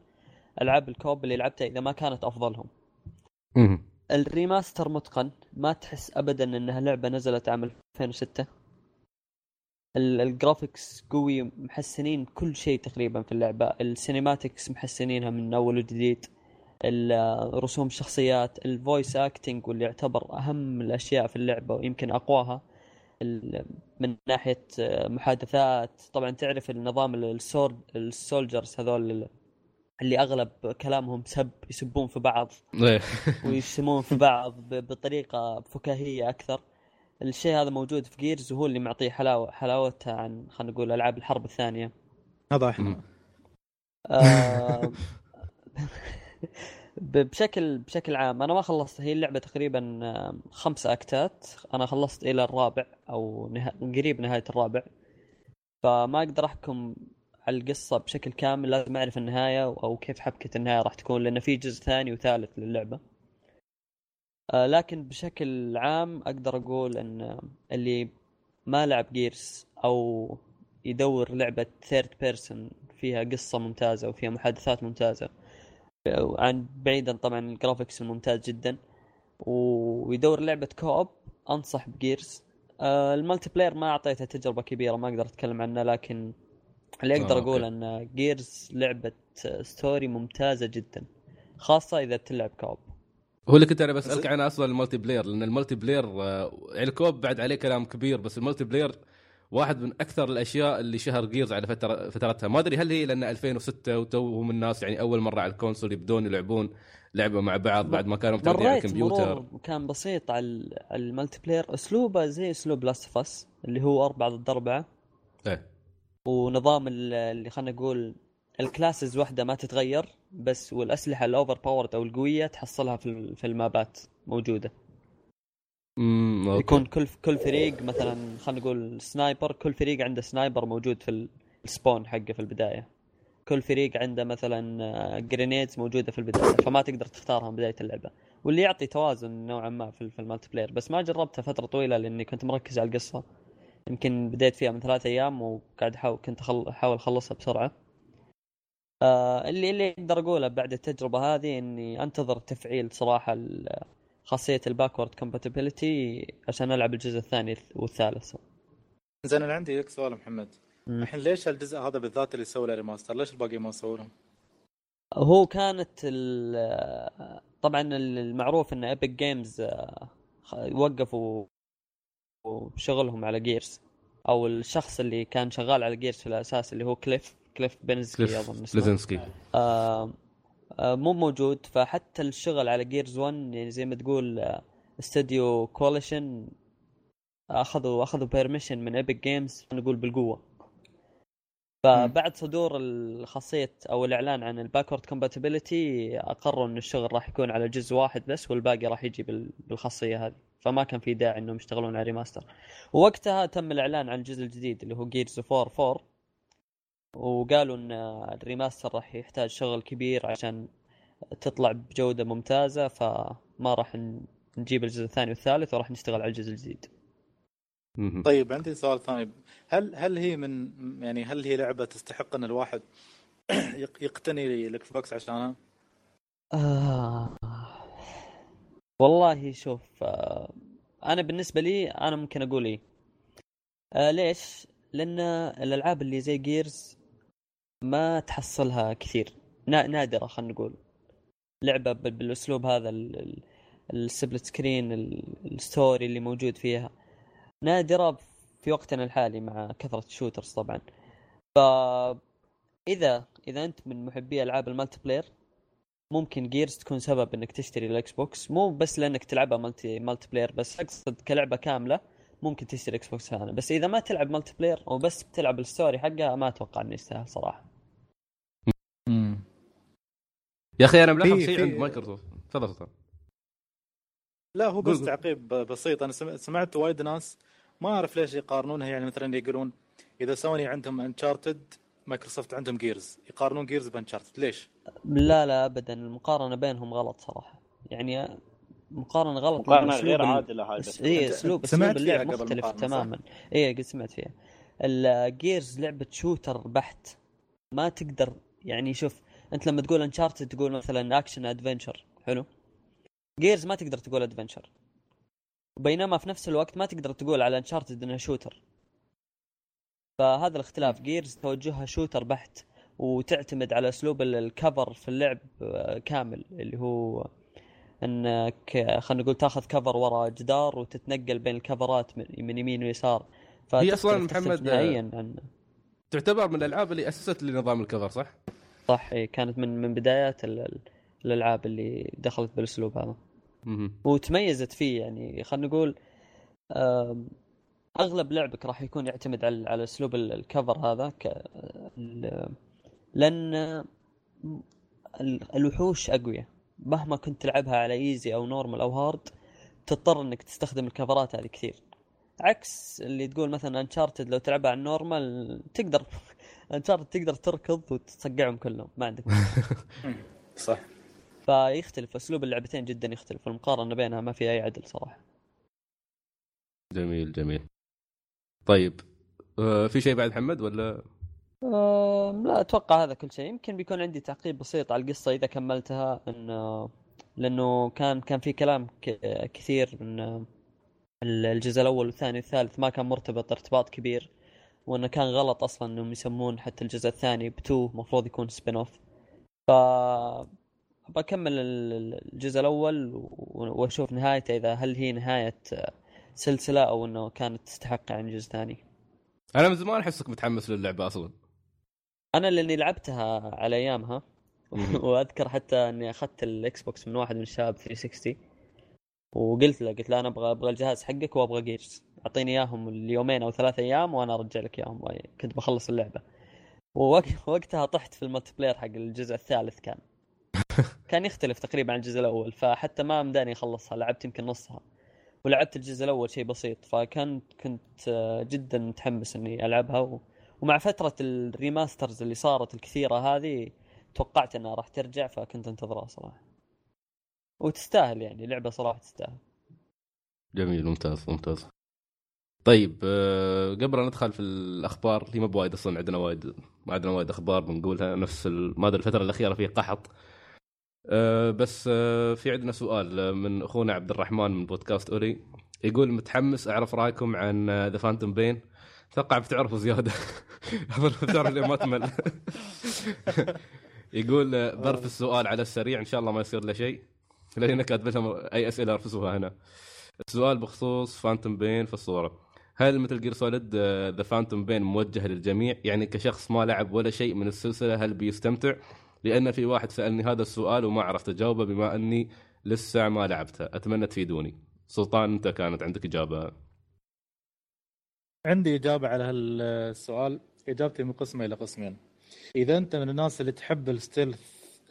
ألعاب ال co-op اللي لعبتها إذا ما كانت أفضلهم. ال remaster متقن ما تحس ابدا إنها لعبة نزلت عام 2006 ال- ال graphics قوي محسنين كل شيء تقريبا في اللعبة. ال cinematics محسنينها من أول وجديد. رسوم الشخصيات ال voice acting واللي يعتبر أهم الأشياء في اللعبة ويمكن أقواها. من ناحية محادثات طبعا تعرف النظام السورد ال soldiers هذول اللي أغلب كلامهم سب يسبون في بعض. إيه. ويشتمون في بعض بطريقة فكاهية أكثر. الشيء هذا موجود في Gears وهو اللي معطيه حلاوه حلاوتها عن خلينا نقول ألعاب الحرب الثانية. هذا إحنا. آه، ب- بشكل بشكل عام أنا ما خلصت هي اللعبة تقريبا آه، خمس أكتات. أنا خلصت إلى الرابع أو نه... قريب نهاية الرابع. فما أقدر أحكم على القصة بشكل كامل لازم أعرف النهاية أو كيف حبكة النهاية راح تكون لأن في جزء ثاني وثالث للعبة. لكن بشكل عام أقدر أقول إن اللي ما لعب Gears أو يدور لعبة third person فيها قصة ممتازة وفيها محادثات ممتازة عن بعيدا طبعا ال graphics الممتاز جدا ويدور لعبة co-op أنصح ب Gears آه ال multiplayer ما اعطيتها تجربة كبيرة ما أقدر أتكلم عنها لكن اللي أقدر آه، أقول. إن Gears لعبة story ممتازة جدا خاصة إذا تلعب co-op هو اللي كنت أنا بسألك عنه أصلا ال multiplayer لأن ال multiplayer آه، يعني ال co-op بعد عليه كلام كبير بس ال multiplayer واحد من أكثر الأشياء اللي شهر Gears على فتره فترتها. ما أدري هل هي لأن 2006 وتوهم الناس يعني أول مرة على ال console يبدون يلعبون لعبة مع بعض بعد ما كانوا متعودين على الكمبيوتر. كان بسيط على ال- على ال multiplayer أسلوبه زي أسلوب Last of Us اللي هو أربعة ضد أربعة. إيه. ونظام ال- اللي خلينا نقول ال classes واحدة ما تتغير. بس والأسلحة ال overpowered أو القوية تحصلها في في المابات موجودة. امم. يكون كل كل فريق مثلا خلينا نقول sniper كل فريق عنده sniper موجود في ال- ال spawn حقه في البداية. كل فريق عنده مثلا grenades موجودة في البداية فما تقدر تختارها من بداية اللعبة. واللي يعطي توازن نوعا ما في, في ال multiplayer. بس ما جربتها فترة طويلة لأني كنت مركز على القصة. يمكن بديت فيها من ثلاثة أيام وقاعد احاول كنت أحاول أخلصها بسرعة. آه اللي اللي أقدر اقوله بعد التجربة هذه إني أنتظر تفعيل صراحة خاصية ال backward compatibility عشان ألعب الجزء الثاني والثالث زين أنا عندي لك سؤال محمد. الحين ليش الجزء هذا بالذات اللي سووا له remaster ليش الباقي ما سووا لهم؟ هو كانت ال- طبعا المعروف إن Epic Games وقفوا شغلهم على Gears أو الشخص اللي كان شغال على Gears في الأساس اللي هو كليف كليف بليزنسكي كليف أظن اسمه. بليزنسكي آه آه، مو موجود. فحتى الشغل على Gears 1 يعني زي ما تقول آه، استوديو Coalition اخذوا أخذوا permission من Epic Games نقول بالقوة. فبعد صدور الخاصية أو الإعلان عن ال backward compatibility أقروا إن الشغل راح يكون على جزء واحد بس والباقي راح يجي بال- بالخاصية هذه. فما كان في داعي إنهم يشتغلون على remaster ووقتها تم الإعلان عن الجزء الجديد اللي هو Gears 4 4 وقالوا إن ال remaster راح يحتاج شغل كبير عشان تطلع بجودة ممتازة فما راح نجيب الجزء الثاني والثالث وراح نشتغل على الجزء الجديد. طيب عندي سؤال ثاني هل هل هي من يعني هل هي لعبة تستحق إن الواحد يق- يقتني الاكس عشانها؟ آه. والله شوف آه. أنا بالنسبة لي أنا ممكن أقول إيه آه ليش لأن الألعاب اللي زي Gears ما تحصلها كثير. نا- نادرة خلينا نقول. لعبة بال- بالأسلوب هذا ال- ال- ال split screen ال- ال story اللي موجود فيها. نادرة في وقتنا الحالي مع كثرة ال shooters طبعا. ف إذا إذا أنت من محبي ألعاب ال multiplayer ممكن Gears تكون سبب إنك تشتري ال Xbox. مو بس لأنك تلعبها multi multiplayer بس أقصد كلعبة كاملة ممكن تشتري Xbox هذا. بس إذا ما تلعب multiplayer وبس بتلعب ال story حقها ما أتوقع إنه يستاهل صراحة. يا أخي أنا ملاحظ شيء عند مايكروسوفت. تفضل تفضل. لا هو بس. تعقيب بسيط. أنا سمع- سمعت وايد ناس ما أعرف ليش يقارنونها يعني مثلا يقولون إذا سوني عندهم Uncharted مايكروسوفت عندهم Gears يقارنون Gears ب Uncharted. ليش؟ لا لا ابدا. المقارنة بينهم غلط صراحة. يعني مقارنة غلط مقارنة غير عادلة هذا اي اسلوب أسلوب اللعب مختلف؟ تماما. اي قد سمعت فيها. ال Gears لعبة shooter بحت. ما تقدر يعني شوف أنت لما تقول Uncharted تقول مثلا action adventure حلو؟ Gears ما تقدر تقول adventure بينما في نفس الوقت ما تقدر تقول على Uncharted إنها shooter فهذا الاختلاف. Gears توجهها shooter بحت وتعتمد على أسلوب ال- ال cover في اللعب آه، كامل. اللي هو إنك خلينا نقول تاخذ cover ورا جدار وتتنقل بين ال coverات من يمين ويسار. هي تختلف محمد، نهائيا عن تعتبر من الألعاب اللي أسست لنظام ال cover صح؟ صح إيه، كانت من من بدايات ال- ال- الألعاب اللي دخلت بالأسلوب هذا. وتميزت فيه يعني خلينا نقول أغلب لعبك راح يكون يعتمد على على أسلوب ال- ال cover هذا ك لأن ال- الوحوش أقوياء مهما كنت تلعبها على easy أو normal أو hard تضطر إنك تستخدم ال coverات هذه كثير عكس اللي تقول مثلا Uncharted لو تلعبها على ال normal تقدر Uncharted تقدر تركض وتصقعهم كلهم ما عندك صح. فيختلف أسلوب اللعبتين جدا يختلف المقارنة بينها ما في أي عدل صراحة. جميل جميل. طيب آه في شيء بعد محمد ولا؟ أم، لا أتوقع هذا كل شيء. يمكن بيكون عندي تعقيب بسيط على القصة إذا كملتها انه لأنه كان كان في كلام ك- كثير من ال- الجزء الأول والثاني والثالث ما كان مرتبط ارتباط كبير وإنه كان غلط أصلا إنهم يسمون حتى الجزء الثاني ب two المفروض يكون spin off ف بكمل ال- الجزء الأول وأشوف نهايته إذا هل هي نهاية سلسلة أو إنه كانت تستحق يعني جزء ثاني. أنا من زمان أحسك متحمس للعبة أصلا. أنا لأني لعبتها على أيامها. وأذكر حتى إني أخذت ال Xbox من واحد من الشباب 360 وقلت له قلت له أنا أبغى أبغى الجهاز حقك وأبغى Gears أعطيني إياهم اليومين أو ثلاث أيام وأنا أرجع لك اياهم كنت بخلص اللعبة. ووقت وقتها طحت في ال multiplayer حق الجزء الثالث كان. كان يختلف تقريبا عن الجزء الأول فحتى ما مداني أخلصها لعبت يمكن نصها. ولعبت الجزء الأول شيء بسيط فكان كنت آه، جدا متحمس إني ألعبها. و... ومع فترة ال remasters اللي صارت الكثيرة هذه توقعت إنها راح ترجع فكنت أنتظرها صراحة. وتستاهل يعني لعبة صراحة تستاهل. جميل ممتاز ممتاز. طيب آه قبل أن ندخل في الأخبار اللي ما بوايد أصلا عندنا وايد ما عندنا وايد أخبار بنقولها نفس ما أدري الفترة الأخيرة فيه قحط. آه بس آه في عندنا سؤال من أخونا عبد الرحمن من بودكاست اولي يقول متحمس أعرف رأيكم عن The Phantom Pain أتوقع بتعرفوا زيادة. أظن بتعرف ليه ما تمل. يقول ظرف السؤال على السريع إن شاء الله ما يصير له شيء. لأن كاتب لهم أي أسئلة ارفسوها هنا. السؤال بخصوص Phantom Pain في الصورة. هل Metal Gear Solid The Phantom Pain موجه للجميع؟ يعني كشخص ما لعب ولا شيء من السلسلة هل بيستمتع؟ لأن في واحد سألني هذا السؤال وما عرفت أجاوبه بما أني لسه ما لعبتها أتمنى تفيدوني. سلطان أنت كانت عندك إجابة. عندي إجابة على هالسؤال. إجابتي منقسمه إلى قسمين. إذا أنت من الناس اللي تحب ال stealth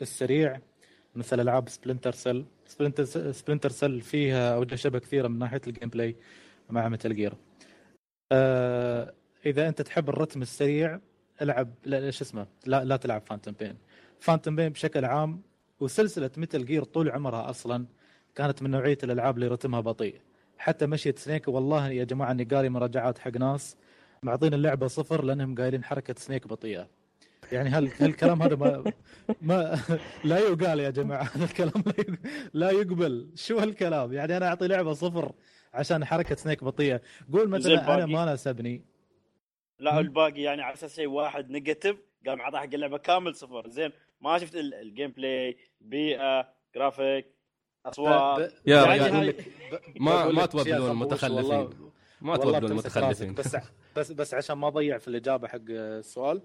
السريع مثل ألعاب Splinter Cell Splinter Splinter Cell فيها اوجه شبه كثيرة من ناحية ال gameplay مع Metal Gear آه إذا أنت تحب الرتم السريع العب لا شو اسمه لا لا تلعب Phantom Pain فانتوم بين بشكل عام وسلسلة متل جير طول عمرها أصلا كانت من نوعية الألعاب اللي رتمها بطيء. حتى مشيت سنيك والله يا جماعة إني قاري مراجعات حق ناس معطين اللعبة صفر لأنهم قايلين حركة سنيك بطيئة. يعني هل هالكلام هذا ما ما لا يقال يا جماعة. هذا الكلام لا يق- لا يقبل. شو هالكلام؟ يعني أنا أعطي لعبة صفر عشان حركة سنيك بطيئة. قول مثلا أنا باقي. ما ناسبني. لا. الباقي يعني على أساس شيء واحد negative قام عطى حق اللعبة كامل صفر. زين ما شفت ال- ال gameplay بيئة جرافيك أصوات. يا يعني رجال ب- ما ما لك أخوش المتخلفين. ما بتمسك المتخلفين. بس بس بس عشان ما اضيع في الإجابة حق السؤال.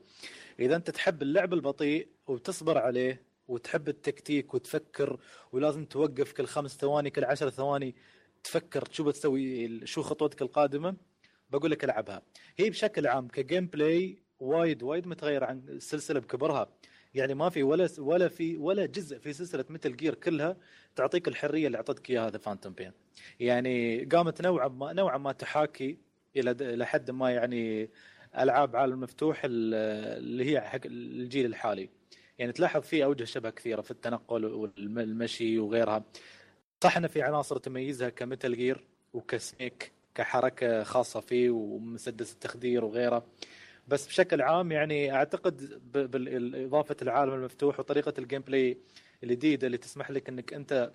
إذا أنت تحب اللعب البطيء وتصبر عليه وتحب التكتيك وتفكر ولازم توقف كل خمس ثواني كل عشر ثواني تفكر شو بتسوي شو خطوتك القادمة بقول لك ألعبها. هي بشكل عام ك gameplay وايد وايد متغير عن السلسله بكبرها. يعني ما في ولا ولا في ولا جزء في سلسلة Metal Gear كلها تعطيك الحرية اللي أعطتك إياها هذا Phantom Pain يعني قامت نوعا ما نوعا ما تحاكي إلى إلى حد ما يعني ألعاب عالم مفتوح ال- اللي هي حق الجيل الحالي. يعني تلاحظ في أوجه شبه كثيرة في التنقل والمشي وغيرها. صح إن في عناصر تميزها ك Metal Gear وك Snake كحركة خاصة فيه ومسدس التخدير وغيره. بس بشكل عام يعني أعتقد بالإضافة العالم المفتوح وطريقة ال gameplay الجديدة اللي تسمح لك إنك أنت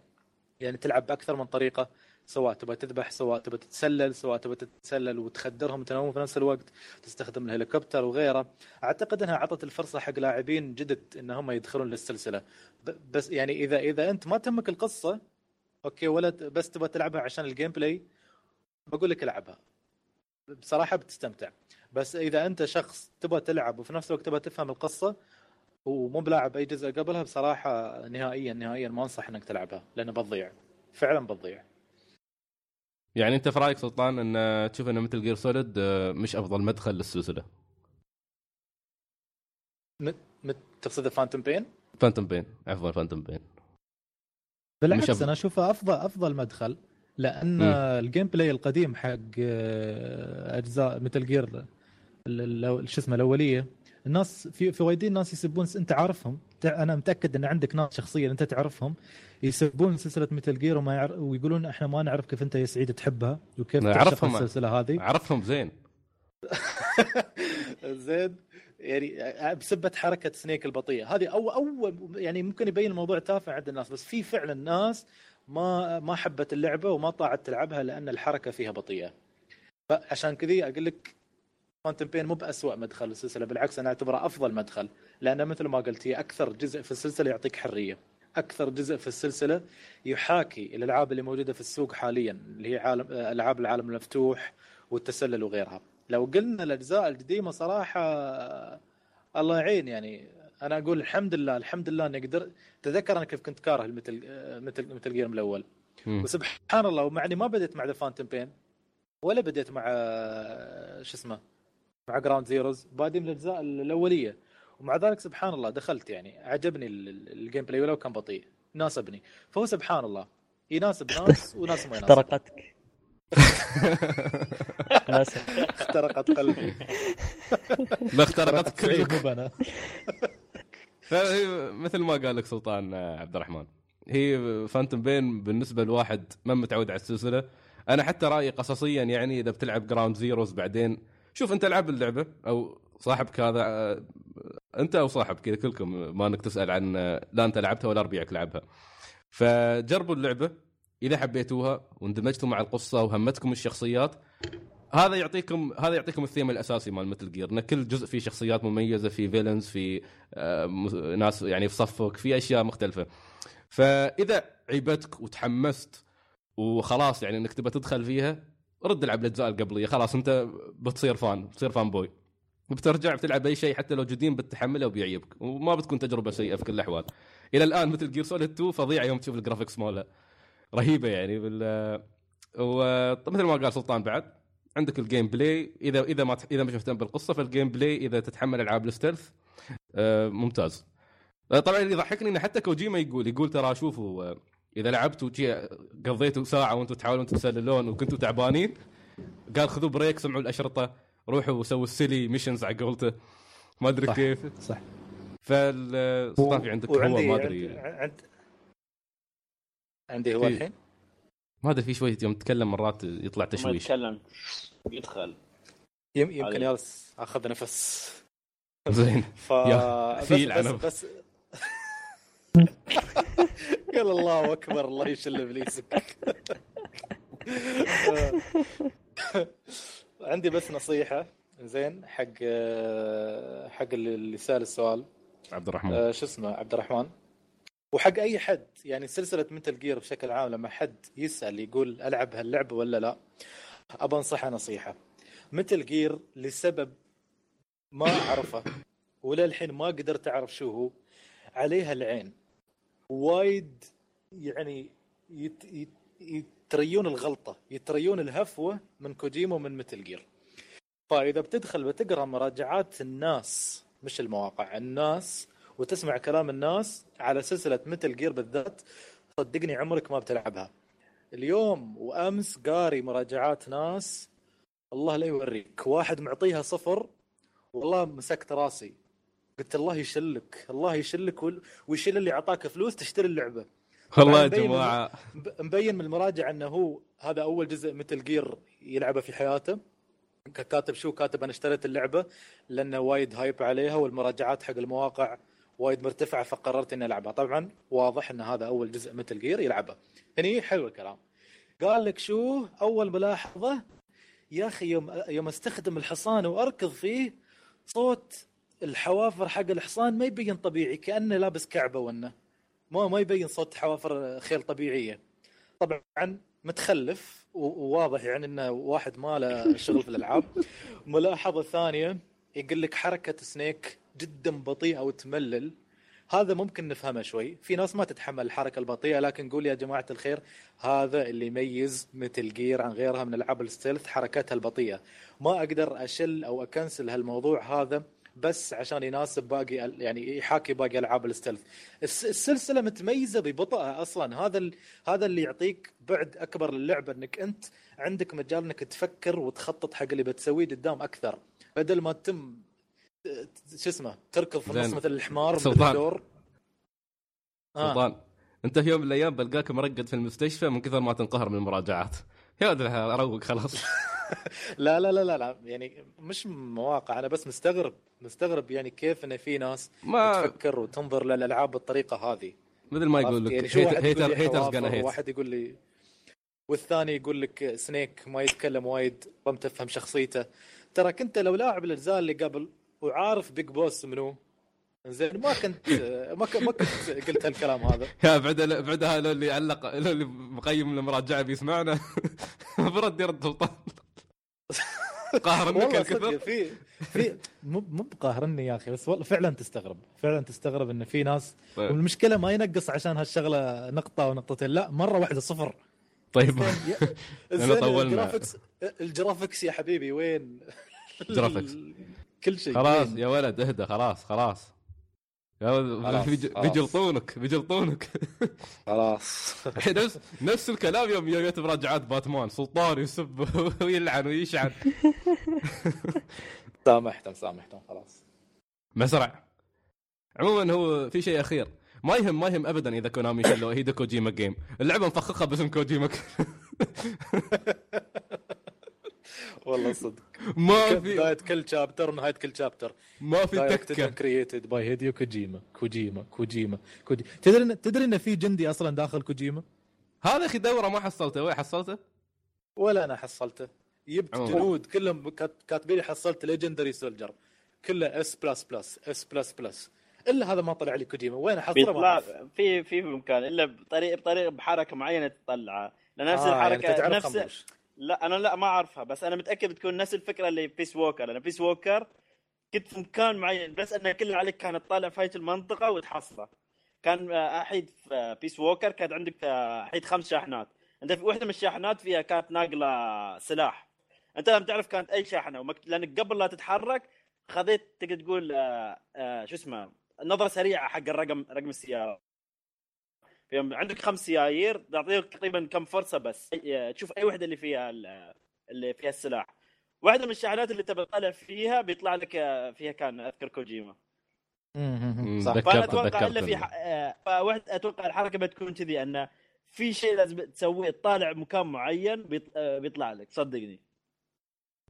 يعني تلعب بأكثر من طريقة سواء تبغى تذبح سواء تبغى تتسلل سواء تبغى تتسلل وتخدرهم وتنوم في نفس الوقت تستخدم الهليكوبتر وغيره. أعتقد إنها أعطت الفرصة حق لاعبين جدد ان هم يدخلون للسلسلة. بس يعني إذا إذا أنت ما تهمك القصة okay ولا بس تبغى تلعبها عشان ال gameplay بقول لك العبها. بصراحة بتستمتع. بس إذا أنت شخص تبغى تلعب وفي نفس الوقت تبغى تفهم القصة ومو بلاعب أي جزء قبلها بصراحة نهائيا نهائيا ما أنصح إنك تلعبها لأنه بتضيع. فعلا بتضيع. يعني انت في رأيك سلطان ان تشوف ان Metal Gear Solid مش افضل مدخل للسلسلة مت- تقصد Phantom Pain؟ Phantom Pain عفوا Phantom Pain بالعكس أفضل. أنا أشوفه افضل أفضل مدخل لأن مم. ال gameplay القديم حق آه، أجزاء Metal Gear ال- ال- شو اسمه الأولية الناس في في وايدين ناس يسبون انت عارفهم. أنا متأكد ان عندك ناس شخصيا انت تعرفهم. يسبون سلسلة Metal Gear وما يعرف ويقولون إحنا ما نعرف كيف انت يا سعيد تحبها وكيف تعشق أعرفهم. السلسلة هذه. اعرفهم زين. زين. يعني بسبة حركة سنيك البطيئه هذه أو أو يعني ممكن يبين الموضوع تافه عند الناس بس في فعلا ناس ما ما حبت اللعبة وما طاعت تلعبها لأن الحركة فيها بطيئة. فعشان كذي أقول لك فانتوم بين مو باسوء مدخل للسلسله بالعكس أنا أعتبره أفضل مدخل لأن مثل ما قلت هي أكثر جزء في السلسلة يعطيك حرية أكثر جزء في السلسلة يحاكي الألعاب اللي موجودة في السوق حاليا اللي هي عالم ألعاب العالم المفتوح والتسلل وغيرها. لو قلنا الأجزاء القديمة صراحة الله يعين يعني. أنا أقول الحمد لله الحمد لله إني قدرت تذكر أنا كيف كنت كاره Metal Metal Metal Gear الأول. مم. وسبحان الله ومع إني ما بديت مع The Phantom Pain ولا بديت مع شو اسمه؟ مع Ground Zeroes بادي من الأجزاء الأولية. ومع ذلك سبحان الله دخلت يعني عجبني ال- ال- ال gameplay ولو كان بطيء. ناسبني. فهو سبحان الله. يناسب ناس وناس ما يناسب. اخترقتك. اخترقت قلبي. ما اخترقت كل سعيد مو أنا فهي مثل ما قال لك سلطان آه، عبد الرحمن هي Phantom Pain بالنسبة لواحد ما متعود على السلسلة. أنا حتى رأيي قصصيا يعني إذا بتلعب Ground Zeroes بعدين شوف أنت العب اللعبة أو صاحبك هذا آه، أنت أو صاحبك كذا كلكم ما إنك تسأل عن آه، لا أنت لعبتها ولا ربيعك لعبها. فجربوا اللعبة إذا حبيتوها واندمجتوا مع القصة وهمتكم الشخصيات هذا يعطيكم هذا يعطيكم الثيم الأساسي مال Metal Gear إن كل جزء فيه شخصيات مميزة في villains في ناس يعني في صفك في أشياء مختلفة. فإذا عيبتك وتحمست وخلاص يعني إنك تبى تدخل فيها رد العب الأجزاء القبليه خلاص أنت بتصير fan بتصير fanboy. بترجع بتلعب أي شيء حتى لو جديد بتحمله وبيعيبك. وما بتكون تجربة سيئة في كل الأحوال. إلى الآن Metal Gear Solid 2 فظيعه يوم تشوف ال graphics مالها رهيبة يعني. بال ومثل ما قال سلطان بعد عندك ال gameplay اذا إذا ما إذا مش مهتم بالقصة فال gameplay إذا تتحمل ألعاب ال stealth آه، ممتاز. آه، طبعا اللي يضحكني انه حتى كوجيما يقول يقول ترى شوفوا آه، إذا لعبتوا قضيتوا ساعة وأنتم تحاولون تسللون وكنتوا تعبانين قال خذوا break سمعوا الأشرطة روحوا وسووا ال silly missions على قولته. ما أدري. كيف. صح. فالسلطان في عندك هو ما أدري. عندي, عند... عندي هو في- الحين؟ ما أدري في شوية يوم تتكلم مرات يطلع ما تشويش. يتكلم. يدخل. يم... يمكن علي. جالس أخذ نفس. زين. ف يا بس بس. بس قال الله أكبر الله يشل إبليسك. عندي بس نصيحة زين حق حق اللي سأل السؤال. عبد الرحمن. آه، شو اسمه؟ عبد الرحمن. وحق أي حد يعني سلسلة مثل جير بشكل عام لما حد يسأل يقول ألعب هاللعبة ولا لا أبى أنصحه نصيحة. مثل جير لسبب ما أعرفه وللحين ما قدرت أعرف شو هو عليها العين. وايد يعني يت يت يتريون الغلطة يتريون الهفوة من كوجيما ومن مثل جير. فإذا بتدخل بتقرأ مراجعات الناس مش المواقع الناس وتسمع كلام الناس على سلسلة مثل جير بالذات صدقني عمرك ما بتلعبها. اليوم وأمس قاري مراجعات ناس الله لا يوريك. واحد معطيها صفر والله مسكت راسي. قلت الله يشلك الله يشلك ويشيل اللي أعطاك فلوس تشتري اللعبة. والله يا جماعة. مبين من المراجع أنه هو هذا أول جزء مثل جير يلعبه في حياته. كاتب شو كاتب؟ أنا اشتريت اللعبة لأنه وايد هايب عليها والمراجعات حق المواقع وايد مرتفعة فقررت إني ألعبها. طبعا واضح إن هذا أول جزء مثل جير يلعبه. هني حلو الكلام. قال لك شو؟ أول ملاحظة يا أخي يوم يوم استخدم الحصان وأركض فيه صوت الحوافر حق الحصان ما يبين طبيعي كأنه لابس كعبة وانه ما ما يبين صوت حوافر خيل طبيعية. طبعا متخلف وواضح يعني إنه واحد ما له شغل في الألعاب. ملاحظة ثانية يقول لك حركة سنيك جدا بطيئة وتملل. هذا ممكن نفهمه شوي. في ناس ما تتحمل الحركة البطيئة لكن نقول يا جماعة الخير هذا اللي يميز مثل جير عن غيرها من العاب الستيلث حركتها البطيئة. ما أقدر أشل أو أكنسل هالموضوع هذا بس عشان يناسب باقي يعني يحاكي باقي ألعاب الستيلث الس- السلسلة متميزة ببطئها أصلا هذا ال... هذا اللي يعطيك بعد أكبر للعبة إنك أنت عندك مجال إنك تفكر وتخطط حق اللي بتسويه قدام أكثر بدل ما تتم شو اسمه تركض في النص. مثل الحمار سلطان. آه. سلطان أنت في يوم من الأيام بلقاك مرقد في المستشفى من كثر ما تنقهر من المراجعات يا ولد أروق خلاص لا لا لا لا لا. يعني مش مواقع. أنا بس مستغرب مستغرب يعني كيف إن في ناس ما تفكر وتنظر للألعاب بالطريقة هذه. مثل ما يقول عرفت؟ لك يعني واحد hater لي haters جانا hate وواحد يقول لي والثاني يقول لك Snake ما يتكلم وايد ما تفهم شخصيته. ترى كنت لو لاعب الأجزاء اللي قبل وعارف Big Boss منو زين ما كنت ما كنت ما كنت قلت هالكلام هذا. يا بعدها بعدها لو اللي علق لو اللي مقيم المراجعة بيسمعنا. المفروض يرد سلطان قاهر انك والله صدق الكثر في في مو مو بقاهرني يا أخي بس والله فعلا تستغرب فعلا تستغرب إن في ناس طيب, والمشكلة ما ينقص عشان هالشغلة نقطة أو نقطتين لا مرة واحدة صفر طيب زين طولنا. ال graphics ال graphics يا حبيبي وين graphics. كل شيء خلاص؟ يا ولد اهدى خلاص خلاص يا ولد خلاص، بيج- خلاص. بيجلطونك بيجلطونك خلاص نفس نفس الكلام يوم جت مراجعات باتمان سلطان يسب ويلعن ويشعن سامحتم سامحتم خلاص. مسرع. عموما هو في شيء أخير. ما يهم ما يهم ابدا إذا Konami شلوا Hideo Kojima game اللعبة مفخخة باسم كوجيما. والله صدق. ما في بداية كل chapter ونهاية كل chapter ما في تكة. created by Hideo Kojima Kojima Kojima كوجيما تدري إن- تدري إن في جندي أصلا داخل كوجيما هذا أخي دورة ما حصلته. وين حصلته؟ ولا أنا حصلته. جبت. جنود كلهم كات- كاتبين حصلت legendary soldier كله S plus plus S plus plus إلا هذا ما طلع لي كوجيما وين حصله؟ ما أعرف. في في مكان إلا بطريقه بطريقة بحركة معينة تطلعه. لأن نفس آه، يعني الحركه تجعله نفس. لا أنا لا ما أعرفها بس أنا متأكد بتكون نفس الفكرة اللي Peace Walker لأن Peace Walker كنت في مكان معين بس أنه كل اللي عليك كانت طالع في هاي المنطقة وتحصله. كان آه، احيد في بيس ووكر كانت عندك آه، احيد خمس شاحنات. أنت في واحدة من الشاحنات فيها كانت ناقلة سلاح. أنت لما تعرف كانت أي شاحنة ومك... لأنك قبل لا تتحرك خذيت تقدر تقول آه، شو اسمه نظرة سريعة حق الرقم رقم السيارة. يوم عندك خمس سيايير تعطيك تقريبا كم فرصة بس. آه، تشوف أي وحده اللي فيها ال- اللي فيها السلاح. واحدة من الشاحنات اللي تبي تطلع فيها بيطلع لك آه، فيها كان أذكر كوجيما. صح. فأنا أتوقع إلا في ح... آه، فواحد أتوقع الحركة بتكون كذي انه في شيء لازم تسويه تطالع مكان معين بيط... آه، بيطلع لك. صدقني.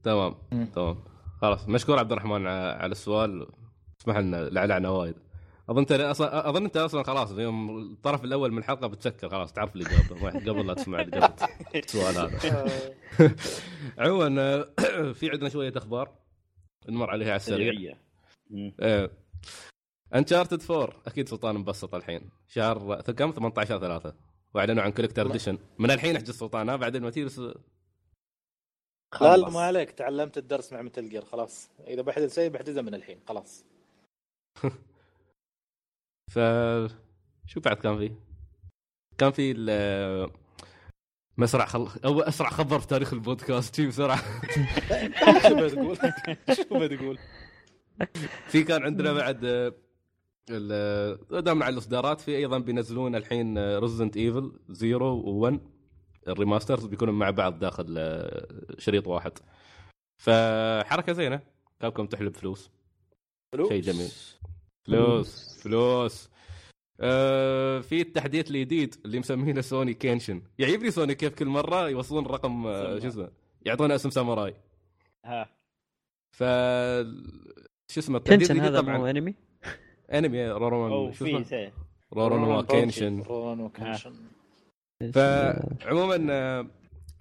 تمام. تمام. خلاص. مشكور عبد الرحمن على السؤال. اسمح لنا لعلعنا وايد. أظن انت أصلا أظن أنت أصلا خلاص يوم الطرف الأول من الحلقة بتسكر خلاص تعرف اللي قبل قبل لا تسمع السؤال هذا. عموما في عندنا شوية أخبار نمر عليها على السريع. Uncharted 4 أكيد سلطان مبسط الحين. شهر كم؟ 18 3 وأعلنوا عن collector. edition من الحين أحجز سلطان ها؟ بعد ال materials لا خلص. لا ما عليك. تعلمت الدرس مع Metal Gear خلاص. إذا بحجز شيء بحجزه من الحين خلاص. ف شو بعد كان في؟ كان في ال- مسرع خل... أو أسرع خبر في تاريخ البودكاست. شي بسرعة. شو بتقول شو بتقول في كان عندنا بعد ال- دام على الإصدارات في أيضا بينزلون الحين Resident Evil 0 و1 ال remasters بيكونوا مع بعض داخل شريط واحد. فحركة زينة. Capcom تحلب فلوس. فلوس؟ شيء جميل. فلوس فلوس. آه في التحديث الجديد اللي مسمينه سوني كينشن. يعجبني سوني كيف كل مرة يوصلون رقم آه، شو اسمه يعطونا اسم ساموراي. ها. ف شو اسمه الجديد هذا طبعا. مو انمي انمي أو رورون شو في اسمه؟ شيء رورون روروني كينشن روروني كينشن فعموما آه،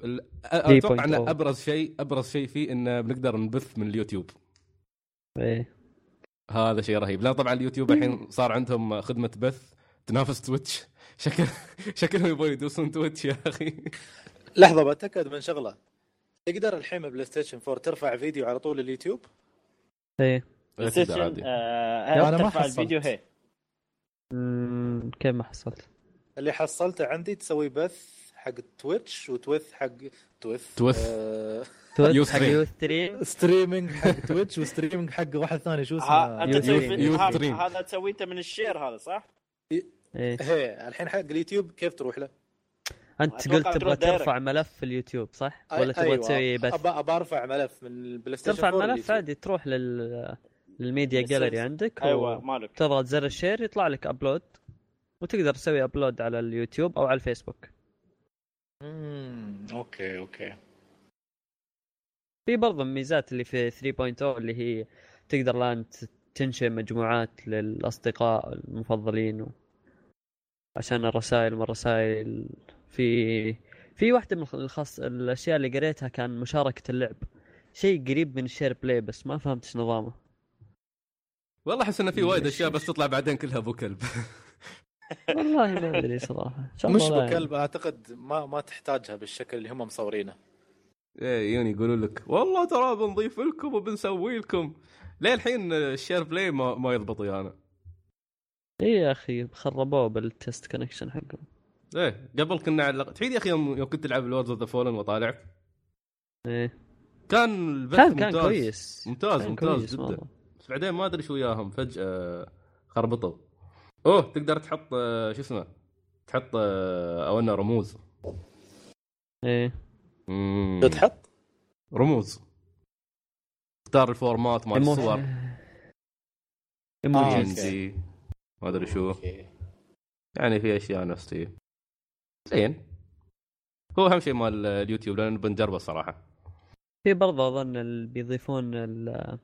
ال- أتوقع إن 3.0. أبرز شيء أبرز شيء فيه انه بنقدر نبث من اليوتيوب. إيه. هذا شيء رهيب. لا طبعا اليوتيوب الحين صار عندهم خدمة بث تنافس Twitch. شكل شكلهم يبغوا يدوسون Twitch يا أخي. لحظة بتاكد من شغلة. تقدر الحين PlayStation 4 ترفع فيديو على طول اليوتيوب؟ إيه. تقدر Station عادي. آه أنا ما ترفع حصلت. الفيديو هي كيف ما حصلت؟ اللي حصلته عندي تسوي بث حق Twitch و Twitch حق تويث تويث. آه Twitch حق. Ustream streaming حق Twitch و streaming حق واحد ثاني شو اسمه أنت. تسوي. هذا تسويه انت من ال share هذا صح؟ إيه هي الحين حق اليوتيوب كيف تروح له؟ أنت قلت تبغى. ترفع ملف في اليوتيوب صح؟ ولا تبغى أيوة. تسوي بث؟ أبى أبى أرفع ملف من ال PlayStation ترفع 4 ملف. عادي تروح لل لل media gallery. عندك أيوه مالك تضغط زر ال share يطلع لك upload وتقدر تسوي upload على اليوتيوب أو على الفيسبوك امم okay okay في برضه ميزات اللي في 3.0 اللي هي تقدر الآن تنشئ مجموعات للأصدقاء المفضلين و... عشان الرسائل من الرسائل. في في واحدة من الخاص الأشياء اللي قريتها كان مشاركة اللعب. شيء قريب من ال share play بس ما فهمت إيش نظامه. والله أحس إنه في وايد أشياء بس تطلع بعدين كلها أبو كلب. والله ما أدري صراحة. مش لا يعني. بكلب أعتقد ما ما تحتاجها بالشكل اللي هم مصورينه. يجون يقولوا لك والله ترى بنضيف لكم وبنسوي لكم. ليه الحين ال share play ما, ما يضبط ويانا. اي إيه يا أخي خربوه بال test connection حقهم. إيه قبل كنا على تعيد يا أخي يوم كنت تلعب Lords of the Fallen وطالع؟ إيه. كان البث كان كان ممتاز. كويس. ممتاز كان ممتاز كويس جدا. والله. بس بعدين ما أدري شو وياهم فجأة خربطوا. أوه تقدر تحط آه، شو اسمه تحط آه، أو إنه رموز. إيه. شو تحط؟ رموز. اختار ال format مال الصور. جنسي ما أدري شو. okay. يعني في أشياء نفس دي زين. هو أهم شيء مال اليوتيوب لأن بنجربه الصراحه في برضه أظن ال- بيضيفون ال-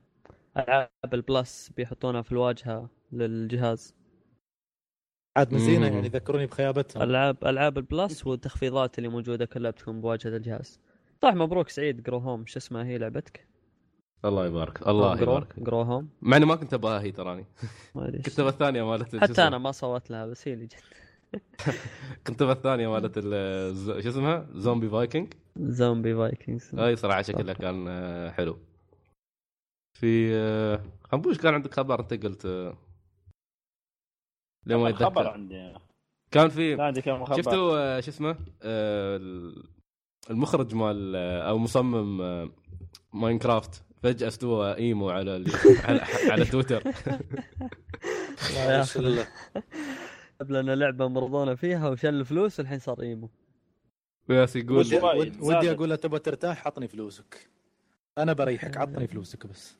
ألعاب ال Plus بيحطونها في الواجهة للجهاز. عاد مزينه. يعني يذكروني بخيابتهم. العاب ألعاب ال Plus والتخفيضات اللي موجودة كلها بتكون بواجهة الجهاز. طيب مبروك سعيد Grow Home شو اسمها هي لعبتك؟ الله يبارك. الله Grow يبارك. Grow Home مع اني ما كنت أبغاها هي تراني. ما أدري. إيش. كنت بالثانيه مالت حتى أنا ما صوت لها بس هي اللي جت. كنت بالثانيه مالت ال- ز- شو اسمها؟ Zombie Viking Zombie Vikings هاي صراحة شكلها كان آه، حلو. في آه، خنبوش كان عندك خبر؟ أنت قلت آه، ليه ما خبر يتذكر. عندي. كان في عندي خبر. شفتوا آه، شو اسمه؟ آه، ال- المخرج مال آه، أو مصمم Minecraft. فجأة استوى emo على ال- على, على تويتر. جاب لنا لعبه مرضونا فيها وشل فلوس والحين صار emo. وياس يقول ودي. ودي أقول له تبغى ترتاح؟ عطني فلوسك. أنا بريحك عطني فلوسك بس.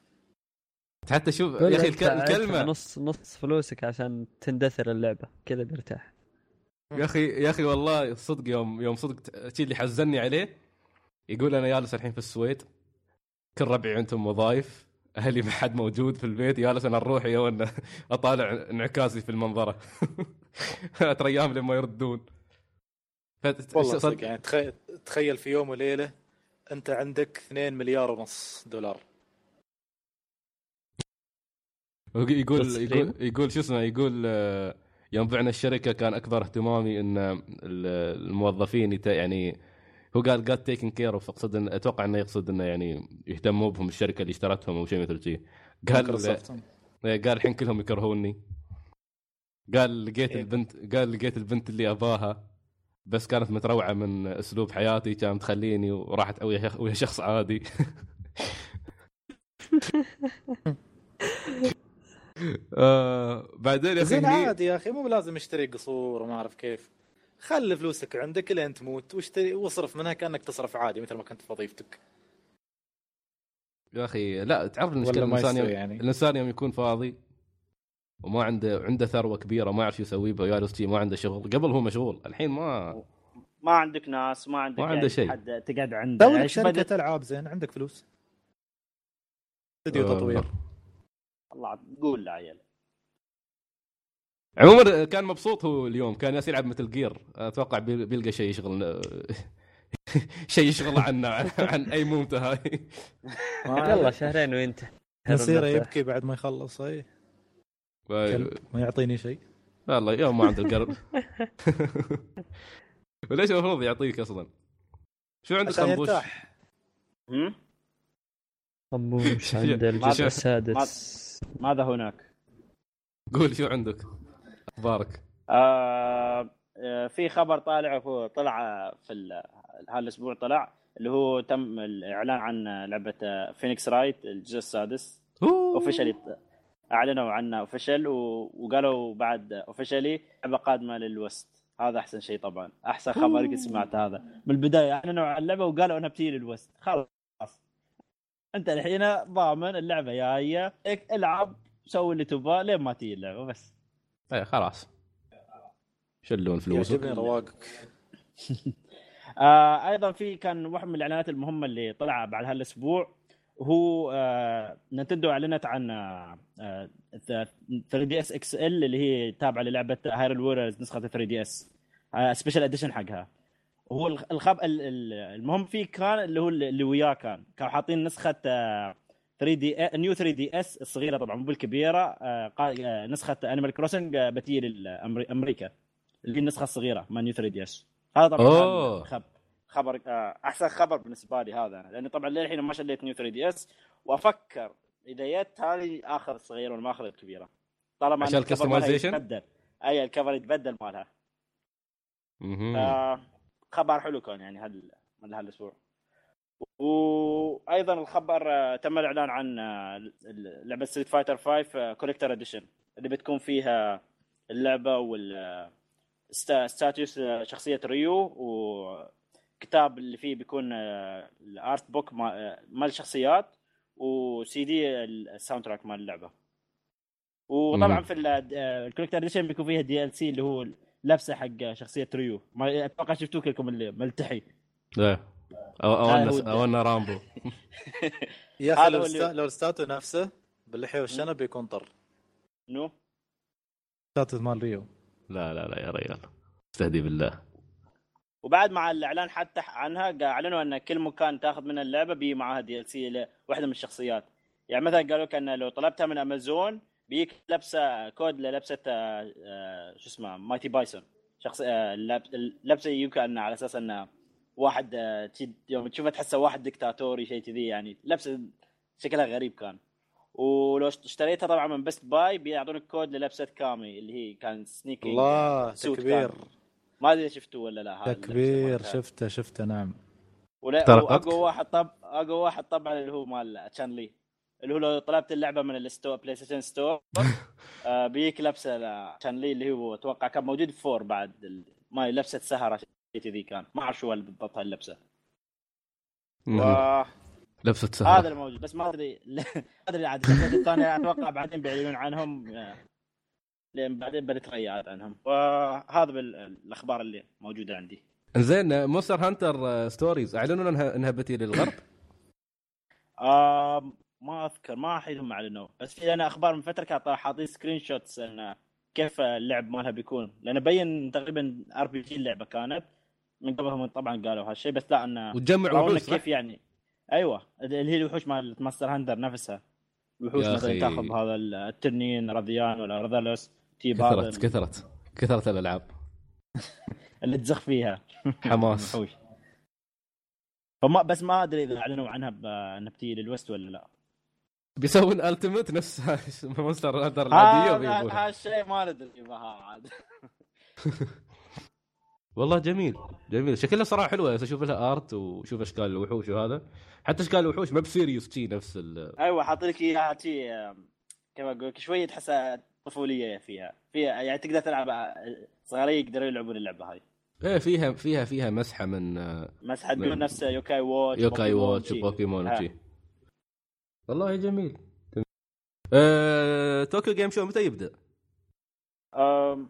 حتى شوف يا أخي الكلمة. نص نص فلوسك عشان تندثر اللعبة. كذا بيرتاح. يا أخي يا أخي والله صدق يوم يوم صدق شي اللي حزني عليه يقول أنا جالس الحين في السويد كل ربعي عندهم وظايف أهلي ما حد موجود في البيت جالس أنا أروح يا ون أطالع انعكاسي في المنظرة. ثلاث أيام لما يردون. فت- والله صد- صدق يعني تخيل تخيل في يوم وليلة أنت عندك 2 مليار ونص دولار. يقول يقول يقول شو اسمه يقول آه، يوم بعنا الشركة كان أكبر اهتمامي إن ال- الموظفين يعني هو قال قال taken care of أقصد إن أتوقع إنه يقصد إنه يعني يهتموا بهم الشركة اللي اشترتهم أو شيء مثل شيء قال مايكروسوفت. قال الحين كلهم يكرهوني قال لقيت إيه. البنت قال لقيت البنت اللي أباها بس كانت متروعة من أسلوب حياتي كانت تخليني وراحت ويا شخص عادي آه بعدين يا أخي زين عادي يا أخي مو لازم اشتري قصور وما أعرف كيف. خلي فلوسك عندك لين تموت واشتري واصرف منها كأنك تصرف عادي مثل ما كنت في وظيفتك. يا أخي لا تعرف المشكلة الإنسان يوم يعني. الإنسان يوم يكون فاضي وما عنده عنده ثروة كبيرة ما يعرف شو يسوي بها جالس شي ما عنده شغل. قبل هو مشغول الحين ما ما عندك ناس ما عندك ما عنده يعني شيء. حد تقعد عنده. سوي شركة ألعاب زين عندك فلوس. استديو آه. تطوير. الله قول لا عيل. عموما كان مبسوط هو اليوم كان ياس يلعب مثل جير. أتوقع بيل- بيلقى شيء يشغل شيء يشغل عنه عن, عن أي موته هاي يلا شهرين وينتهي مصيره يبكي بعد ما يخلص إي. ما يعطيني شيء. والله يوم ما عند القرب. وليش المفروض يعطيك أصلا؟ شو عندك خنبوش؟ طنبوش عند الجزء السادس. ماذا هناك؟ قول شو عندك؟ أخبارك؟ آه آه، في خبر طالع هو طلع في ال- هالاسبوع طلع اللي هو تم الإعلان عن لعبة Phoenix Wright الجزء السادس officially أعلنوا عنها official وقالوا بعد officially لعبة قادمة لل West. هذا أحسن شيء طبعا. أحسن خبر سمعت هذا. من البداية أعلنوا عن اللعبة وقالوا إنها بتجي لل West. خلاص. انت الحين ضامن اللعبة جاية. العب سوي اللي تبغاه لين ما تجي اللعبة بس. إيه خلاص. شلون فلوسك؟ يعجبني رواقك. آه أيضا في كان واحد من الإعلانات المهمة اللي طلع بعد هالاسبوع هو آه Nintendo أعلنت عن آه آه 3 DS XL اللي هي تابعة للعبة Hyrule Warriors نسخة 3 DS special edition حقها. هو الخ- الخب ال- ال- المهم فيه كان اللي هو اللي وياه كان كانوا حاطين نسخة آه 3 D New 3 DS الصغيرة طبعا مو بالكبيرة آه آه، نسخة Animal Crossing بتجي لامريكا اللي هي النسخة الصغيرة ما New 3 DS هذا طبعا. خب خبر آه، أحسن خبر بالنسبة لي هذا. لاني طبعا للحين ما شليت New 3 DS وأفكر إذا جت هذه آخذ الصغيره ولا ما آخذ الكبيره طالما عشان؟ يتبدل أي ال cover يتبدل مالها مهم. خبر حلو كان يعني هال من هالأسبوع وأيضا الخبر آه، تم الإعلان عن آه، لعبة Street Fighter 5 collector edition اللي بتكون فيها اللعبة وال sta- statues آه، شخصية ريو وكتاب اللي فيه بيكون ال art book ما- مال الشخصيات و CD ال soundtrack مال اللعبة وطبعا. في ال collector edition بيكون فيها DLC اللي هو لبسه حق شخصية ريو. ما أتوقع شفتوه كلكم اللي ملتحي. إيه أو أنا رامبو. يا أخي لو, ال sta... لو ال statue نفسه باللحية والشنب بيكون طر. no? statue مال ريو. لا لا لا يا ريال. استهدي بالله. وبعد مع الإعلان حتى عنها أعلنوا أن كل مكان تاخذ منه اللعبة بي معاها DLC لواحده من الشخصيات. يعني مثلا قالوا لك أن لو طلبتها من أمازون بيك لبسه كود للبسه آه، آه، شو اسمه مايتي Bison شخص آه، اللب- اللبسه يوكا انه على أساس انه واحد آه، يوم تشوفه تحسه واحد دكتاتوري شيء كذي يعني لبسه شكلها غريب كان ولو اشتريتها طبعا من Best Buy بيعطونك كود للبسه كامي اللي هي كان sneaking الله تكبير كان. ما أدري شفتوه ولا لا هذا تكبير. شفته شفته نعم ولا؟ وأقوى واحد طب أقوى واحد طبعا اللي هو مال Chun-Li اللي هو لو طلبت اللعبة من ال store PlayStation Store آه بيك لبسه Chun-Li اللي هو أتوقع كان موجود في four بعد ما لبسة سهرة كذي كان. ما أعرف شو بالضبط هاللبسة. مم. وهذا لبسة سهرة. الموجود بس ما أدري ما أدري عاد الثانية أتوقع بعدين بيعلنون عنهم آه، لين بعدين بنتريا عنهم. وهذا بالاخبار اللي موجودة عندي. زين Monster Hunter Stories أعلنوا انها إنها بتي للغرب؟ آه ما أذكر ما احيد هم اعلنوا بس في لنا أخبار من فترة كانوا حاطين screenshots إن كيف اللعب مالها بيكون. لأن بين تقريبا RPG اللعبة كانت من قبل هم طبعا قالوا هالشيء بس لا إنه وتجمع وحوش؟ كيف يعني. أيوه اللي هي الوحوش مال Monster Hunter نفسها. الوحوش يا مثلا. تاخذ هذا التنين Rathian ولا Rathalos تجيب هذا كثرت كثرت كثرت الألعاب. اللي تزخ فيها. حماس. فما بس ما أدري إذا أعلنوا عنها بانها بتجي لل West ولا لا. بيسوون Ultimate نفس Monster Hunter العادية هذا وبيجيبونها. الشيء ما ندري ما عاد. والله جميل جميل. شكلها صراحة حلوة. أشوف لها art وشوف إشكال الوحوش وهذا. حتى إشكال الوحوش ما ب serious شي نفس ال... أيوه حاط لك إياها شي كيف أقول لك شوية تحسها طفولية فيها. فيها يعني تقدر تلعب صغاريه يقدروا يلعبون اللعبة هاي. إيه فيها فيها فيها مسحة من آه، مسحة تقول من- نفس Yo-kai Watch Yo-kai شي. وبوكيمون. وشي والله جميل. أه... Tokyo Game Show متى يبدأ؟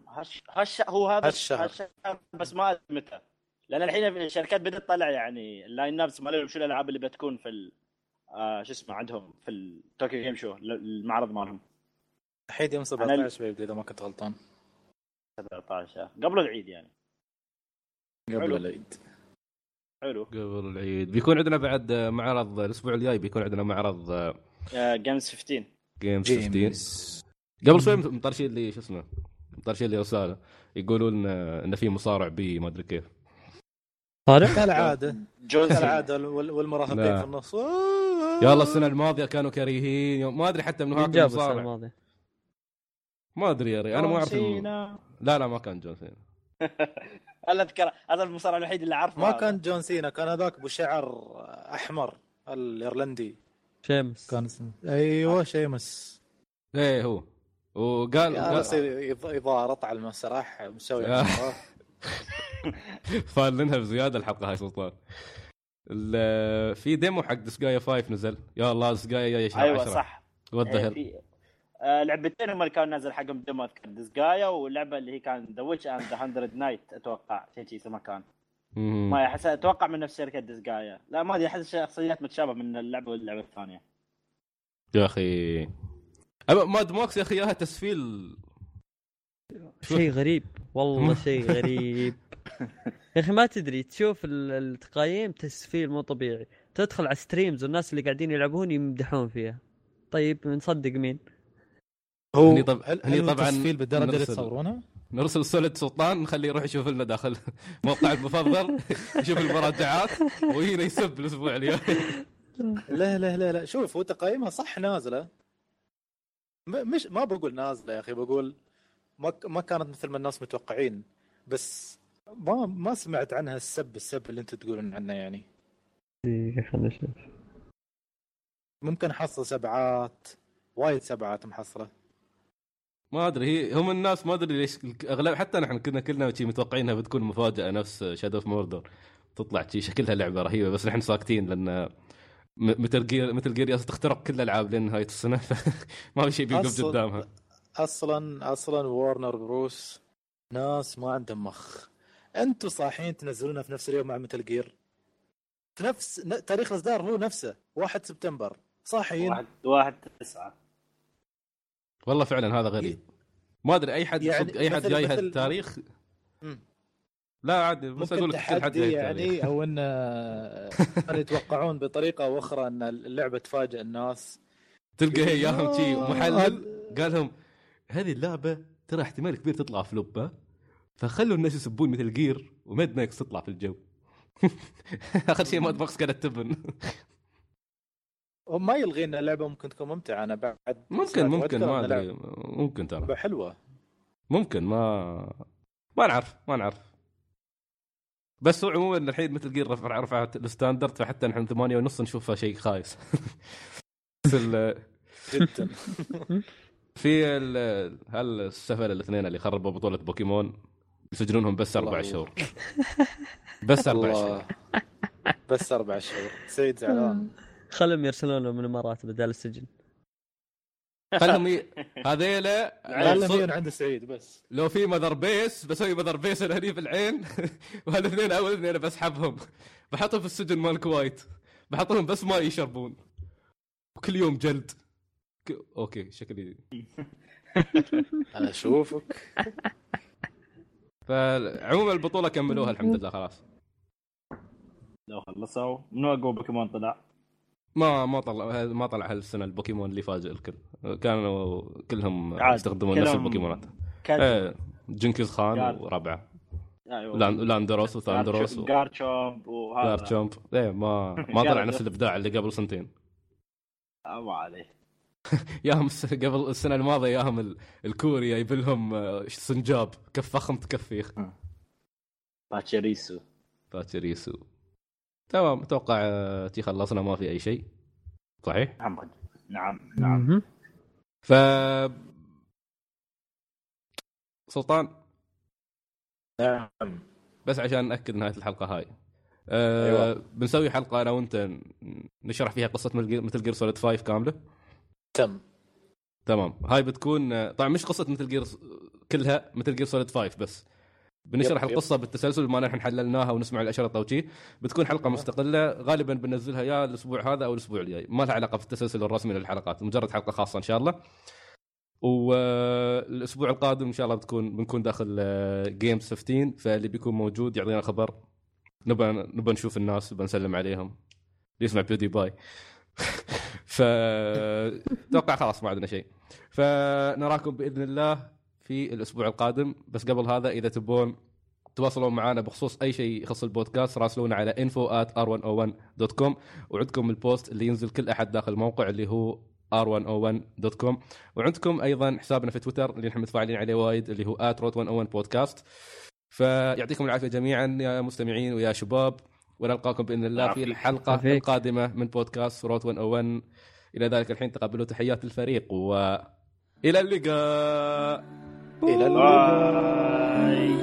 هش هش هو هذا هالشهر. بس ما أدري متى لأن الحين الشركات بدات تطلع يعني ال line ups مالهم شو الألعاب اللي بتكون في ال- آه شو اسمه عندهم في ال Tokyo Game Show المعرض مالهم الحين يوم 17 بيبدأ إذا ما كنت غلطان 17 قبل العيد يعني قبل. العيد حلو. قبل العيد. بيكون عندنا بعد معرض الأسبوع الجاي بيكون عندنا معرض Games 15 Games 15 Games قبل شوي مطرشين لي شو اسمه مطرشين لي رسالة. يقولون آه، انه في مصارع بي ما أدري كيف. صالح كالعادة. جون كالعادة وال- والمراهقين. في النص. يلا السنة الماضية كانوا كريهين. ما أدري حتى من هاك المصارع؟ ما أدري يا ري. أنا ما أعرف. لا لا ما كان جون سينا أنا اذكر هذا المصارع الوحيد اللي اعرفه ما هذا. كان جون سينا كان هذاك أبو شعر أحمر الإيرلندي. Sheamus. كان اسمه. أيوه Sheamus. إيه هو. وقال يضارط على المسرح مسوي آه. فالنها بزياده الحلقة هاي سلطان. ال- في demo حق Disgaea 5 نزل. يا الله Disgaea جاي شهر أيوه 10 صح. what لعبتين هم اللي كانوا نازل حقهم demo اذكر Disgaea واللعبة اللي هي كان The Witch and the 100 Knight أتوقع شيء شيء اسمها كان. ما احس أتوقع من نفس شركة Disgaea لا ما أدري أحس شخصيات متشابهة من اللعبة واللعبة الثانية. يا أخي. Mad Max يا أخي ياها تسفيل. شيء غريب. والله شيء غريب. يا أخي ما تدري تشوف ال- التقييم تسفيل مو طبيعي. تدخل على streams والناس اللي قاعدين يلعبون يمدحون فيها. طيب نصدق مين؟ هو هني طب- هل هني هني طبعاً تسفيل بالدرجة اللي نرسل. تصورونها؟ نرسل سوليد سلطان نخليه يروح يشوف لنا داخل موقع المفضل يشوف المراجعات وهنا يسب الأسبوع الجاي لا لا لا لا. شوف هو تقييمها صح نازلة. م- مش ما بقول نازلة يا أخي بقول ما ما كانت مثل ما الناس متوقعين بس ما ما سمعت عنها السب السب اللي أنتم تقولون عنه يعني. دقيقة خلنا نشوف. ممكن حصل سبعات وايد سبعات محصلة. ما أدري هي هم الناس ما أدري ليش اغلب حتى نحن كنا كلنا شي متوقعين إنها بتكون مفاجأة نفس Shadow of Mordor تطلع شي شكلها لعبة رهيبة بس نحن ساكتين لأن Metal Gear Metal Gear تخترق كل الألعاب لين نهايه السنة. فما في شيء بيوقف أصل- قدامها. أصلا أصلا وارنر بروس ناس ما عندهم مخ. أنتم صاحيين تنزلونها في نفس اليوم مع متل جير في نفس تاريخ الإصدار هو نفسه 1 سبتمبر. صاحيين. واحد واحد تسعة. والله فعلا هذا غريب. ما أدري أي حد يعني أي حد مثل- جاي مثل- هالتاريخ مم. لا عادي بس أقول لك كل حد يعني التاريخ. أو إن كانوا يتوقعون بطريقة أو أخرى إن اللعبة تفاجئ الناس. تلقى إياهم شي آه، محلل قال لهم هذه اللعبة ترى احتمال كبير تطلع flop ها؟ فخلوا الناس يسبون Metal Gear و Mad Max تطلع في الجو. آخر شيء Mad Max كانت تبن. ما يلغي ان اللعبه ممكن تكون ممتعة أنا بعد ممكن ممكن ما أدري. ممكن ترى. لعبة حلوة. ممكن ما ما نعرف ما نعرف. بس هو عموما الحين Metal Gear رفع رفعت ال standard فحتى نحن ثمانية ونص نشوفها شيء خايس. جدا. في ال- هالسفل الاثنين اللي خربوا بطولة بوكيمون يسجنونهم بس أربع. شهور. بس أربع شهور. بس أربع شهور. سعيد زعلان. خلهم يرسلون له من الامارات بدال السجن. خلهم ي... هذيلا عند سعيد بس. لو في Mother Base بسوي Mother Base هني في العين. وهالاثنين أول اثنين بسحبهم بحطهم في السجن مال الكويت بحطهم بس ما يشربون. وكل يوم جلد. ك... أوكي شكلي. أنا أشوفك. فعموما البطولة كملوها الحمد لله خلاص. لو خلصوا. منو أقوى بوكيمون طلع؟ ما ما طلع ما طلع هالسنة البوكيمون اللي فاجئ الكل. كانوا كلهم يستخدمون نفس البوكيمونات. إيه جنكيز خان قال. وربعه أيوه. لان- Landorus و Thundurus و... Garchomp وهذا. Garchomp إيه ما ما طلع. نفس الإبداع اللي قبل سنتين. ما عليه ياهم قبل السنة الماضية ياهم ال- الكوري جايب لهم آه، سنجاب. كف فخم تكفيخ Pachirisu. Pachirisu. تمام أتوقع آه، تي خلصنا ما في أي شيء. صحيح؟ نعم نعم. مهم. ف سلطان. نعم. بس عشان ناكد نهاية الحلقة هاي. أه أيوة. بنسوي حلقة أنا وأنت نشرح فيها قصة Metal Gear Solid 5 كاملة؟ تم. تمام. هاي بتكون آه، طبعا مش قصة Metal Gear كلها Metal Gear Solid 5 بس. بنشرح yep، yep. القصة بالتسلسل ما نحن حللناها ونسمع الاشرطه وشي بتكون حلقة مستقلة غالبا بننزلها يا الأسبوع هذا أو الأسبوع الجاي. ما لها علاقة في التسلسل الرسمي للحلقات مجرد حلقة خاصة إن شاء الله. والأسبوع القادم إن شاء الله بتكون بنكون داخل Games 15 فاللي بيكون موجود يعطينا خبر. نبى نبى نشوف الناس نبى نسلم عليهم. يسمع بيودي باي ف أتوقع خلاص ما عندنا شيء. فنراكم بإذن الله. في الأسبوع القادم. بس قبل هذا إذا تبون تواصلون معنا بخصوص أي شيء يخص البودكاست راسلونا على info at r101.com وعندكم ال post اللي ينزل كل أحد داخل الموقع اللي هو r101.com وعندكم أيضا حسابنا في تويتر اللي نحن متفاعلين عليه وايد اللي هو at rot101 بودكاست فيعطيكم العافية جميعا يا مستمعين ويا شباب ونلقاكم بإذن الله في. الحلقة يعافيك. القادمة من بودكاست روت 101 إلى ذلك الحين تقبلوا تحيات الفريق والى اللقاء. إلى اللقاء bye